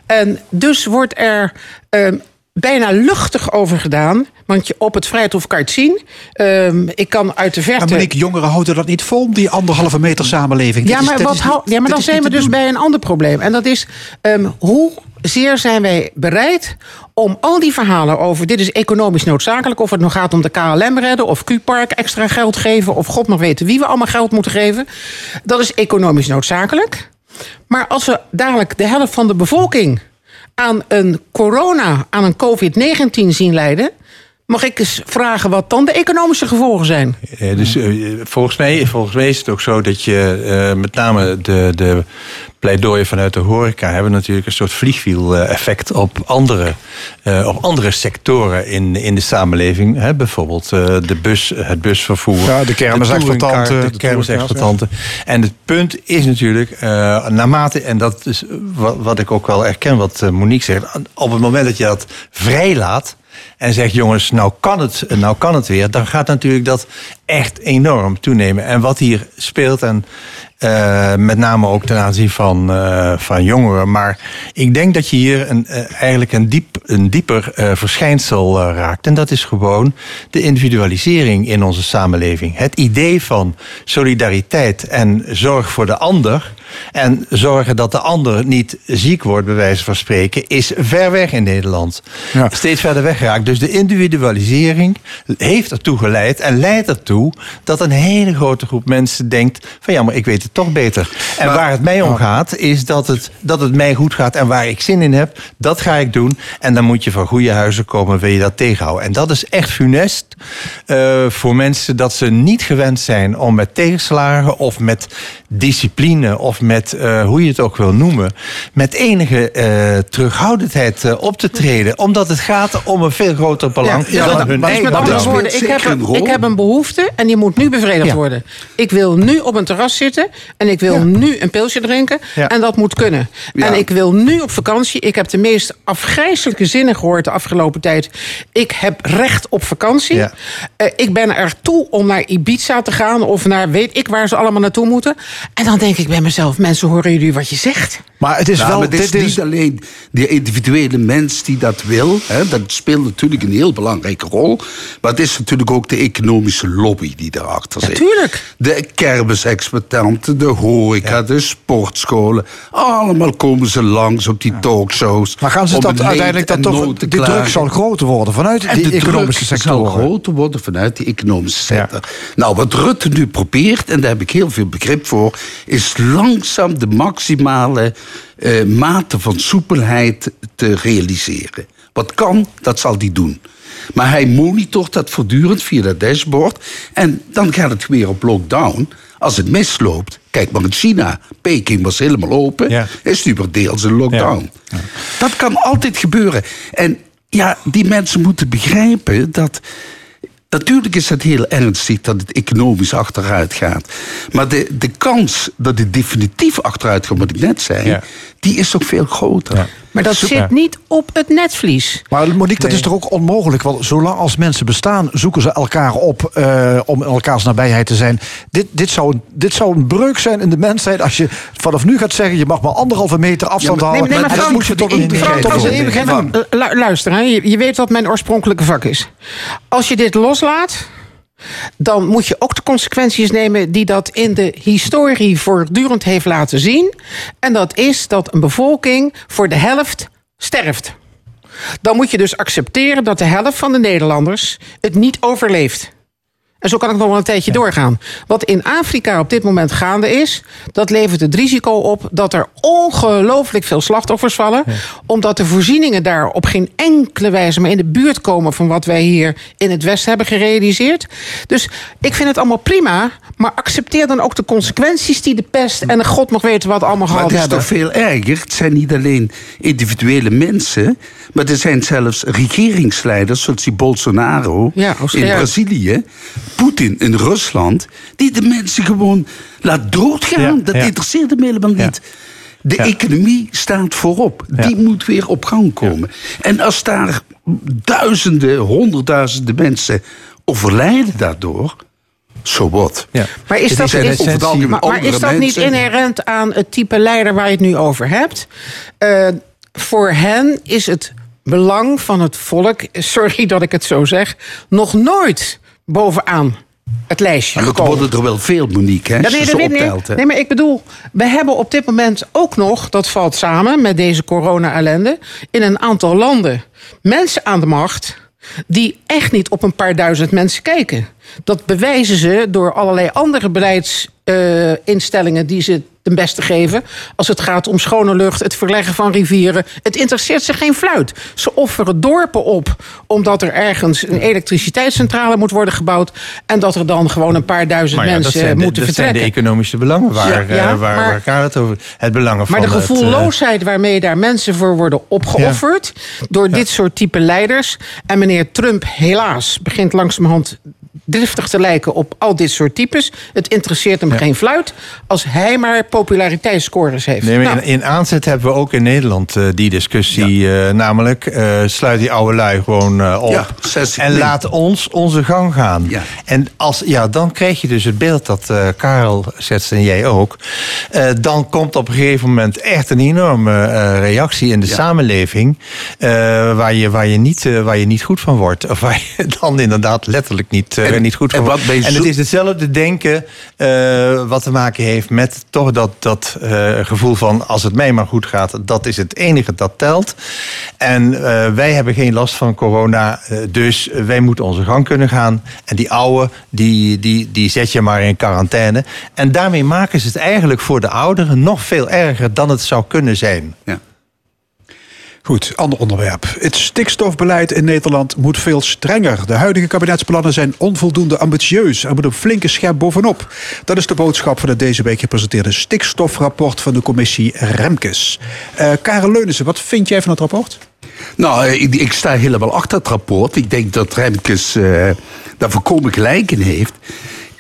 En dus wordt er ehm, bijna luchtig over gedaan. Want je, op het Vrijthof kan je het zien. Ehm, ik kan uit de Maar verte... Monique, jongeren houden dat niet vol, die anderhalve meter samenleving. Ja, maar, wat is hou- ja, maar dan zijn we dus doen. bij een ander probleem. En dat is ehm, hoe zeer zijn wij bereid om al die verhalen over... dit is economisch noodzakelijk, of het nog gaat om de KLM redden... of Q-Park extra geld geven, of god nog weten wie we allemaal geld moeten geven. Dat is economisch noodzakelijk. Maar als we dadelijk de helft van de bevolking aan een corona, aan een COVID-19 zien lijden... mag ik eens vragen wat dan de economische gevolgen zijn? Ja, dus eh, volgens, mij, volgens mij is het ook zo dat je eh, met name de, de pleidooien vanuit de horeca hebben natuurlijk een soort vliegwiel-effect op andere, eh, op andere sectoren in, in de samenleving. Hè? Bijvoorbeeld eh, de bus, het busvervoer. Ja, de kermisexploitanten, de De kermisexploitanten. En het punt is natuurlijk, eh, naarmate, en dat is wat, wat ik ook wel erken wat Monique zegt, op het moment dat je dat vrijlaat en zegt jongens, nou kan het, nou kan het weer, dan gaat natuurlijk dat echt enorm toenemen. En wat hier speelt, en eh, met name ook ten aanzien van, eh, van jongeren, maar ik denk dat je hier een, eh, eigenlijk een, diep, een dieper verschijnsel raakt. En dat is gewoon de individualisering in onze samenleving. Het idee van solidariteit en zorg voor de ander. En zorgen dat de ander niet ziek wordt, bij wijze van spreken, is ver weg in Nederland. Steeds verder weggeraakt. Dus de individualisering heeft ertoe geleid en leidt ertoe dat een hele grote groep mensen denkt: van ja, maar ik weet het toch beter. En waar het mij om gaat, is dat het, dat het mij goed gaat en waar ik zin in heb, dat ga ik doen. En dan moet je van goede huizen komen, wil je dat tegenhouden. En dat is echt funest eh, voor mensen dat ze niet gewend zijn om met tegenslagen of met discipline of met eh, hoe je het ook wil noemen, met enige eh, terughoudendheid eh, op te treden. Omdat het gaat om een veel groter belang Ja, dan dat- hun maar eigen met andere belang. woorden, ik heb, een, ik heb een behoefte en die moet nu bevredigd Ja. worden. Ik wil nu op een terras zitten en ik wil nu een pilsje drinken. Ja. En dat moet kunnen. Ja. En ik wil nu op vakantie. Ik heb de meest afgrijzelijke zinnen gehoord de afgelopen tijd. Ik heb recht op vakantie. Ja. Eh, ik ben er toe om naar Ibiza te gaan of naar weet ik waar ze allemaal naartoe moeten. En dan denk ik bij mezelf, mensen horen jullie wat je zegt? Maar het is Nou, wel... maar het is dit is, niet alleen die individuele mens die dat wil. Hè, dat speelt natuurlijk een heel belangrijke rol. Maar het is natuurlijk ook de economische lobby die daarachter zit. Natuurlijk. De kermisexploitanten, de horeca, de sportscholen. Allemaal komen ze langs op die talkshows. maar gaan ze dat uiteindelijk dat en toch... Die druk zal groter worden vanuit En die de economische druk sectoren. zal groter worden vanuit die economische sector. Nou, wat Rutte nu probeert, en daar heb ik heel veel begrip voor... is langzaam de maximale eh, mate van soepelheid te realiseren. Wat kan, dat zal hij doen. Maar hij monitort dat voortdurend via dat dashboard. En dan gaat het weer op lockdown. Als het misloopt, kijk maar in China. Peking was helemaal open. Is nu weer deels een lockdown. Dat kan altijd gebeuren. En ja, die mensen moeten begrijpen dat. Natuurlijk is het heel ernstig dat het economisch achteruit gaat. Maar de, de kans dat het definitief achteruit gaat, wat ik net zei, die is toch veel groter. Maar dat zit niet op het netvlies. Maar Monique, dat is toch ook onmogelijk? Want zolang als mensen bestaan, zoeken ze elkaar op eh, om in elkaars nabijheid te zijn. Dit, dit, zou, een- dit zou een breuk zijn in de mensheid als je vanaf nu gaat zeggen... je mag maar anderhalve meter afstand Ja, maar- houden. nee, maar dat Frank, moet je tot een, lu- luister, hè, je, je weet wat mijn oorspronkelijke vak is. Als je dit loslaat, dan moet je ook de consequenties nemen die dat in de historie voortdurend heeft laten zien. En dat is dat een bevolking voor de helft sterft. Dan moet je dus accepteren dat de helft van de Nederlanders het niet overleeft. En zo kan ik nog wel een tijdje doorgaan. Wat in Afrika op dit moment gaande is, dat levert het risico op dat er ongelooflijk veel slachtoffers vallen. Omdat de voorzieningen daar op geen enkele wijze maar in de buurt komen van wat wij hier in het Westen hebben gerealiseerd. Dus ik vind het allemaal prima, maar accepteer dan ook de consequenties die de pest en de god nog weten wat allemaal Maar gehad het is hebben. toch veel erger. Het zijn niet alleen individuele mensen, maar er zijn zelfs regeringsleiders, zoals die Bolsonaro Ja, in. Brazilië, Poetin in Rusland, die de mensen gewoon laat doodgaan. Ja, dat ja. interesseert hem helemaal niet. De economie staat voorop. Die moet weer op gang komen. En als daar duizenden, honderdduizenden mensen overlijden daardoor, so what? Maar is dat, is, maar, is dat niet inherent aan het type leider waar je het nu over hebt? Eh, voor hen is het belang van het volk, (laughs) sorry dat ik het zo zeg, nog nooit bovenaan het lijstje Maar dat gekomen. worden er wel veel, Monique, hè? Nee, dat weet optelt, niet. hè. Nee, maar ik bedoel, we hebben op dit moment ook nog, dat valt samen met deze corona-ellende, in een aantal landen mensen aan de macht die echt niet op een paar duizend mensen kijken. Dat bewijzen ze door allerlei andere beleidsinstellingen die ze ten beste geven. Als het gaat om schone lucht, het verleggen van rivieren. Het interesseert ze geen fluit. Ze offeren dorpen op omdat er ergens een elektriciteitscentrale moet worden gebouwd. En dat er dan gewoon een paar duizend ja, dat mensen zijn, de, moeten dat zijn vertrekken. de economische belangen. Waar, Ja, ja, eh, waar, maar- waar gaat het over? Het belangen van Maar de het, eh, gevoelloosheid waarmee daar mensen voor worden opgeofferd... door dit soort type leiders... en meneer Trump helaas begint langzamerhand driftig te lijken op al dit soort types. Het interesseert hem geen fluit als hij maar populariteitsscores heeft. Nee, Nou, in, in aanzet hebben we ook in Nederland eh, die discussie. eh, namelijk, eh, sluit die oude lui gewoon op. Ja, 60 en min. laat ons onze gang gaan. En als, ja, dan krijg je dus het beeld dat Karel schetst en jij ook. Dan komt op een gegeven moment echt een enorme reactie in de samenleving. waar, je, waar, je niet, waar je niet goed van wordt. Of waar je (laughs) dan inderdaad letterlijk niet, En- niet goed en wat bij En het is hetzelfde denken eh, wat te maken heeft met toch dat, dat eh, gevoel van als het mij maar goed gaat, dat is het enige dat telt. En eh, wij hebben geen last van corona, dus wij moeten onze gang kunnen gaan. En die oude, die, die, die zet je maar in quarantaine. En daarmee maken ze het eigenlijk voor de ouderen nog veel erger dan het zou kunnen zijn. Ja. Goed, ander onderwerp. Het stikstofbeleid in Nederland moet veel strenger. De huidige kabinetsplannen zijn onvoldoende ambitieus. Er moet een flinke scherp bovenop. Dat is de boodschap van het deze week gepresenteerde stikstofrapport van de commissie Remkes. Karel Leunissen, wat vind jij van het rapport? Nou, eh, ik, ik sta helemaal achter het rapport. Ik denk dat Remkes eh, daar volkomen gelijk in heeft.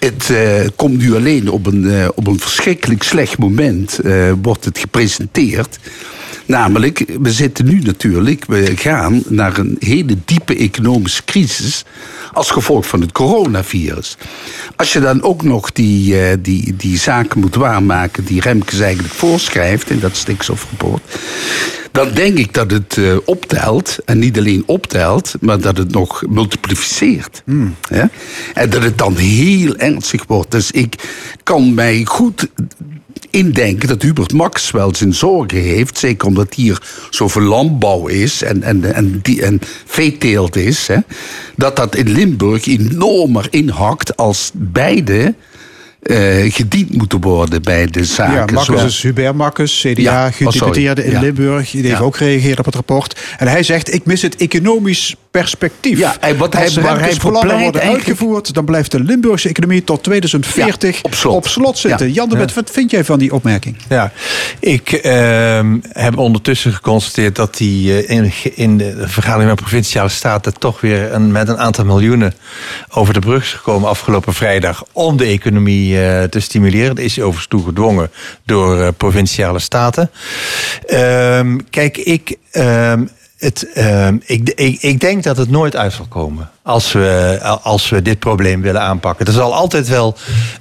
Het eh, komt nu alleen op een, eh, op een verschrikkelijk slecht moment eh, wordt het gepresenteerd. Namelijk, we zitten nu natuurlijk, we gaan naar een hele diepe economische crisis als gevolg van het coronavirus. Als je dan ook nog die, die, die zaken moet waarmaken die Remkes eigenlijk voorschrijft in dat stikstofrapport, dan denk ik dat het eh, optelt. En niet alleen optelt, maar dat het nog multipliceert. Hè? En dat het dan heel ernstig wordt. Dus ik kan mij goed indenken dat Hubert Max wel zijn zorgen heeft. Zeker omdat hier zoveel landbouw is en, en, en, die, en veeteelt is. Hè, dat dat in Limburg enormer inhakt als beide eh, gediend moeten worden bij de zaken. ja, Marcus Zoals- is Hubert Marcus, CDA, Ja, oh, gedeputeerde in Ja. Limburg. Die heeft Ja. ook gereageerd op het rapport. En hij zegt, ik mis het economisch perspectief. Ja, en wat hij- Als waar hij plannen worden eigenlijk- uitgevoerd... dan blijft de Limburgse economie tot 2040 Ja, op slot. zitten. Ja. Jan de Wet, wat vind jij van die opmerking? Ja, ik ehm, heb ondertussen geconstateerd dat die eh, in, in de vergadering met provinciale staten toch weer een, met een aantal miljoenen over de brug is gekomen afgelopen vrijdag om de economie eh, te stimuleren. Dat is overigens toe gedwongen door eh, provinciale staten. Ehm, kijk, ik. ehm, het, ehm, ik, ik, ik denk dat het nooit uit zal komen als we, als we dit probleem willen aanpakken. Er zal altijd wel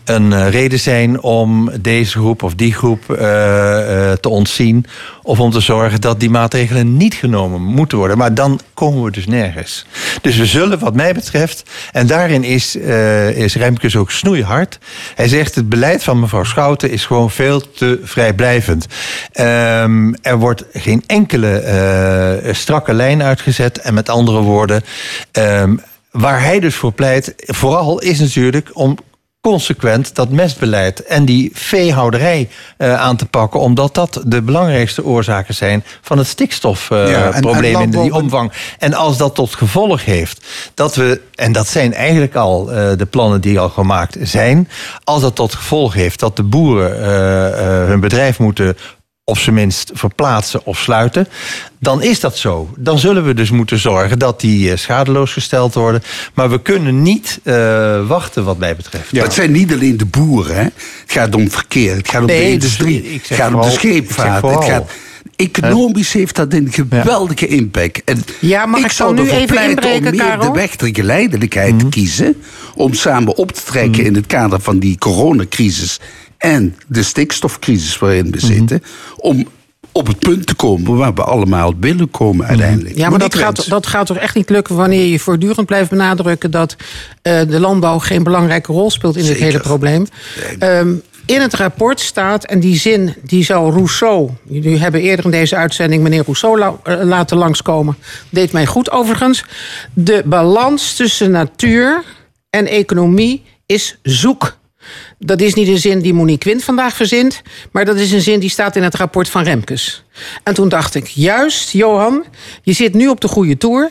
een eh, reden zijn om deze groep of die groep eh, eh, te ontzien. Of om te zorgen dat die maatregelen niet genomen moeten worden. Maar dan komen we dus nergens. Dus we zullen wat mij betreft, en daarin is, eh is Remkes ook snoeihard. Hij zegt het beleid van mevrouw Schouten is gewoon veel te vrijblijvend. Ehm, er wordt geen enkele strakke lijn uitgezet. En met andere woorden, ehm, waar hij dus voor pleit, vooral is natuurlijk om consequent dat mestbeleid en die veehouderij eh, aan te pakken, omdat dat de belangrijkste oorzaken zijn van het stikstofprobleem en in die omvang. En als dat tot gevolg heeft dat we, en dat zijn eigenlijk al eh, de plannen die al gemaakt zijn, als dat tot gevolg heeft dat de boeren eh, eh, hun bedrijf moeten op zijn minst verplaatsen of sluiten, dan is dat zo. Dan zullen we dus moeten zorgen dat die eh, schadeloos gesteld worden. Maar we kunnen niet eh, wachten wat mij betreft. Maar het zijn niet alleen de boeren. Hè? Het gaat om verkeer, het gaat om Nee, de dus industrie, het gaat om de scheepvaart. Het gaat, economisch heeft dat een geweldige impact. En Ja, mag ik ik zou nu ervoor even pleiten om inbreken, meer Karel? de weg der geleidelijkheid te kiezen. Om samen op te trekken in het kader van die coronacrisis en de stikstofcrisis waarin we zitten. Om op het punt te komen waar we allemaal willen komen uiteindelijk. Ja, maar dat gaat, dat gaat toch echt niet lukken wanneer je voortdurend blijft benadrukken dat eh, de landbouw geen belangrijke rol speelt in dit hele probleem. Ehm, in het rapport staat, en die zin die zou Rousseau. Jullie hebben eerder in deze uitzending meneer Rousseau la- eh, laten langskomen. Deed mij goed overigens. De balans tussen natuur en economie is zoek. Dat is niet een zin die Monique Quint vandaag verzint, maar dat is een zin die staat in het rapport van Remkes. En toen dacht ik, juist, Johan, je zit nu op de goede toer.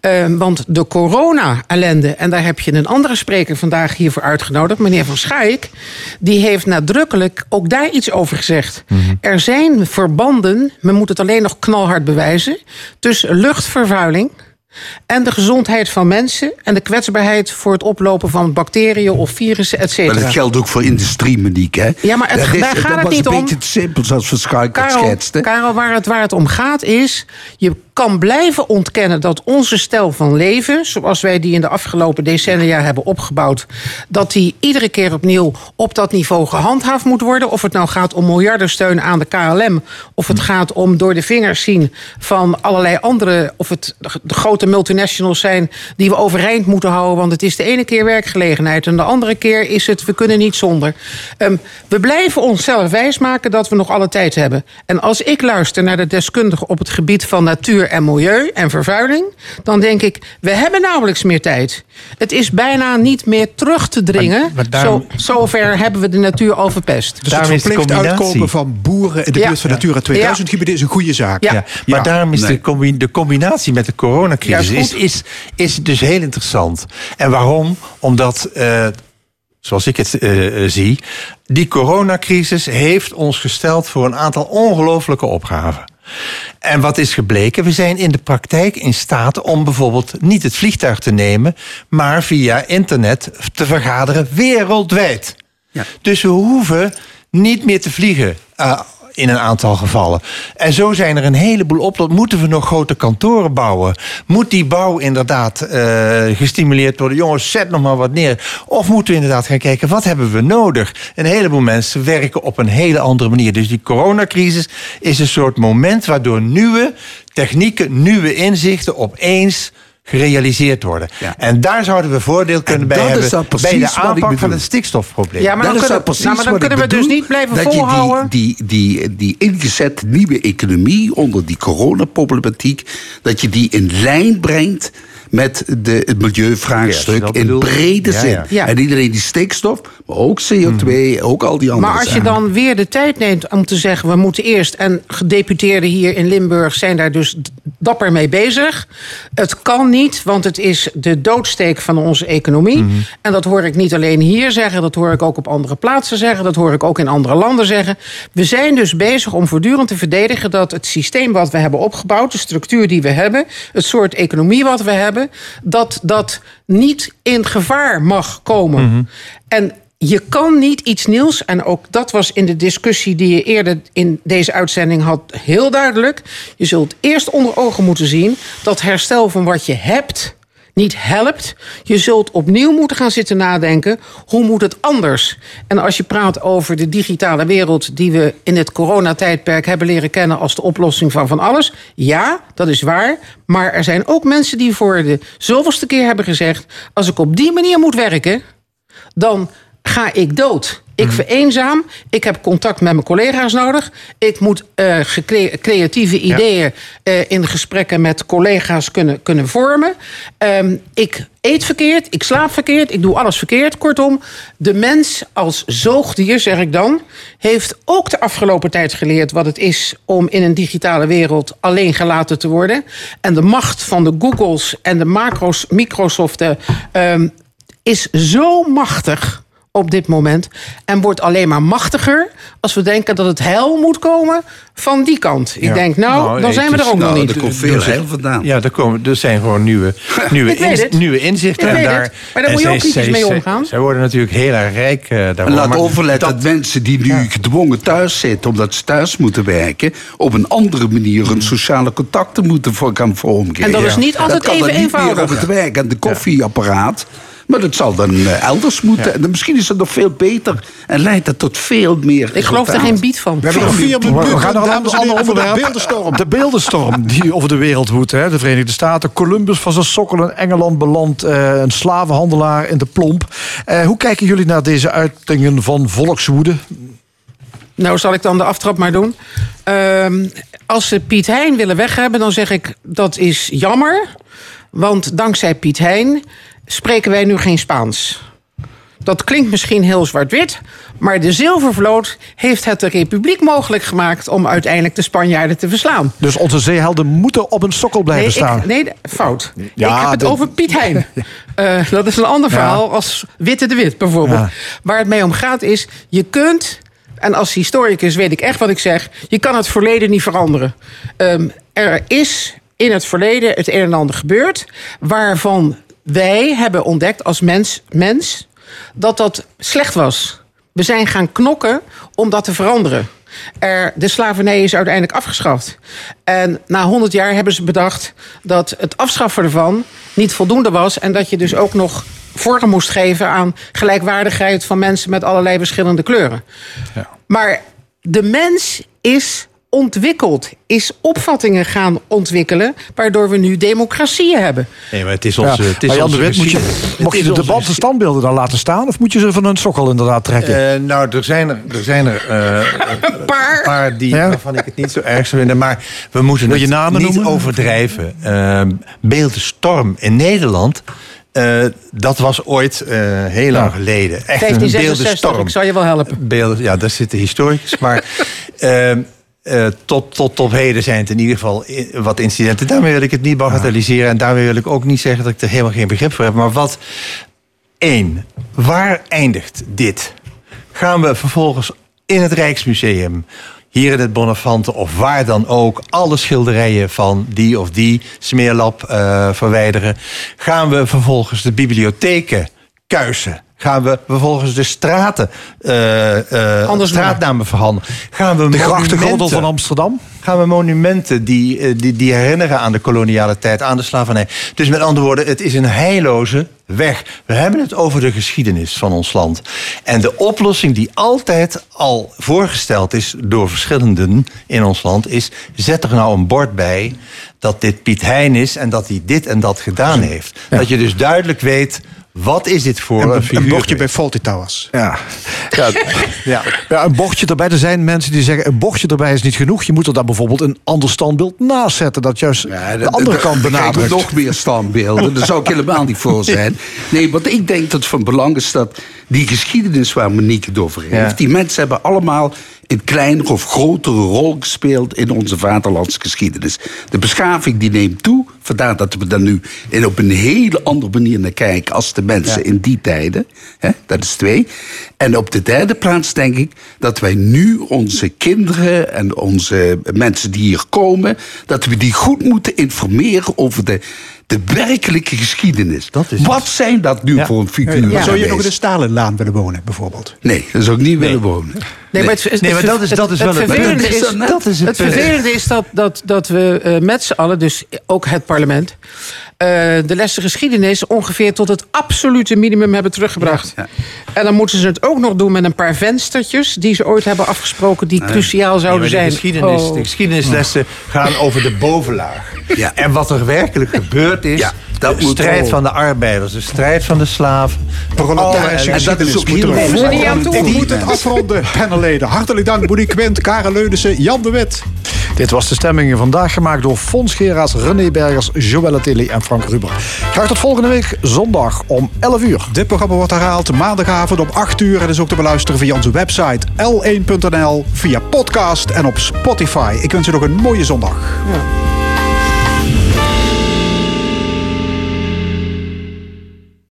eh, want de corona-ellende, en daar heb je een andere spreker vandaag hiervoor uitgenodigd, meneer Van Schaik, die heeft nadrukkelijk ook daar iets over gezegd. Er zijn verbanden, men moet het alleen nog knalhard bewijzen, tussen luchtvervuiling en de gezondheid van mensen en de kwetsbaarheid voor het oplopen van bacteriën of virussen, et Maar cetera. dat geldt ook voor industrie, Monique. Hè? Ja, maar het- dat is, daar gaat dat was niet een om. beetje te simpel, zoals Verschuik het Karel, schetste. Karel waar, het, waar het om gaat is... je kan blijven ontkennen dat onze stijl van leven... zoals wij die in de afgelopen decennia hebben opgebouwd... dat die iedere keer opnieuw op dat niveau gehandhaafd moet worden. Of het nou gaat om miljardensteun aan de KLM... of het gaat om door de vingers zien van allerlei andere... of het de grote multinationals zijn die we overeind moeten houden... want het is de ene keer werkgelegenheid... en de andere keer is het we kunnen niet zonder. Ehm, we blijven onszelf wijsmaken dat we nog alle tijd hebben. En als ik luister naar de deskundigen op het gebied van natuur en milieu en vervuiling, dan denk ik, we hebben nauwelijks meer tijd. Het is bijna niet meer terug te dringen. Maar- maar daarom- Zo, zover hebben we de natuur al verpest. Dus het verplicht uitkopen van boeren in de Ja. buurt van Natura 2000 gebieden is een goede zaak. Ja, maar daarom is Nee. de, combi- de combinatie met de coronacrisis Ja, is is, is, is dus heel interessant. En waarom? Omdat, eh, zoals ik het eh, eh, zie, die coronacrisis heeft ons gesteld voor een aantal ongelooflijke opgaven. En wat is gebleken? We zijn in de praktijk in staat om bijvoorbeeld niet het vliegtuig te nemen, maar via internet te vergaderen wereldwijd. Dus we hoeven niet meer te vliegen. eh, in een aantal gevallen. En zo zijn er een heleboel op. Moeten we nog grote kantoren bouwen? Moet die bouw inderdaad eh, gestimuleerd worden? Jongens, zet nog maar wat neer. Of moeten we inderdaad gaan kijken, wat hebben we nodig? Een heleboel mensen werken op een hele andere manier. Dus die coronacrisis is een soort moment... waardoor nieuwe technieken, nieuwe inzichten opeens gerealiseerd worden. En daar zouden we voordeel kunnen bij hebben... bij de aanpak van het stikstofprobleem. Ja, maar dan dat is kunnen- nou precies nou, maar dan kunnen we dus niet blijven dat je. Die, die, die, die ingezette nieuwe economie onder die coronaproblematiek... dat je die in lijn brengt met de, het milieuvraagstuk Ja, in brede zin. ja. Ja. En niet alleen die stikstof, maar ook CO2, ook al die andere Maar als je dan weer de tijd neemt om te zeggen... we moeten eerst, en gedeputeerden hier in Limburg... zijn daar dus dapper mee bezig. Het kan niet, want het is de doodsteek van onze economie. En dat hoor ik niet alleen hier zeggen... dat hoor ik ook op andere plaatsen zeggen... dat hoor ik ook in andere landen zeggen. We zijn dus bezig om voortdurend te verdedigen... dat het systeem wat we hebben opgebouwd... de structuur die we hebben... het soort economie wat we hebben... dat dat niet in gevaar mag komen. En je kan niet iets nieuws, en ook dat was in de discussie die je eerder in deze uitzending had heel duidelijk. Je zult eerst onder ogen moeten zien dat herstel van wat je hebt niet helpt. Je zult opnieuw moeten gaan zitten nadenken, hoe moet het anders? En als je praat over de digitale wereld die we in het coronatijdperk hebben leren kennen als de oplossing van van alles, ja, dat is waar. Maar er zijn ook mensen die voor de zoveelste keer hebben gezegd, als ik op die manier moet werken, dan ga ik dood. Ik vereenzaam. Ik heb contact met mijn collega's nodig. Ik moet eh, creatieve ideeën eh, in gesprekken met collega's kunnen, kunnen vormen. Ehm, ik eet verkeerd. Ik slaap verkeerd. Ik doe alles verkeerd. Kortom, de mens als zoogdier, zeg ik dan, heeft ook de afgelopen tijd geleerd wat het is om in een digitale wereld alleen gelaten te worden. En de macht van de Googles en de macro's, Microsoft. eh, ehm, is zo machtig op dit moment. En wordt alleen maar machtiger als we denken dat het heil moet komen van die kant. Ik Ja. denk, nou, dan zijn we er ook nog niet. Ja, er, komen, er zijn gewoon nieuwe, (laughs) nieuwe, nieuwe inzichten. Ik en weet daar, het. Maar daar moet je ook kritisch zij- mee omgaan. Zij worden natuurlijk heel erg rijk eh daarvoor. En laat maar overletten dat, mensen die nu gedwongen thuis zitten... omdat ze thuis moeten werken... op een andere manier hun sociale contacten moeten voor gaan vormgeven. En dat is niet altijd dat kan even niet eenvoudig. meer op het werk en de koffieapparaat... Maar dat zal dan eh, elders moeten. En dan misschien is het nog veel beter en leidt het tot veel meer. Ik geloof er geen bied van. We hebben nog vier We, minuten, we gaan naar een ander, de beeldenstorm. De beeldenstorm die over de wereld woedt. Hè. De Verenigde Staten, Columbus van zijn sokkel in Engeland belandt. eh, een slavenhandelaar in de plomp. Eh, hoe kijken jullie naar deze uitingen van volkswoede? Nou, zal ik dan de aftrap maar doen. Ehm, als ze Piet Hein willen weghebben, dan zeg ik dat is jammer. Want dankzij Piet Hein spreken wij nu geen Spaans. Dat klinkt misschien heel zwart-wit, maar de Zilvervloot heeft het de Republiek mogelijk gemaakt om uiteindelijk de Spanjaarden te verslaan. Dus onze zeehelden moeten op een sokkel blijven Nee, staan. ik, nee, fout. Ja, ik heb het de- over Piet Hein. (laughs) Eh, dat is een ander Ja. verhaal als Witte de Wit bijvoorbeeld. Ja. Waar het mee om gaat is, je kunt... en als historicus weet ik echt wat ik zeg... je kan het verleden niet veranderen. Ehm, er is in het verleden het een en ander gebeurd... waarvan wij hebben ontdekt als mens, mens dat dat slecht was. We zijn gaan knokken om dat te veranderen. Er, de slavernij is uiteindelijk afgeschaft. En na 100 jaar hebben ze bedacht dat het afschaffen ervan niet voldoende was. En dat je dus ook nog vorm moest geven aan gelijkwaardigheid van mensen met allerlei verschillende kleuren. Maar de mens is ontwikkeld, is opvattingen gaan ontwikkelen, waardoor we nu democratieën hebben. Nee, maar het is Ja, onze, het is onze moet je, je de is onze debat, de standbeelden dan laten staan? Of moet je ze van hun sokkel inderdaad trekken? Eh, nou, er zijn er, er, zijn er eh, (laughs) een paar, die, Ja? waarvan ik het niet zo erg zou vinden. Maar we moeten Wil het je namen niet noemen? overdrijven. Uh, Beeldenstorm in Nederland... eh, dat was ooit eh, heel lang geleden. Echt een 1566, beeldenstorm. ik zal je wel helpen. Beelden, ja, daar zit de historicus. Maar (laughs) eh, tot, tot, tot heden zijn het in ieder geval wat incidenten. Daarmee wil ik het niet bagatelliseren. En daarmee wil ik ook niet zeggen dat ik er helemaal geen begrip voor heb. Maar wat... één, waar eindigt dit? Gaan we vervolgens in het Rijksmuseum... hier in het Bonnefante of waar dan ook... alle schilderijen van die of die smeerlap eh, verwijderen? Gaan we vervolgens de bibliotheken kuisen? Gaan we vervolgens de straten, eh, eh, straatnamen verhandelen? Gaan we De grachtengordel van Amsterdam? gaan we monumenten die, eh, die, die herinneren aan de koloniale tijd, aan de slavernij. Dus met andere woorden, het is een heilloze weg. We hebben het over de geschiedenis van ons land. En de oplossing die altijd al voorgesteld is door verschillenden in ons land is: zet er nou een bord bij dat dit Piet Hein is en dat hij dit en dat gedaan heeft. Dat je dus duidelijk weet. Wat is dit voor een, Een, een bordje bij? Faulty Towers. Ja. Ja, ja. ja, een bochtje erbij. Er zijn mensen die zeggen, een bochtje erbij is niet genoeg. Je moet er dan bijvoorbeeld een ander standbeeld naast zetten. Dat juist de andere kant krijgen we benadrukt. nog meer standbeelden. Daar zou ik helemaal niet voor zijn. Nee, want ik denk dat het van belang is dat die geschiedenis waar Monique het over heeft... Die mensen hebben allemaal een kleinere of grotere rol gespeeld... in onze vaderlandse geschiedenis. De beschaving die neemt toe. Vandaar dat we daar nu in op een hele andere manier naar kijken... als de mensen in die tijden. Hè, dat is twee. En op de derde plaats denk ik dat wij nu onze kinderen... en onze mensen die hier komen... dat we die goed moeten informeren over de, de werkelijke geschiedenis. Wat zijn dat nu voor een figuur? Zou je nog in de? Stalinlaan willen wonen, bijvoorbeeld? Nee, dat zou ik niet willen wonen. Nee, maar, het, Nee, maar dat is- dat is wel het vervelende punt. is, Dat is het het punt. vervelende is dat, dat, dat we eh, met z'n allen, dus ook het parlement, eh, de lessen geschiedenis ongeveer tot het absolute minimum hebben teruggebracht. En dan moeten ze het ook nog doen met een paar venstertjes die ze ooit hebben afgesproken, die cruciaal zouden zijn. de, geschiedenis, Oh. de geschiedenislessen gaan over de bovenlaag. Ja. En wat er werkelijk gebeurd is, Ja, dat de moet strijd van de arbeiders, de strijd van de slaven. Proletarische en dat is ook toe? Ik moet het afronden, (laughs) panelleden. Hartelijk dank, Monique Quint, Karen Leunissen, Jan de Wit. Dit was de stemming vandaag gemaakt door Fons Geraas, René Bergers, Joëlle Tilly en Frank Ruber. Graag tot volgende week zondag om 11 uur. Dit programma wordt herhaald maandagavond om 8 uur. En is ook te beluisteren via onze website l1.nl, via podcast en op Spotify. Ik wens u nog een mooie zondag. Ja.